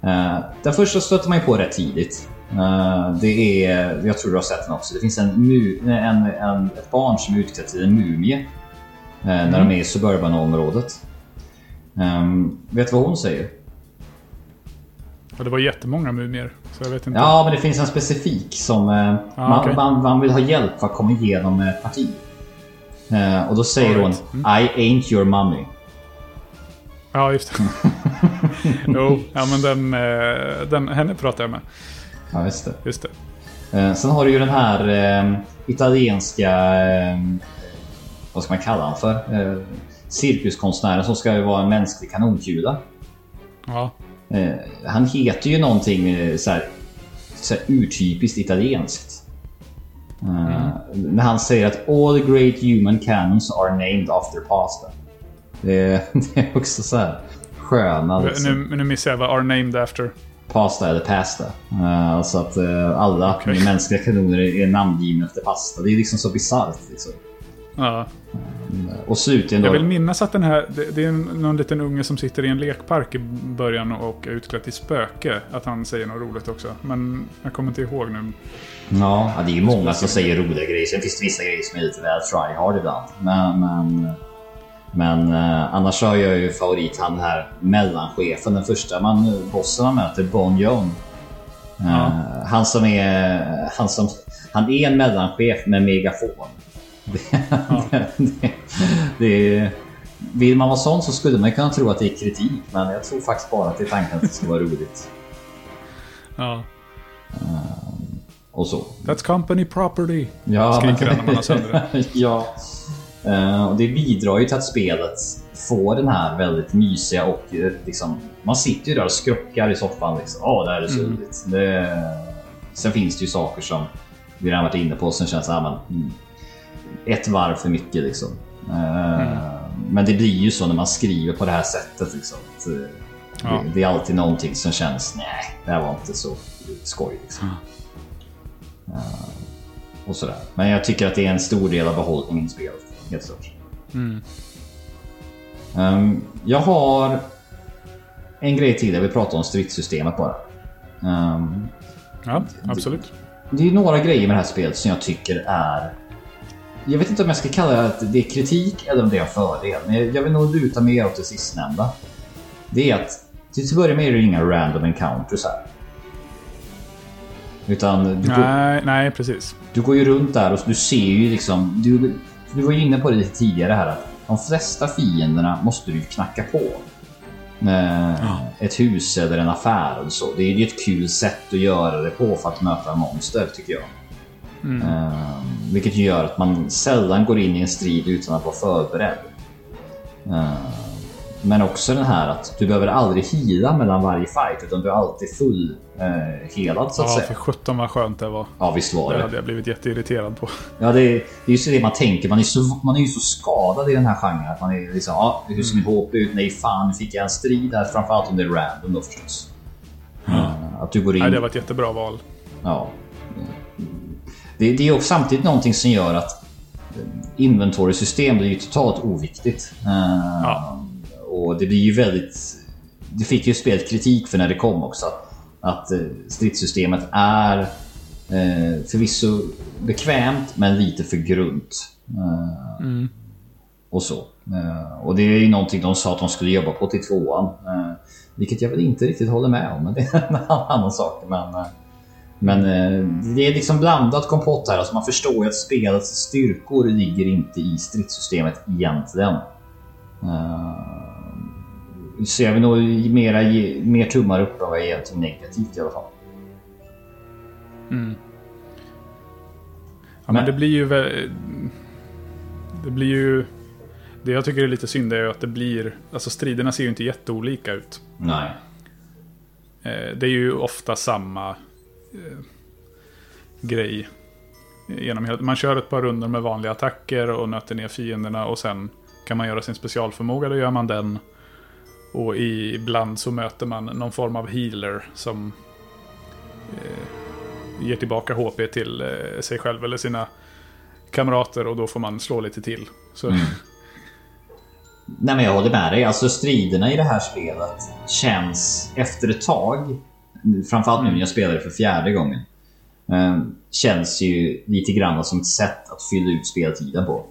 Uh, den första stöter man ju på rätt tidigt. Eh, det är, jag tror du har sett den också. Det finns en, mu- en, en, ett barn som är utklädd till en mumie. eh, När de är i suburbanområdet. Um, vet du vad hon säger? Och det var jättemånga mumier. Så jag vet inte. Ja, men det finns en specifik som eh, man, okej. man, man vill ha hjälp för att komma igenom ett parti. Eh, och då säger right. hon I ain't your mummy. Ja, just det. jo, ja men den, eh, den, henne pratar jag med. Ja, just det. Just det. Eh, sen har du ju den här eh, italienska... Eh, vad ska man kalla han för? Eh, cirkuskonstnären som ska ju vara en mänsklig kanonkula. Ja, Eh, han heter ju någonting så här, så här urtypiskt italienskt. Eh, När han säger att all great human cannons are named after pasta. Det, det är också så här sköna liksom. nu, nu missar jag vad are named after. Pasta eller pasta. Uh, alltså att eh, alla Okej. mänskliga kanoner är, är namngivna efter pasta. Det är liksom så bisarrt. Liksom. Ja. Och slutligen Jag då... vill minnas att den här, det, det är någon liten unge som sitter i en lekpark i början och är utklädd till spöke. Att han säger något roligt också. Men jag kommer inte ihåg nu. Ja, det är ju många som säger roliga grejer. Sen finns det vissa grejer som är lite väl try hard ibland. Men, men, men eh, annars har jag ju favorit han här mellanchefen. Den första man, bossen man möter, Bon Joon. Eh, Ja. Han som är... Han, som, han är en mellanchef med megafon. Det, det, det, det, vill man vara sån så skulle man kunna tro att det är kritik. Men jag tror faktiskt bara att det är tanken att det ska vara roligt. Ja. Och så. That's company property. Ja, Skriker han när man har sönder det. ja. Eh, och det bidrar ju till att spelet får den här väldigt mysiga och eh, liksom... Man sitter ju där och skrockar i soffan liksom. Åh, det här är så Mm. Det... Sen finns det ju saker som vi redan varit inne på som känns ah, men, mm, ett varv för mycket liksom. Eh, Mm. Men det blir ju så när man skriver på det här sättet liksom. Eh, Ja. det, det är alltid någonting som känns, nej, det här var inte så skoj liksom. Eh, och sådär. Men jag tycker att det är en stor del av behållningen i spelet. Helt klart. Mm. Ehm, jag har en grej till. Jag vill prata om stridssystemet bara. Ehm, Ja, absolut. det är några grejer med det här spelet som jag tycker är... Jag vet inte om jag ska kalla det att det är kritik eller om det är en fördel. Men jag- vill nog luta mer åt det sistnämnda. Det är att till att börja med är det inga random encounters här. Utan du går, Nej, nej, precis. du går ju runt där och du ser ju liksom... Du, du var ju inne på det lite tidigare här att de flesta fienderna måste du knacka på. Med ett hus eller en affär och så. Det är ju ett kul sätt att göra det på för att möta monster tycker jag. Mm. Ehm, vilket gör att man sällan går in i en strid utan att vara förberedd. Ehm, Men också den här att du behöver aldrig hila mellan varje fight utan du är alltid full eh, helad så att Ja, säga. för 17 vad skönt det var. Ja visst var Det det. hade jag blivit jätteirriterad på. Ja, det, är, det är just det man tänker. Man är, så, man är ju så skadad i den här genren. Att man är liksom, ja, hur ser min HP ut? Nej, fan, nu fick jag en strid här. Framförallt om det är random då förstås. Eh, att du går in... Nej, det var ett jättebra val. Ja. Det, det är också samtidigt någonting som gör att inventory-system blir ju totalt oviktigt. Eh, Ja. Och det blir ju väldigt... Det fick ju spelet kritik för när det kom också. Att eh, stridssystemet är eh, förvisso bekvämt men lite för grunt. Eh, Mm. och så. Eh, och det är ju någonting de sa att de skulle jobba på till tvåan. Eh, vilket jag väl inte riktigt håller med om, men det är en annan sak. Men, men det är liksom blandat kompott här. Alltså man förstår ju att spelets styrkor ligger inte i stridssystemet egentligen. Så jag vill nog mera ge mer tummar upp än vad jag ger till negativt i alla fall. Mm. Ja, Men- men det blir ju... Det blir ju... Det jag tycker är lite synd är ju att det blir... Alltså striderna ser ju inte jätteolika ut. Nej. Eh, Det är ju ofta samma eh, grej. Genom hela, man kör ett par runder med vanliga attacker och nöter ner fienderna och sen kan man göra sin specialförmåga, då gör man den. Och ibland så möter man någon form av healer som eh, ger tillbaka HP till eh, sig själv eller sina kamrater och då får man slå lite till. Mm. Nej men jag håller med dig. Alltså striderna i det här spelet känns efter ett tag, framförallt nu när jag spelar det för fjärde gången, eh, känns ju lite grann som ett sätt att fylla ut speltiden på.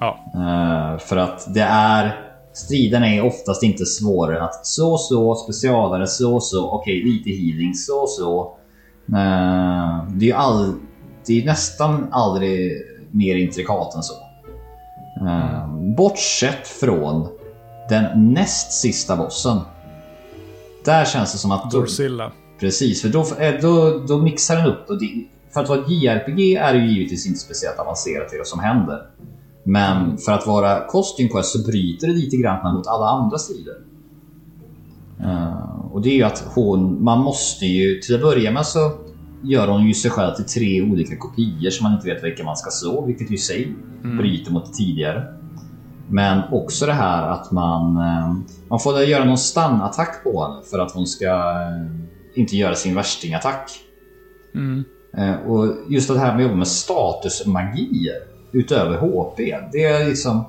ja, Eh, för att det är... Striderna är oftast inte svårare än att så så, specialare, så så, okej lite healing, så så. Eh, det är ju all, det är nästan aldrig mer intrikat än så. Eh, bortsett från den näst sista bossen. Där känns det som att... Dorsilla. Precis, för då, eh, då, då mixar den upp. Och det, för att vara ett JRPG är det ju givetvis inte speciellt avancerat det som händer. Men för att vara Costume Quest så bryter det lite grann mot alla andra strider. Eh, och det är ju att hon, man måste ju, till att börja med så gör hon ju sig själv till tre olika kopior som man inte vet vilka man ska slå, vilket i sig bryter mot det tidigare. Men också det här att man, eh, man får göra någon stannattack på henne för att hon ska eh, inte göra sin värstingattack. Mm. Och just det här med att jobba med statusmagier utöver HP, det är liksom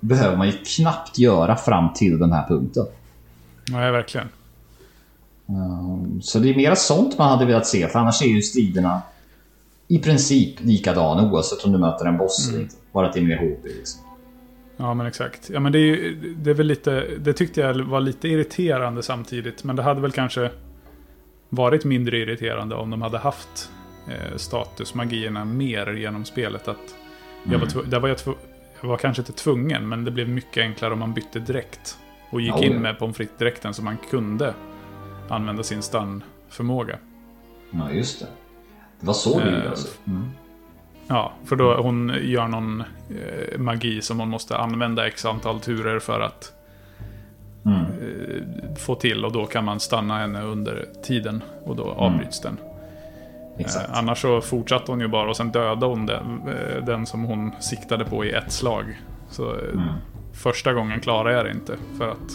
behöver man ju knappt göra fram till den här punkten. Nej, verkligen. Um, Så det är mera sånt man hade velat se, för annars är ju striderna i princip likadana oavsett om du möter en boss eller inte. Bara att det är mer HP liksom. Ja, men exakt. Ja, men det, är det är väl lite... Det tyckte jag var lite irriterande samtidigt. Men det hade väl kanske varit mindre irriterande om de hade haft eh, statusmagierna mer genom spelet. Att jag, var tv- där var jag, jag var kanske inte tvungen, men det blev mycket enklare om man bytte direkt. Och gick Ja, in med pommes frites-dräkten så man kunde använda sin stun-förmåga. Ja, just det. Det var så det Eh, gjorde alltså. Mm. Ja, för då hon gör någon eh, magi som hon måste använda x antal turer för att Mm. eh, få till och då kan man stanna henne under tiden och då avbryts den. Exakt. Eh, annars så fortsatte hon ju bara och sen dödade hon den, eh, den som hon siktade på i ett slag. Så eh, Mm. första gången klarade jag det inte för att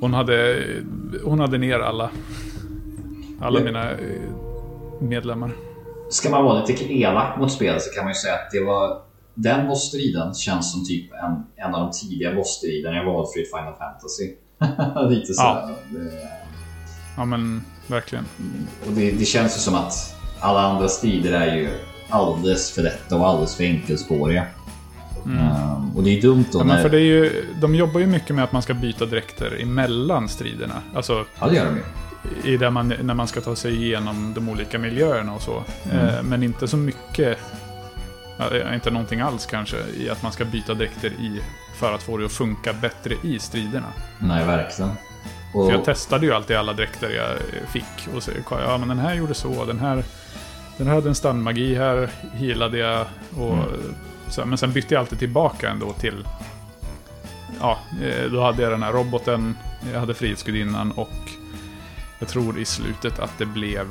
hon hade, hon hade ner alla, alla Ja. mina medlemmar. Ska man vara lite elak mot spelet så kan man ju säga att det var den bossstriden känns som typ en, en av de tidiga bossstriderna jag valfritt Final Fantasy. lite så. Ja. Det, Ja men verkligen. och det, det känns ju som att alla andra strider är ju alldeles för lätta och alldeles för enkelspåriga. Ehm, och det är dumt då Ja, när... men för det är ju, de jobbar ju mycket med att man ska byta dräkter emellan striderna. Alltså Ja, det gör de ju. i där man, när man ska ta sig igenom de olika miljöerna och så. Eh, men inte så mycket, ja, inte någonting alls kanske, i att man ska byta dräkter i för att få det att funka bättre i striderna. Nej, verkligen. Och, För jag testade ju alltid alla dräkter jag fick. Och så, ja men den här gjorde så, den här, den här hade en stannmagi, här healade jag. Och, så, men sen bytte jag alltid tillbaka ändå till ja, eh, då hade jag den här roboten, jag hade Frihetsgudinnan och jag tror i slutet att det blev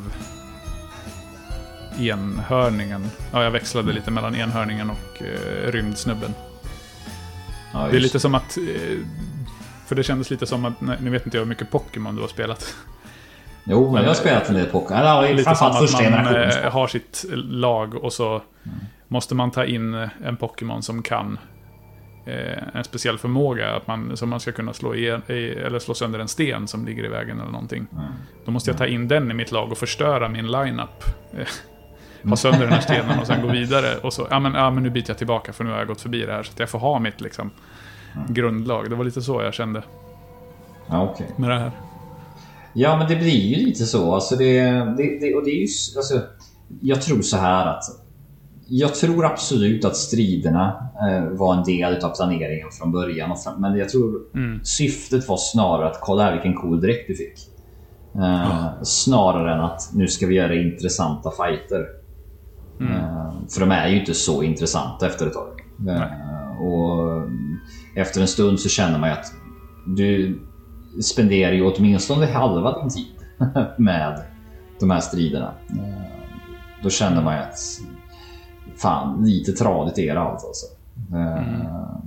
enhörningen. Ja, jag växlade lite mellan enhörningen och eh, rymdsnubben. Ja, Det är lite som att... eh, För det kändes lite som att, nu vet inte jag hur mycket Pokémon du har spelat. Jo, men jag har spelat en del Pokémon. Ja, Lite som att man eh, har sitt lag och så måste man ta in en Pokémon som kan eh, en speciell förmåga. Att man, som man ska kunna slå, i, eller slå sönder en sten som ligger i vägen eller någonting. Mm. Då måste jag ta in den i mitt lag och förstöra min lineup. Eh, Ha sönder den här stenen och sen gå vidare. Och så, ja men, ja men nu byter jag tillbaka för nu har jag gått förbi det här. Så att jag får ha mitt liksom, grundlag. Det var lite så jag kände Ja, okej. med det här. Ja, men det blir ju lite så. Alltså det, det, det, och det är ju... Alltså, jag tror så här att... Jag tror absolut att striderna eh, var en del av planeringen från början. Men jag tror Mm. syftet var snarare att kolla här vilken cool dräkt du fick. Eh, Snarare än att nu ska vi göra intressanta fighter. Eh, för de är ju inte så intressanta efter ett tag. Eh, och efter en stund så känner man ju att du spenderar ju åtminstone halva din tid med de här striderna. Eh, Då känner man ju att fan, lite tradigt är det allt alltså. Eh,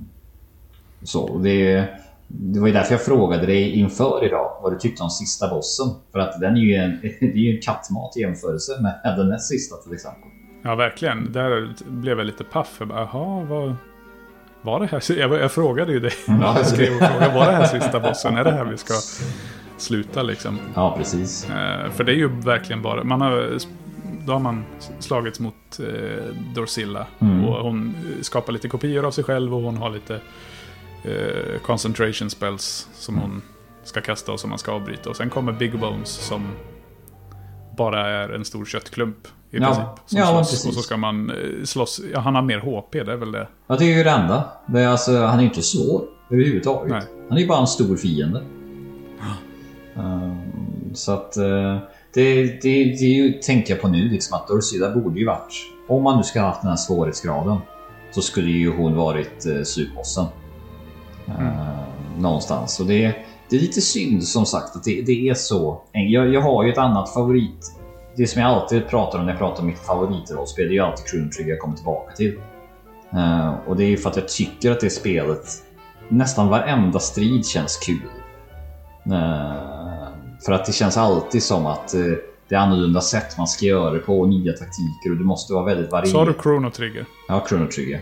Så det, det var ju därför jag frågade dig inför idag vad du tyckte om sista bossen. För att den är ju en, det är ju en kattmat i jämförelse med den näst sista till exempel. Ja, verkligen. Där blev jag lite paff. Jag bara, jaha, vad... Var det här? Jag, jag frågade ju dig. Ja, jag skrev och frågade, var det här sista bossen? Är det här vi ska sluta liksom? Ja, precis. Eh, för det är ju verkligen bara... Man har, då har man slagits mot eh, Dorsilla. Mm. Och hon skapar lite kopior av sig själv och hon har lite eh, concentration spells som hon ska kasta och som man ska avbryta. Och sen kommer Big Bones som bara är en stor köttklump i Ja. princip. Som Ja, slåss. precis. Och så ska man eh, slåss. Ja, han har mer HP, det är väl det. Ja, det är ju det enda. Det är alltså, han är ju inte svår överhuvudtaget. Nej. Han är ju bara en stor fiende. Um, så att... eh, det, det, det är ju, tänker jag på nu, liksom att Dorsida borde ju varit... Om man nu ska ha haft den här svårighetsgraden så skulle ju hon varit uh, slutbossen. Eh, Någonstans. Och det, det är lite synd som sagt att det, det är så. Jag, jag har ju ett annat favorit. Det som jag alltid pratar om när jag pratar om mitt favoritrollspel, det är ju alltid Chrono Trigger jag kommer tillbaka till. Eh, och det är ju för att jag tycker att det spelet, nästan varenda strid känns kul. Eh, för att det känns alltid som att eh, det är annorlunda sätt man ska göra det på nya taktiker och du måste vara väldigt varierad. Sa du Chrono Trigger? Ja, Chrono Trigger.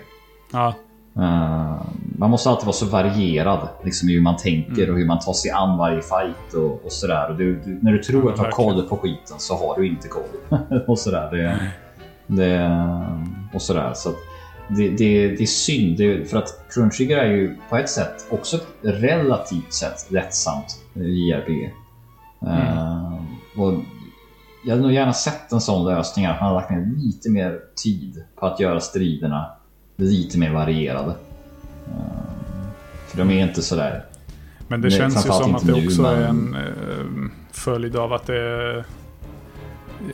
Ja. Eh, man måste alltid vara så varierad liksom, i hur man tänker och hur man tar sig an varje fight och, och sådär. Och du, du, när du tror Ja, att du har koll på skiten så har du inte koll. och sådär. Det, det, och sådär. Så det, det, det är synd, det, för att Chrono Trigger är ju på ett sätt också ett relativt sett lättsamt eh, JRPG. Eh, och jag hade nog gärna sett en sån lösning att man hade lagt ner lite mer tid på att göra striderna lite mer varierade. Eh, För de är inte sådär... Men det Nej, känns ju som att det nu, också är men- en eh, följd av att det är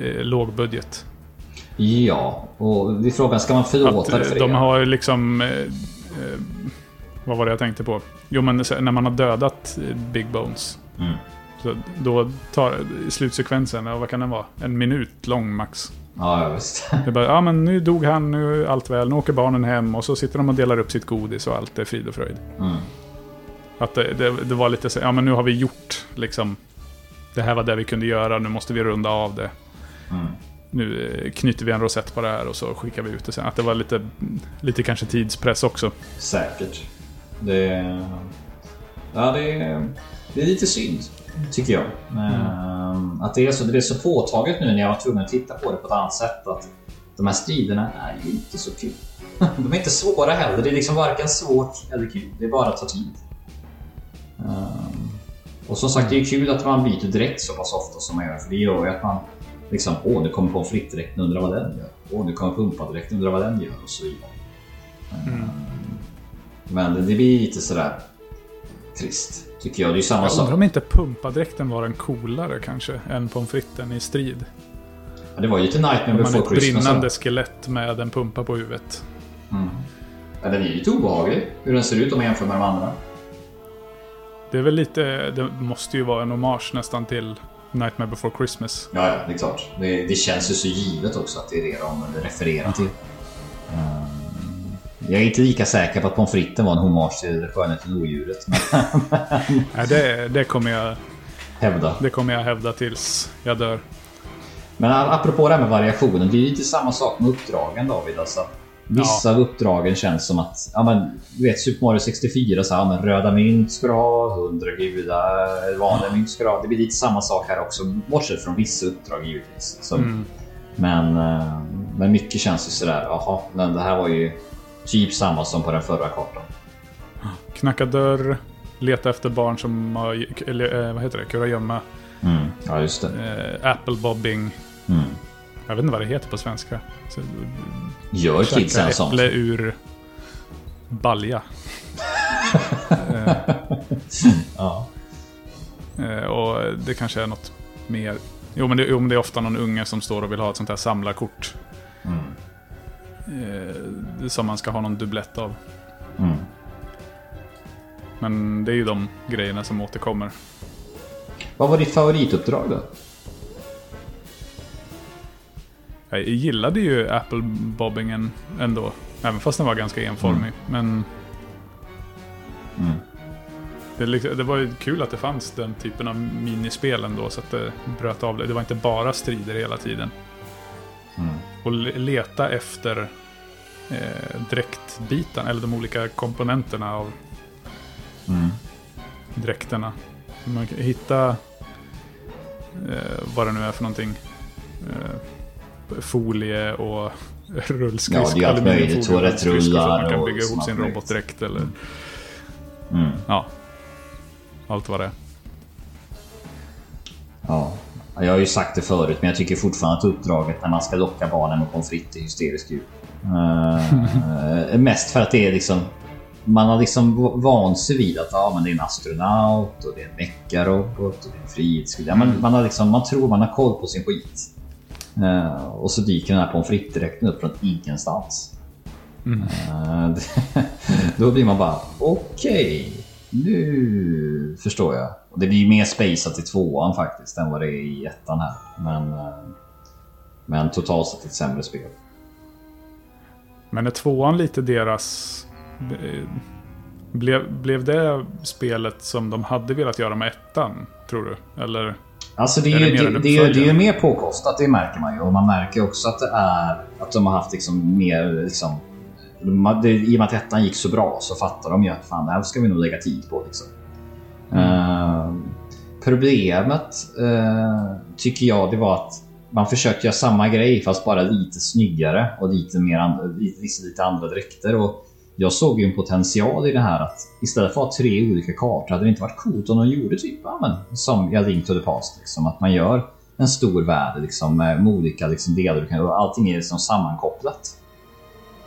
eh, låg budget. Ja, och det är frågan, ska man förlåta det för de det? har liksom... Vad var det jag tänkte på? Jo, men när man har dödat Big Bones. Mm. Så då tar slutsekvensen, vad kan den vara? En minut lång max. Ja, visst. Det är bara, ja men nu dog han, nu är allt väl, nu åker barnen hem och så sitter de och delar upp sitt godis och allt är frid och fröjd. Mm. Att det, det, det var lite så, ja men nu har vi gjort liksom... Det här var det vi kunde göra, nu måste vi runda av det. Mm. Nu eh, knyter vi en rosett på det här och så skickar vi ut det sen. Att det var lite, lite kanske tidspress också. Säkert. Det... Ja, det det är lite synd, tycker jag. Ehm, Att det är, så, det är så påtagligt nu när jag var tvungen att titta på det på ett annat sätt. Att de här striderna är ju inte så kul. De är inte svåra heller. Det är liksom varken svårt eller kul. Det är bara att ta tid. Ehm, Och som sagt, det är kul att man byter direkt så pass ofta som man gör. För det gör ju att man liksom, åh, nu kommer konfliktdräkten, undrar vad den gör. Åh, nu kommer pumpadräkten, undrar vad den gör och så vidare. Ehm, Men det blir lite sådär trist, tycker jag. Det är samma Jag undrar sak. om inte pumpadräkten var en coolare kanske, än pommes fritesen i strid. Ja, Det var ju lite Nightmare before ett Christmas. brinnande va? skelett med en pumpa på huvudet. Mm. Ja, den är ju lite obehaglig, hur den ser ut om man jämför med de andra. Det är väl lite, det måste ju vara en hommage nästan till Nightmare before Christmas. Ja, ja, det är klart. Det, det känns ju så givet också att det är det de refererar till. Um, jag är inte lika säker på att pommes fritesen var en hommage till Skönheten och odjuret. Nej, det, det kommer jag hävda. Det kommer jag hävda tills jag dör. Men apropå det här med variationen. Det är lite samma sak med uppdragen David. Alltså, vissa ja. av uppdragen känns som att, ja men du vet Super Mario 64 så ja, men röda mynt ska du ha, 100 gudar, vanliga mynt ska du ha. Det blir lite samma sak här också. Bortsett från vissa uppdrag givetvis. Så, mm. men, eh, men mycket känns ju sådär, jaha, men det här var ju typ samma som på den förra kartan. Knacka dörr, leta efter barn som har, eller, vad heter det, kurragömma. Mm. Ja, just det. Eh, apple bobbing. Mm. Jag vet inte vad det heter på svenska. Så, Gör kidsen sånt? Äpple ur balja. ja. Eh, och det kanske är något mer. Jo men, det, jo, men det är ofta någon unge som står och vill ha ett sånt här samlarkort. Mm. Eh, som man ska ha någon dubblett av. Mm. Men det är ju de grejerna som återkommer. Vad var ditt favorituppdrag då? Jag gillade ju Apple-bobbingen ändå. Även fast den var ganska enformig. Mm. Men... Mm. Det, liksom, det, var ju kul att det fanns den typen av minispel ändå. Så att det bröt av det. Det var inte bara strider hela tiden. Mm. Och leta efter eh, dräktbitarna, eller de olika komponenterna av mm. dräkterna. Man kan hitta eh, vad det nu är för någonting. Eh, folie och rullskridskor. Ja, det är allt möjligt. Toalettrullar Man kan bygga ihop sin robotdräkt eller... Mm. Ja. Allt vad det är. Ja. Jag har ju sagt det förut, men jag tycker fortfarande att uppdraget när man ska locka barnen med pommes frites är hysteriskt kul. Uh, mest för att det är liksom man har liksom vant sig vid att ja, men det är en astronaut och det är en meckarobot och det är en frihetsgud. Ja, man, man, har liksom, man tror man har koll på sin skit. Uh, och så dyker den här pommes frites-dräkten upp från ingenstans. Mm. Uh, då blir man bara okej, okay, nu förstår jag. Och det blir mer spaceat i tvåan faktiskt än vad det är i ettan här. Men, uh, men totalt sett ett sämre spel. Men är tvåan lite deras blev, blev det spelet som de hade velat göra med ettan, tror du? Eller? Alltså det är, ju, det, det, det, är, det är mer påkostat, det märker man ju. Och man märker också att det är att de har haft liksom mer liksom, det, I och med att ettan gick så bra så fattar de ju att fan, det här ska vi nog lägga tid på. Liksom. Mm. Uh, problemet uh, tycker jag det var att man försökte göra samma grej fast bara lite snyggare och lite, mer, lite, lite andra dräkter. Och jag såg ju en potential i det här att istället för att ha tre olika kartor hade det inte varit coolt om de gjorde typ ja, men, som jag Link to the Past. Liksom, att man gör en stor värld liksom, med olika liksom, delar och allting är liksom sammankopplat.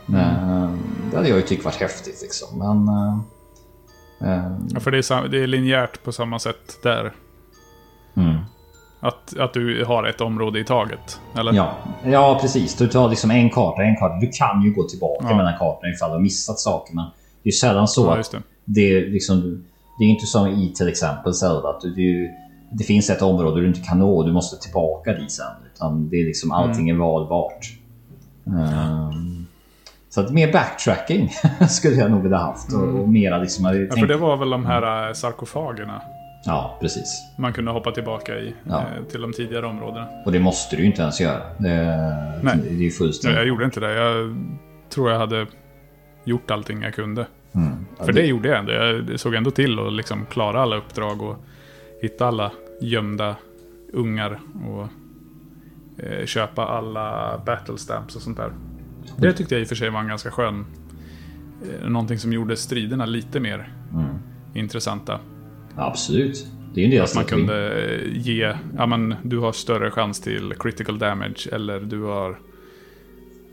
Mm. Uh, det hade jag ju tyckt varit häftigt liksom. Men, uh, ja, för det är, det är linjärt på samma sätt där. Mm. Att, att du har ett område i taget? Eller? Ja, ja precis. Du tar liksom en karta, en karta. Du kan ju gå tillbaka ja. mellan kartorna ifall du har missat saker. Men det är sällan så ja, att det. det är liksom... Det är inte som i till exempel Zelda. Att du, du, det finns ett område du inte kan nå. Du måste tillbaka dit sen. Utan det är liksom allting mm. är valbart. Um, så att mer backtracking skulle jag nog vilja haft. Och, och mera liksom... Ja, för det var väl de här sarkofagerna? Ja, precis. Man kunde hoppa tillbaka i, ja. eh, till de tidigare områdena. Och det måste du ju inte ens göra. Det, Nej. det är ju fullständigt. Jag, jag gjorde inte det. Jag tror jag hade gjort allting jag kunde. Mm. Ja, För det... det... gjorde jag ändå. Jag såg ändå till att liksom klara alla uppdrag och hitta alla gömda ungar. Och eh, köpa alla battle stamps och sånt där. Det tyckte jag i och för sig var en ganska skön... Eh, någonting som gjorde striderna lite mer mm. intressanta. Absolut. Det är ju en del Att man kunde ge, ja men du har större chans till critical damage eller du har,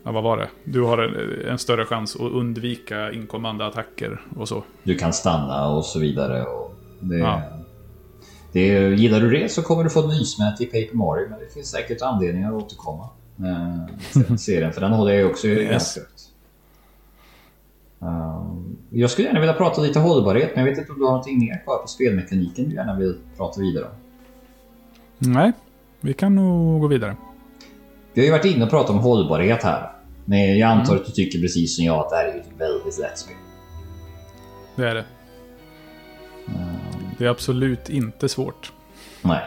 ja vad var det? Du har en, en större chans att undvika inkommande attacker och så. Du kan stanna och så vidare. Och det, ja. det, gillar du det så kommer du få ett nysmäte i Paper Mario men det finns säkert anledningar att återkomma. Eh, serien, för den håller jag också yes. ganska högt. Um, Jag skulle gärna vilja prata lite hållbarhet, men jag vet inte om du har någonting mer kvar på spelmekaniken du gärna vill prata vidare om? Nej, vi kan nog gå vidare. Vi har ju varit inne och pratat om hållbarhet här. Men jag antar mm. att du tycker precis som jag att det här är ett väldigt lätt spel. Det är det. Det är absolut inte svårt. Nej.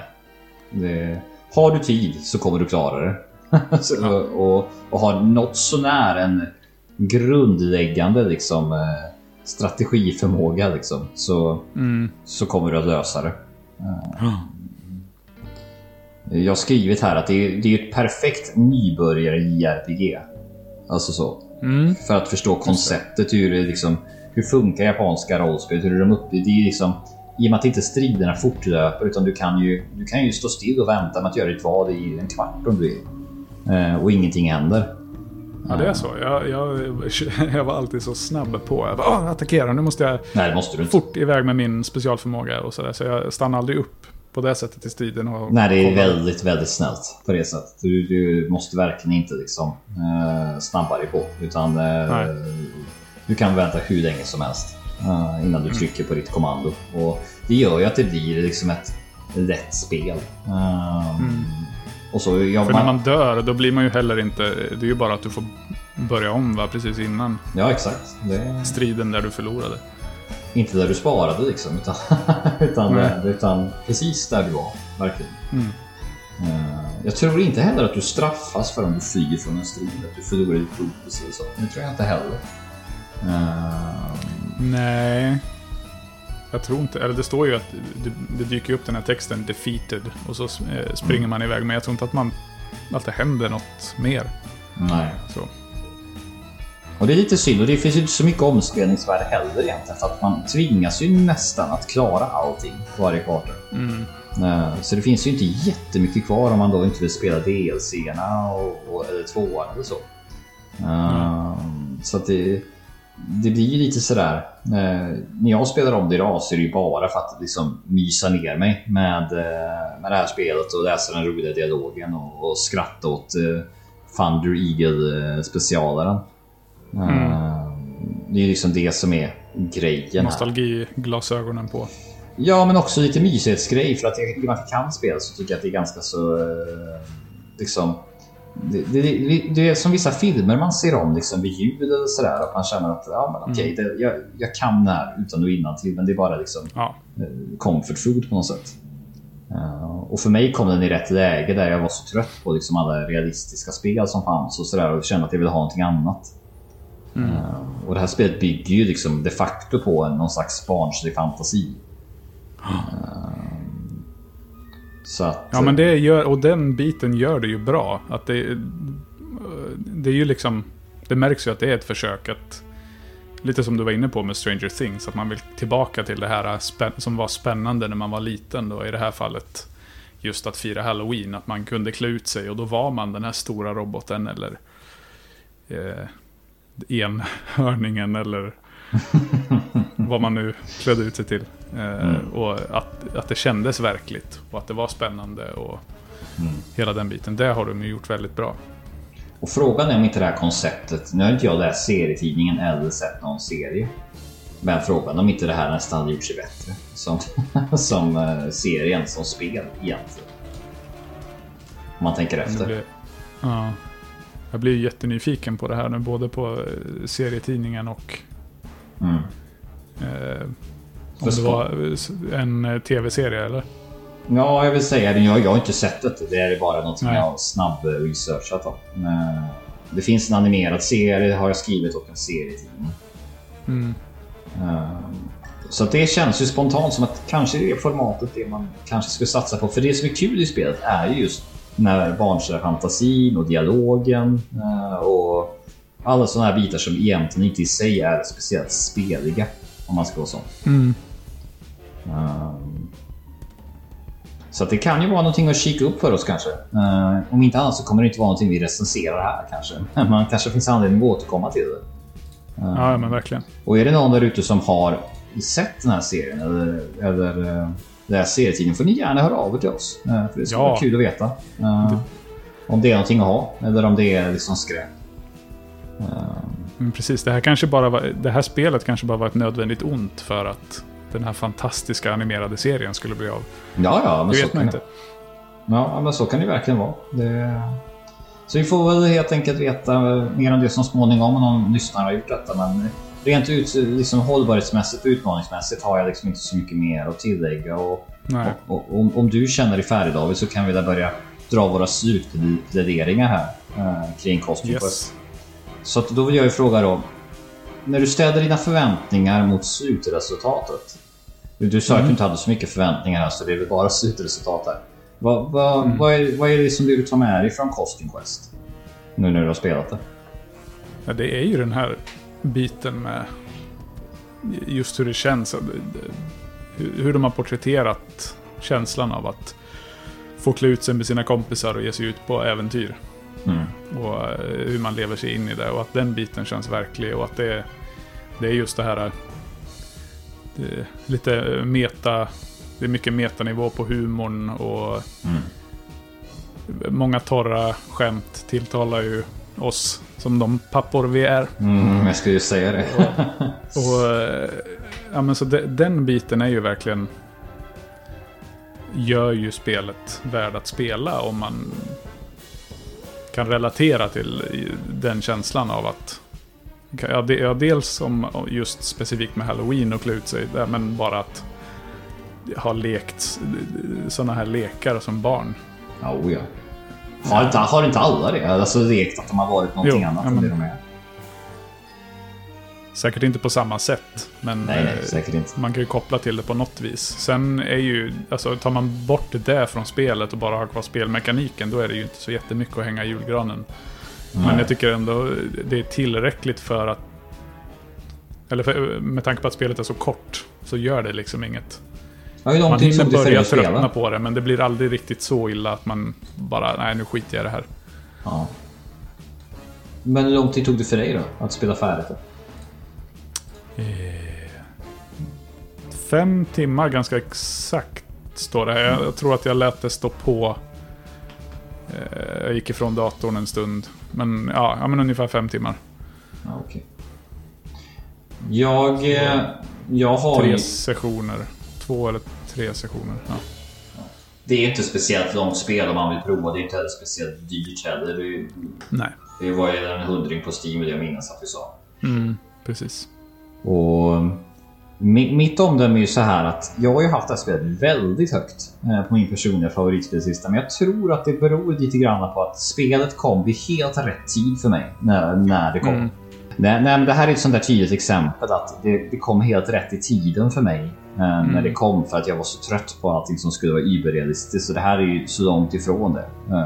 Det... Har du tid så kommer du klara det. Så, och, och har något sånär en grundläggande liksom, eh, strategiförmåga liksom, så, mm. så kommer du att lösa det. Jag har skrivit här att det är, det är ett perfekt nybörjare-JRPG. Alltså så. Mm. För att förstå konceptet, hur, det liksom, hur funkar japanska rollspel, hur är de uppe? Det är liksom, I och med att inte striderna fortlöper utan du kan, ju, du kan ju stå still och vänta med att göra ditt val i en kvart om du vill. Eh, och ingenting händer. Ja, det är så. Jag, jag, jag var alltid så snabb på. Jag bara, attackera, nu måste jag Nej, måste fort iväg med min specialförmåga och sådär. Så jag stannar aldrig upp på det sättet i striden. Och Nej, det är väldigt, väldigt snällt på det sättet. Du, du måste verkligen inte liksom eh, snabba dig på. Utan eh, du kan vänta hur länge som helst eh, innan du mm. trycker på ditt kommando. Och det gör ju att det blir liksom ett lätt spel. Eh, mm. Och så, ja, För när man dör, då blir man ju heller inte... Det är ju bara att du får börja om va, precis innan. Ja, exakt. Det... Striden där du förlorade. Inte där du sparade liksom, utan, utan, utan precis där du var. Verkligen. Mm. Uh, jag tror inte heller att du straffas för om du flyger från en strid, att du förlorar ditt fokus eller så. Det tror jag inte heller. Uh... Nej. Jag tror inte, eller det står ju att det, det dyker upp den här texten 'defeated' och så eh, springer mm. man iväg. Men jag tror inte att man, att det händer något mer. Nej. Så. Och det är lite synd och det finns ju inte så mycket omspelningsvärde heller egentligen. För att man tvingas ju nästan att klara allting på varje karta. Mm. Eh, så det finns ju inte jättemycket kvar om man då inte vill spela DLC-erna och, och, eller tvåan eller så. Mm. Så att det det blir lite sådär. Eh, när jag spelar om det idag så är det ju bara för att liksom mysa ner mig med, eh, med det här spelet och läsa den roliga dialogen och, och skratta åt eh, Thunder Eagle specialaren. Mm. Eh, det är liksom det som är grejen. Nostalgiglasögonen på. Ja, men också lite mysighetsgrej för att jag kan spela så tycker jag att det är ganska så eh, liksom det, det, det, är som vissa filmer man ser om liksom vid ljud eller sådär. Att man känner att ja, men okej, mm. jag, jag kan det här utan och innan till men det är bara liksom ja. Eh, comfort food på något sätt. Uh, och för mig kom den i rätt läge där jag var så trött på liksom alla realistiska spel som fanns och sådär och kände att jag ville ha någonting annat. Mm. Uh, och det här spelet bygger ju liksom de facto på en, någon slags barnslig fantasi. Uh, att, ja, men det gör, och den biten gör det ju bra. Att det, det är ju liksom... Det märks ju att det är ett försök att... Lite som du var inne på med Stranger Things, att man vill tillbaka till det här som var spännande när man var liten. Då, I det här fallet just att fira Halloween, att man kunde klä ut sig och då var man den här stora roboten eller eh, enhörningen eller vad man nu klädde ut sig till. Eh, mm. Och att, att det kändes verkligt och att det var spännande och mm. hela den biten. Det har de ju gjort väldigt bra. Och frågan är om inte det här konceptet, nu har inte jag läst serietidningen eller sett någon serie. Men frågan om inte det här nästan hade gjort sig bättre som, som uh, serien, som spel egentligen. Om man tänker efter. Blir, ja. Jag blir jättenyfiken på det här nu, både på eh, serietidningen och mm. eh, om det var en eh, tv-serie eller? Ja, jag vill säga det. Jag, jag har inte sett det. Det är bara något som jag har snabb researchat om. Det finns en animerad serie, har jag skrivit, och en serietidning. Mm. Eh, så det känns ju spontant som att kanske det är formatet det man kanske skulle satsa på. För det som är kul i spelet är ju just när barnsliga fantasin och dialogen eh, och alla sådana här bitar som egentligen inte i sig är speciellt speliga. Om man ska vara sån. Mm. Um, så det kan ju vara någonting att kika upp för oss kanske. Uh, om inte annat så kommer det inte vara någonting vi recenserar här kanske. Man kanske finns anledning att återkomma till det. Uh, ja, men verkligen. Och är det någon där ute som har sett den här serien eller, eller uh, läst serietidningen får ni gärna höra av er till oss. För det skulle ja. vara kul att veta. Uh, om det är någonting att ha eller om det är liksom skräp. Men precis, det här, kanske bara var, det här spelet kanske bara var ett nödvändigt ont för att den här fantastiska animerade serien skulle bli av. Ja, ja, men så kan inte. Det. Ja, men så kan det verkligen vara. Det... Så vi får väl helt enkelt veta mer om det som småningom om någon lyssnare har gjort detta. Men rent ut, liksom hållbarhetsmässigt och utmaningsmässigt har jag liksom inte så mycket mer att tillägga. Och, och, och om, om du känner dig färdig David så kan vi där börja dra våra slutpläderingar här eh, kring Costume Yes. Så då vill jag ju fråga då. När du ställer dina förväntningar mot slutresultatet. Du, sa att du inte hade så mycket förväntningar så det är väl bara slutresultat här. Vad, vad, vad, är, vad är det som du vill ta med dig från Costume Quest? Nu när du har spelat det. Ja, det är ju den här biten med just hur det känns. Hur hur de har porträtterat känslan av att få klä ut sig med sina kompisar och ge sig ut på äventyr. Mm. Och eh, hur man lever sig in i det och att den biten känns verklig och att det det är just det här eh, det lite meta, det är mycket metanivå på humorn och Mm. många torra skämt tilltalar ju oss som de pappor vi är. Mm, jag skulle ju säga det. Och, eh, ja, men så de, den biten är ju verkligen... Gör ju spelet värd att spela om man kan relatera till den känslan av att... Ja, det, ja, dels om just specifikt med Halloween och klä ut sig, men bara att ha lekt sådana här lekar som barn. Oh ja. Har inte, har inte alla det? Alltså lekt att de har varit någonting Jo, annat än men- det de är? Säkert inte på samma sätt, men... Nej, nej, eh. Man kan ju koppla till det på något vis. Sen är ju, alltså tar man bort det från spelet och bara har kvar spelmekaniken, då är det ju inte så jättemycket att hänga i julgranen. Men Nej. jag tycker ändå det är tillräckligt för att... Eller för, med tanke på att spelet är så kort, så gör det liksom inget. Ja, Man hinner börja tröttna på det, men det blir aldrig riktigt så illa att man bara, nej nu skiter jag i det här. Ja. Men hur lång tid tog det för dig då? Att spela färdigt? Fem timmar ganska exakt står det. Jag, jag tror att jag lät det stå på. Eh, Jag gick ifrån datorn en stund. Men ja, ja men ungefär fem timmar. Okej. Jag, eh, jag har Tre sessioner. Två eller tre sessioner. Ja. Det är inte speciellt långt spel om man vill prova. Det är inte heller speciellt dyrt heller. Det, Nej, det var ju en hundring på Steam vill jag minnas att vi sa. mm, precis. Och mi- mitt omdöme är ju så här att jag har ju haft det här spelet väldigt högt eh, på min personliga favoritspellista. Men jag tror att det beror lite grann på att spelet kom vid helt rätt tid för mig när, när det kom. Mm. Nej, nej, men det här är ett sånt där tydligt exempel att det, det kom helt rätt i tiden för mig eh, när det kom för att jag var så trött på allting som skulle vara überrealistiskt. Så det här är ju så långt ifrån det eh,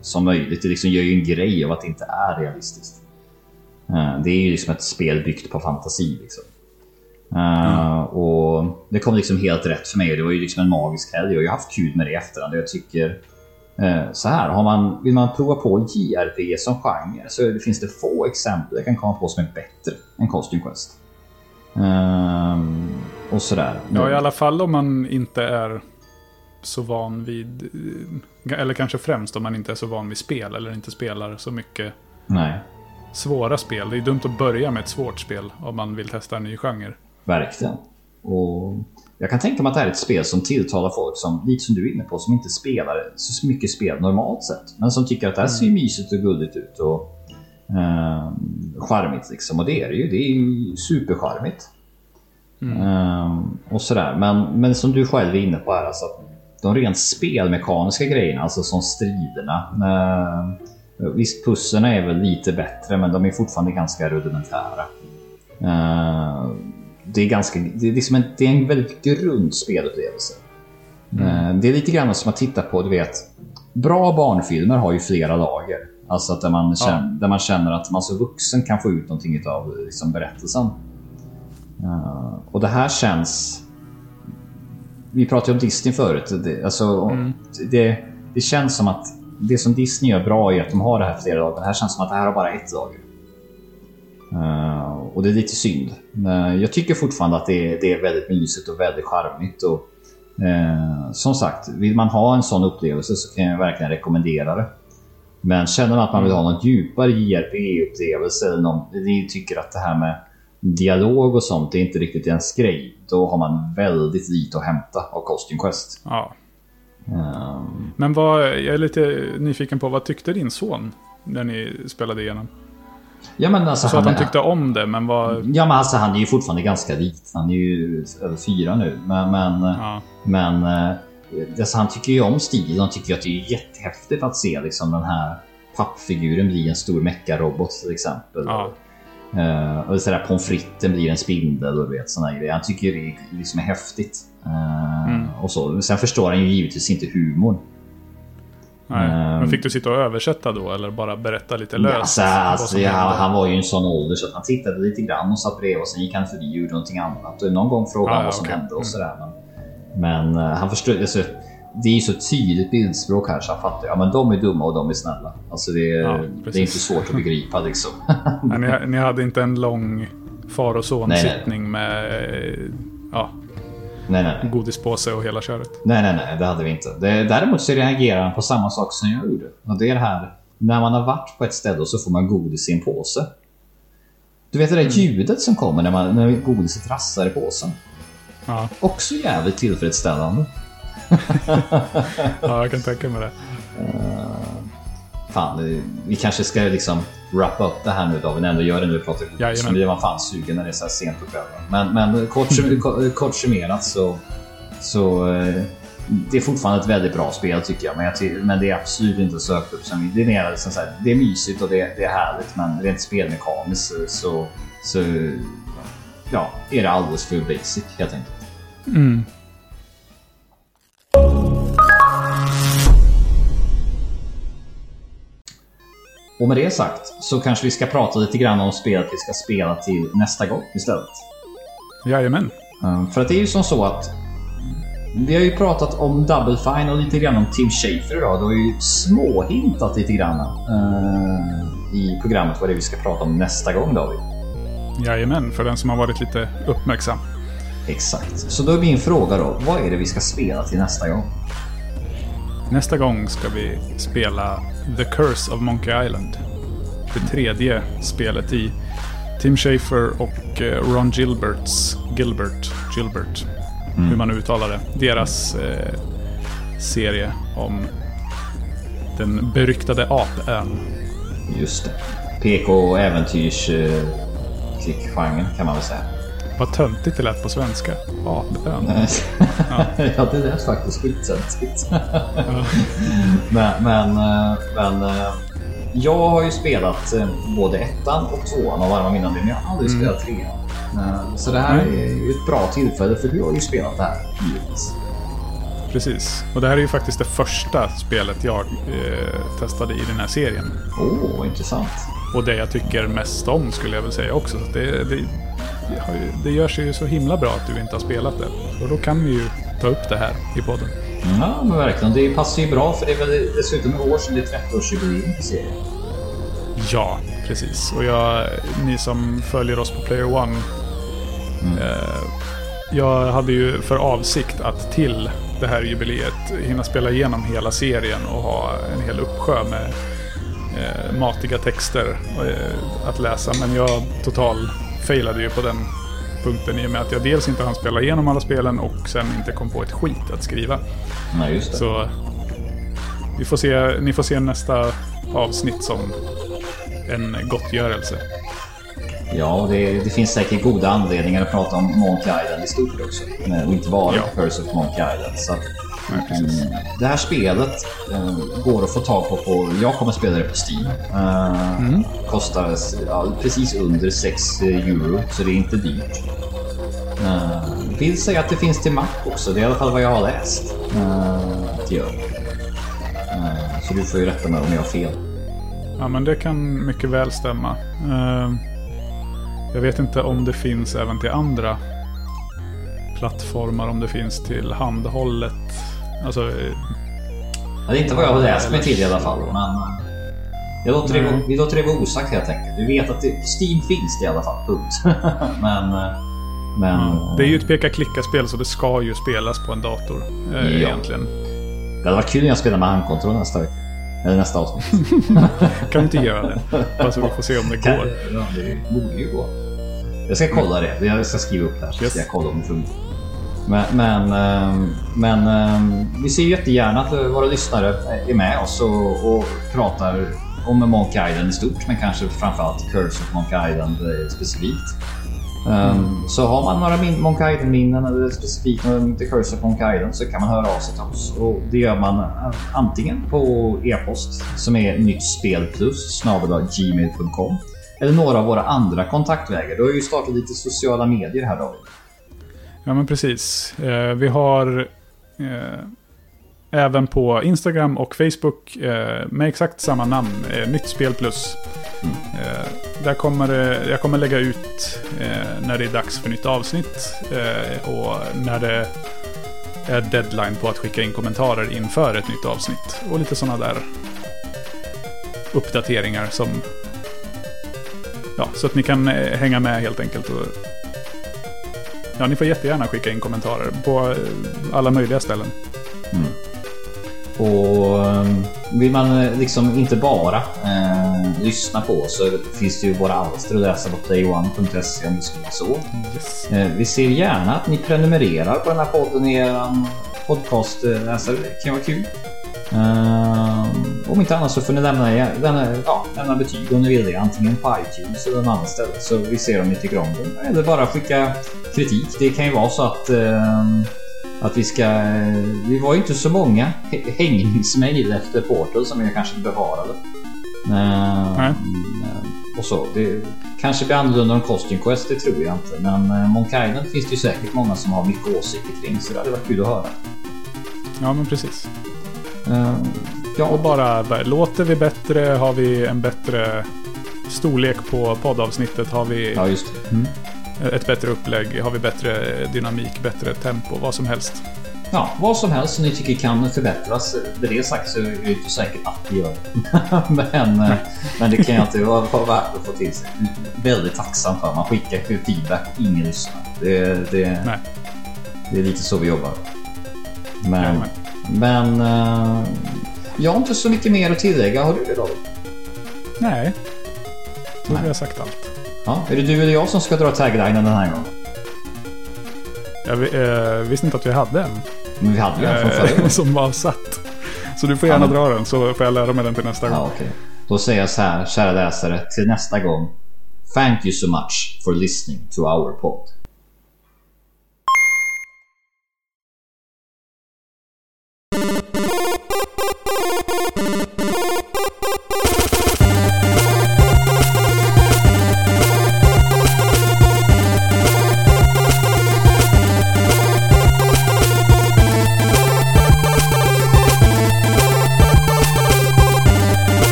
som möjligt. Det liksom gör ju en grej av att det inte är realistiskt. Eh, det är ju liksom ett spel byggt på fantasi. Liksom. Eh, och Det kom liksom helt rätt för mig. Det var ju liksom en magisk helg och jag har haft kul med det i efterhand. Jag tycker eh, så här, har man, vill man prova på JRPG som genre så finns det få exempel jag kan komma på som är bättre än Costume Quest. Ehm, och sådär. Ja, i alla fall om man inte är så van vid... Eller kanske främst om man inte är så van vid spel eller inte spelar så mycket Nej, svåra spel. Det är dumt att börja med ett svårt spel om man vill testa en ny genre. verkligen. Och jag kan tänka mig att det här är ett spel som tilltalar folk som, lite som du är inne på, som inte spelar så mycket spel normalt sett. Men som tycker att det här ser ju mysigt och gulligt ut och eh, charmigt liksom. Och det är det ju. Det är ju supercharmigt. Ehm, och sådär. Men, men som du själv är inne på här, alltså, de rent spelmekaniska grejerna, alltså som striderna. Uh, visst, pusslen är väl lite bättre, men de är fortfarande ganska rudimentära. Eh, det är ganska, det är, liksom en, det är en väldigt grund spelupplevelse. Eh, det är lite grann som att titta på, du vet, bra barnfilmer har ju flera lager. Alltså att där man, känner, där man känner att man som vuxen kan få ut någonting av liksom, berättelsen. Eh, och det här känns... Vi pratade om Disney förut. Det, alltså, det, det känns som att det som Disney gör bra är att de har det här flera dagar. Det här känns som att det här har bara ett lager. Uh, och det är lite synd. Men jag tycker fortfarande att det är, det är väldigt mysigt och väldigt charmigt. Och, uh, som sagt, vill man ha en sån upplevelse så kan jag verkligen rekommendera det. Men känner man att man vill ha något djupare JRPG-upplevelse eller någon, ni tycker att det här med dialog och sånt är inte riktigt ens grej. Då har man väldigt lite att hämta av Costume Quest. Ja. Um, Men vad, jag är lite nyfiken på, vad tyckte din son när ni spelade igenom? ja men alltså Så att han tyckte om det, men vad... Ja men alltså han är ju fortfarande ganska lit. Han är ju över fyra nu. Men, men, Ja, men eh, alltså, han tycker ju om stilen. Han tycker att det är jättehäftigt att se liksom, den här pappfiguren bli en stor meckarobot till exempel. Ja. Eh, och sådär pommes fritesen blir en spindel och du vet såna grejer. Han tycker det liksom är häftigt. Eh, Mm. och så. Sen förstår han ju givetvis inte humorn. nej. Ehm. Men fick du sitta och översätta då, eller bara berätta lite löst? Alltså, alltså, ja, han var ju en sån ålder så att han tittade lite grann och satt bredvid och sen gick han förbi och gjorde någonting annat. Och någon gång frågade Ah, han ja, vad som hände och Mm. sådär. Men, men eh, han förstod. Alltså, det är ju så tydligt bildspråk här så han fattar ja, men de är dumma och de är snälla. Alltså det, Ja, det är inte svårt att begripa liksom. Nej, ni, ni hade inte en lång far och son-sittning med eh, ja, nej, nej, nej. godispåse och hela köret? Nej, nej, nej, det hade vi inte. Det, däremot så reagerar han på samma sak som jag gjorde. Och det är det här när man har varit på ett ställe och så får man godis i en påse. Du vet det där ljudet som kommer när, man, när godiset rasslar i påsen. Ja, Också jävligt tillfredsställande. ja, jag kan tänka mig det. Fan, det- vi kanske ska liksom wrappa upp det här nu då. Vi ändå gör det nu vi pratar godis. Blir man fan sugen när det är så här sent på kvällen. Men, men kort, kort summerat så... så eh, det är fortfarande ett väldigt bra spel tycker jag. Men, jag men det är absolut inte så högt upp som det är. Mer liksom så här, det är mysigt och det, det är härligt. Men rent spelmekaniskt så, så ja, är det alldeles för basic helt enkelt. Mm. Och med det sagt så kanske vi ska prata lite grann om spelet vi ska spela till nästa gång istället. Jajamän. Um, För att det är ju som så att vi har ju pratat om Double Fine och lite grann om Tim Schafer idag. Du har ju småhintat lite grann eh, i programmet vad det är vi ska prata om nästa gång David. Jajamän, för den som har varit lite uppmärksam. Exakt. Så då är min fråga då, vad är det vi ska spela till nästa gång? Nästa gång ska vi spela The Curse of Monkey Island. Det tredje spelet i Tim Schafer och eh, Ron Gilberts, Gilbert, Gilbert, hur man nu uttalar det, deras eh, serie om den beryktade apön. Just det. PK äventyrs eh, klickgenren kan man väl säga. Vad töntigt det lät på svenska. Apön. ja, det lät faktiskt skitsändigt. men, men, eh, men eh, jag har ju spelat eh, både ettan och tvåan av varma minnen, men jag har aldrig spelat trean. Så det här Mm. är ju ett bra tillfälle för du har ju spelat det här givetvis. Precis. Och det här är ju faktiskt det första spelet jag eh, testade i den här serien. Åh, oh, intressant. Och det jag tycker mest om skulle jag väl säga också. Så det, det, ju, det gör sig ju så himla bra att du inte har spelat det. Och då kan vi ju ta upp det här i podden. Ja, men verkligen. Det passar ju bra för det är väl dessutom i år som det är 30-årsjubileum för serien. Ja, precis. Och jag, ni som följer oss på Player One. Eh, jag hade ju för avsikt att till det här jubileet hinna spela igenom hela serien och ha en hel uppsjö med eh, matiga texter eh, att läsa. Men jag total failade ju på den punkten i och med att jag dels inte hann spela igenom alla spelen och sen inte kom på ett skit att skriva. Nej, just det. Så vi får se, ni får se nästa avsnitt som en gottgörelse. Ja, det, det finns säkert goda anledningar att prata om Monkey Island i stort också. Och inte bara Ja. Curse of Monkey Island. Så, Nej, precis. mm, det här spelet eh, går att få tag på på... Jag kommer spela det på Steam. Eh, Mm. Kostar ja, precis under 6 euro, så det är inte dyrt. Uh, vill säga att det finns till Mac också. Det är i alla fall vad jag har läst. Det gör. Eh, så du får ju rätta mig om jag har fel. Ja, men det kan mycket väl stämma. Eh, Jag vet inte om det finns även till andra plattformar. Om det finns till handhållet. Alltså, eh, Ja, det är inte vad jag har läst mig till i alla fall. Men eh, jag låter det, Nej. vi låter det vara osagt helt enkelt. Vi vet att det, Steam finns det i alla fall. Punkt. men... eh, men det är ju ett peka-klicka-spel så det ska ju spelas på en dator. eh, Ja. Egentligen. det hade varit kul om jag spelade med handkontroll nästa vecka. Eller nästa avsnitt. kan du inte göra det? Bara så vi får se om det går. Ja, det borde ju gå. Jag ska kolla det. Jag ska skriva upp det här. Så Yes. ska jag kolla om det funkar. Men, men, ehm, men ehm, vi ser jättegärna att våra lyssnare är med oss och, och pratar om Monkey Island i stort, men kanske framförallt Curse of Monkey Island eh, specifikt. Ehm, Så har man några min- Monkey Island-minnen eller specifikt The Curse of Monkey Island så kan man höra av sig till oss. Och det gör man eh, antingen på e-post som är nyttspelplus gmail.com eller några av våra andra kontaktvägar. Du har ju startat lite sociala medier här David. Ja, men precis. Eh, vi har eh, även på Instagram och Facebook eh, med exakt samma namn, Nytt Spel Plus. Eh, där kommer jag kommer lägga ut när det är dags för nytt avsnitt och när det är deadline på att skicka in kommentarer inför ett nytt avsnitt. Och lite sådana där uppdateringar som... Ja, så att ni kan hänga med helt enkelt. Och, ja, ni får jättegärna skicka in kommentarer på eh, alla möjliga ställen. Och ehm, vill man eh, liksom inte bara eh, lyssna på oss så finns det ju våra alster att läsa på playone.se om det skulle vara så. Yes. Eh, Vi ser gärna att ni prenumererar på den här podden i er podcastläsare. Det kan vara kul. Eh, Om inte annat så får ni lämna, lämna, ja, lämna betyg om ni vill det. Antingen på iTunes eller någon annan ställe. Så vi ser om ni tycker om det. Eller bara skicka kritik. Det kan ju vara så att eh, att vi ska... Vi var ju inte så många hä- hängningsmejl efter Portal som jag kanske bevarade. Eh, Nej. och så. Det kanske blir annorlunda om Costume Quest, det tror jag inte. Men eh, Monkey Island finns det ju säkert många som har mycket åsikter kring, så det hade varit kul att höra. Ja, men precis. Eh, ja, Och bara, låter vi bättre? Har vi en bättre storlek på poddavsnittet? Har vi ja. Mm. ett bättre upplägg? Har vi bättre dynamik, bättre tempo? Vad som helst. Ja, vad som helst som ni tycker kan förbättras. Med det sagt så är det inte säkert att det gör det. men, eh, men det kan ju alltid vara, värt att få till sig. Väldigt tacksam för. Man skickar feedback och ingen lyssnar. Det, det, Nej. det är lite så vi jobbar. Men, Jajamän. men eh, jag har inte så mycket mer att tillägga. Har du det David? Nej. Jag tror Nej. vi har sagt allt. Ja, är det du eller jag som ska dra taglinen den här gången? Jag eh, visste inte att vi hade en. Men vi hade ju en från förra Eh, gången. som var satt. Så du får gärna Ja, men- dra den så får jag lära mig den till nästa Ja, gång. okej. Då säger jag så här, kära läsare, till nästa gång. Thank you so much for listening to our pod.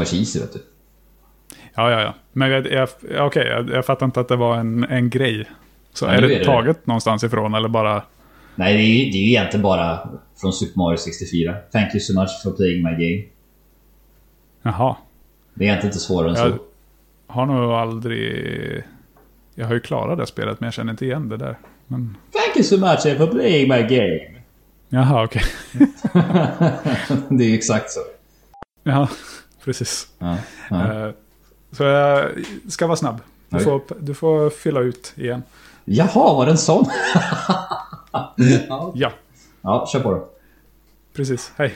Var cheesy vet du. Ja, ja, ja. Men jag, jag, ja, okej, jag, jag fattar inte att det var en, en grej. Så Ja, är det är det taget någonstans ifrån eller bara... Nej, det är, ju, det är ju egentligen bara från Super Mario 64. Thank you so much for playing my game. Jaha. Det är egentligen inte svårare än Jag så. har nog aldrig... Jag har ju klarat det spelet men jag känner inte igen det där. Men... Thank you so much for playing my game. Jaha, okej. det är ju exakt så. Ja, precis. Ja, ja. Eh, Så jag ska vara snabb. Du får, du får fylla ut igen. Jaha, var det en sån? ja. Ja, ja, kör på då. precis. Hej.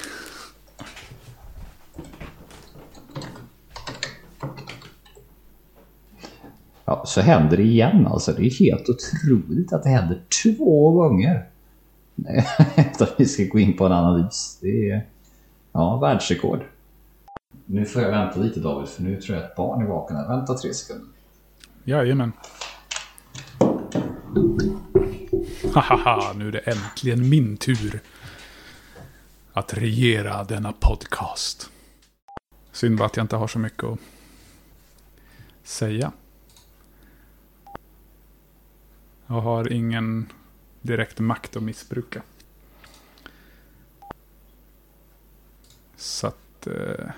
Ja, så händer det igen alltså. Det är helt otroligt att det händer två gånger. Efter att vi ska gå in på en analys. Det är ja, världsrekord. Nu får jag vänta lite David, för nu tror jag att barn är vakna. Vänta tre sekunder. Jajamän. Hahaha, nu är det äntligen min tur. Att regera denna podcast. Synd bara att jag inte har så mycket att säga. Jag har ingen direkt makt att missbruka. Så att... Eh,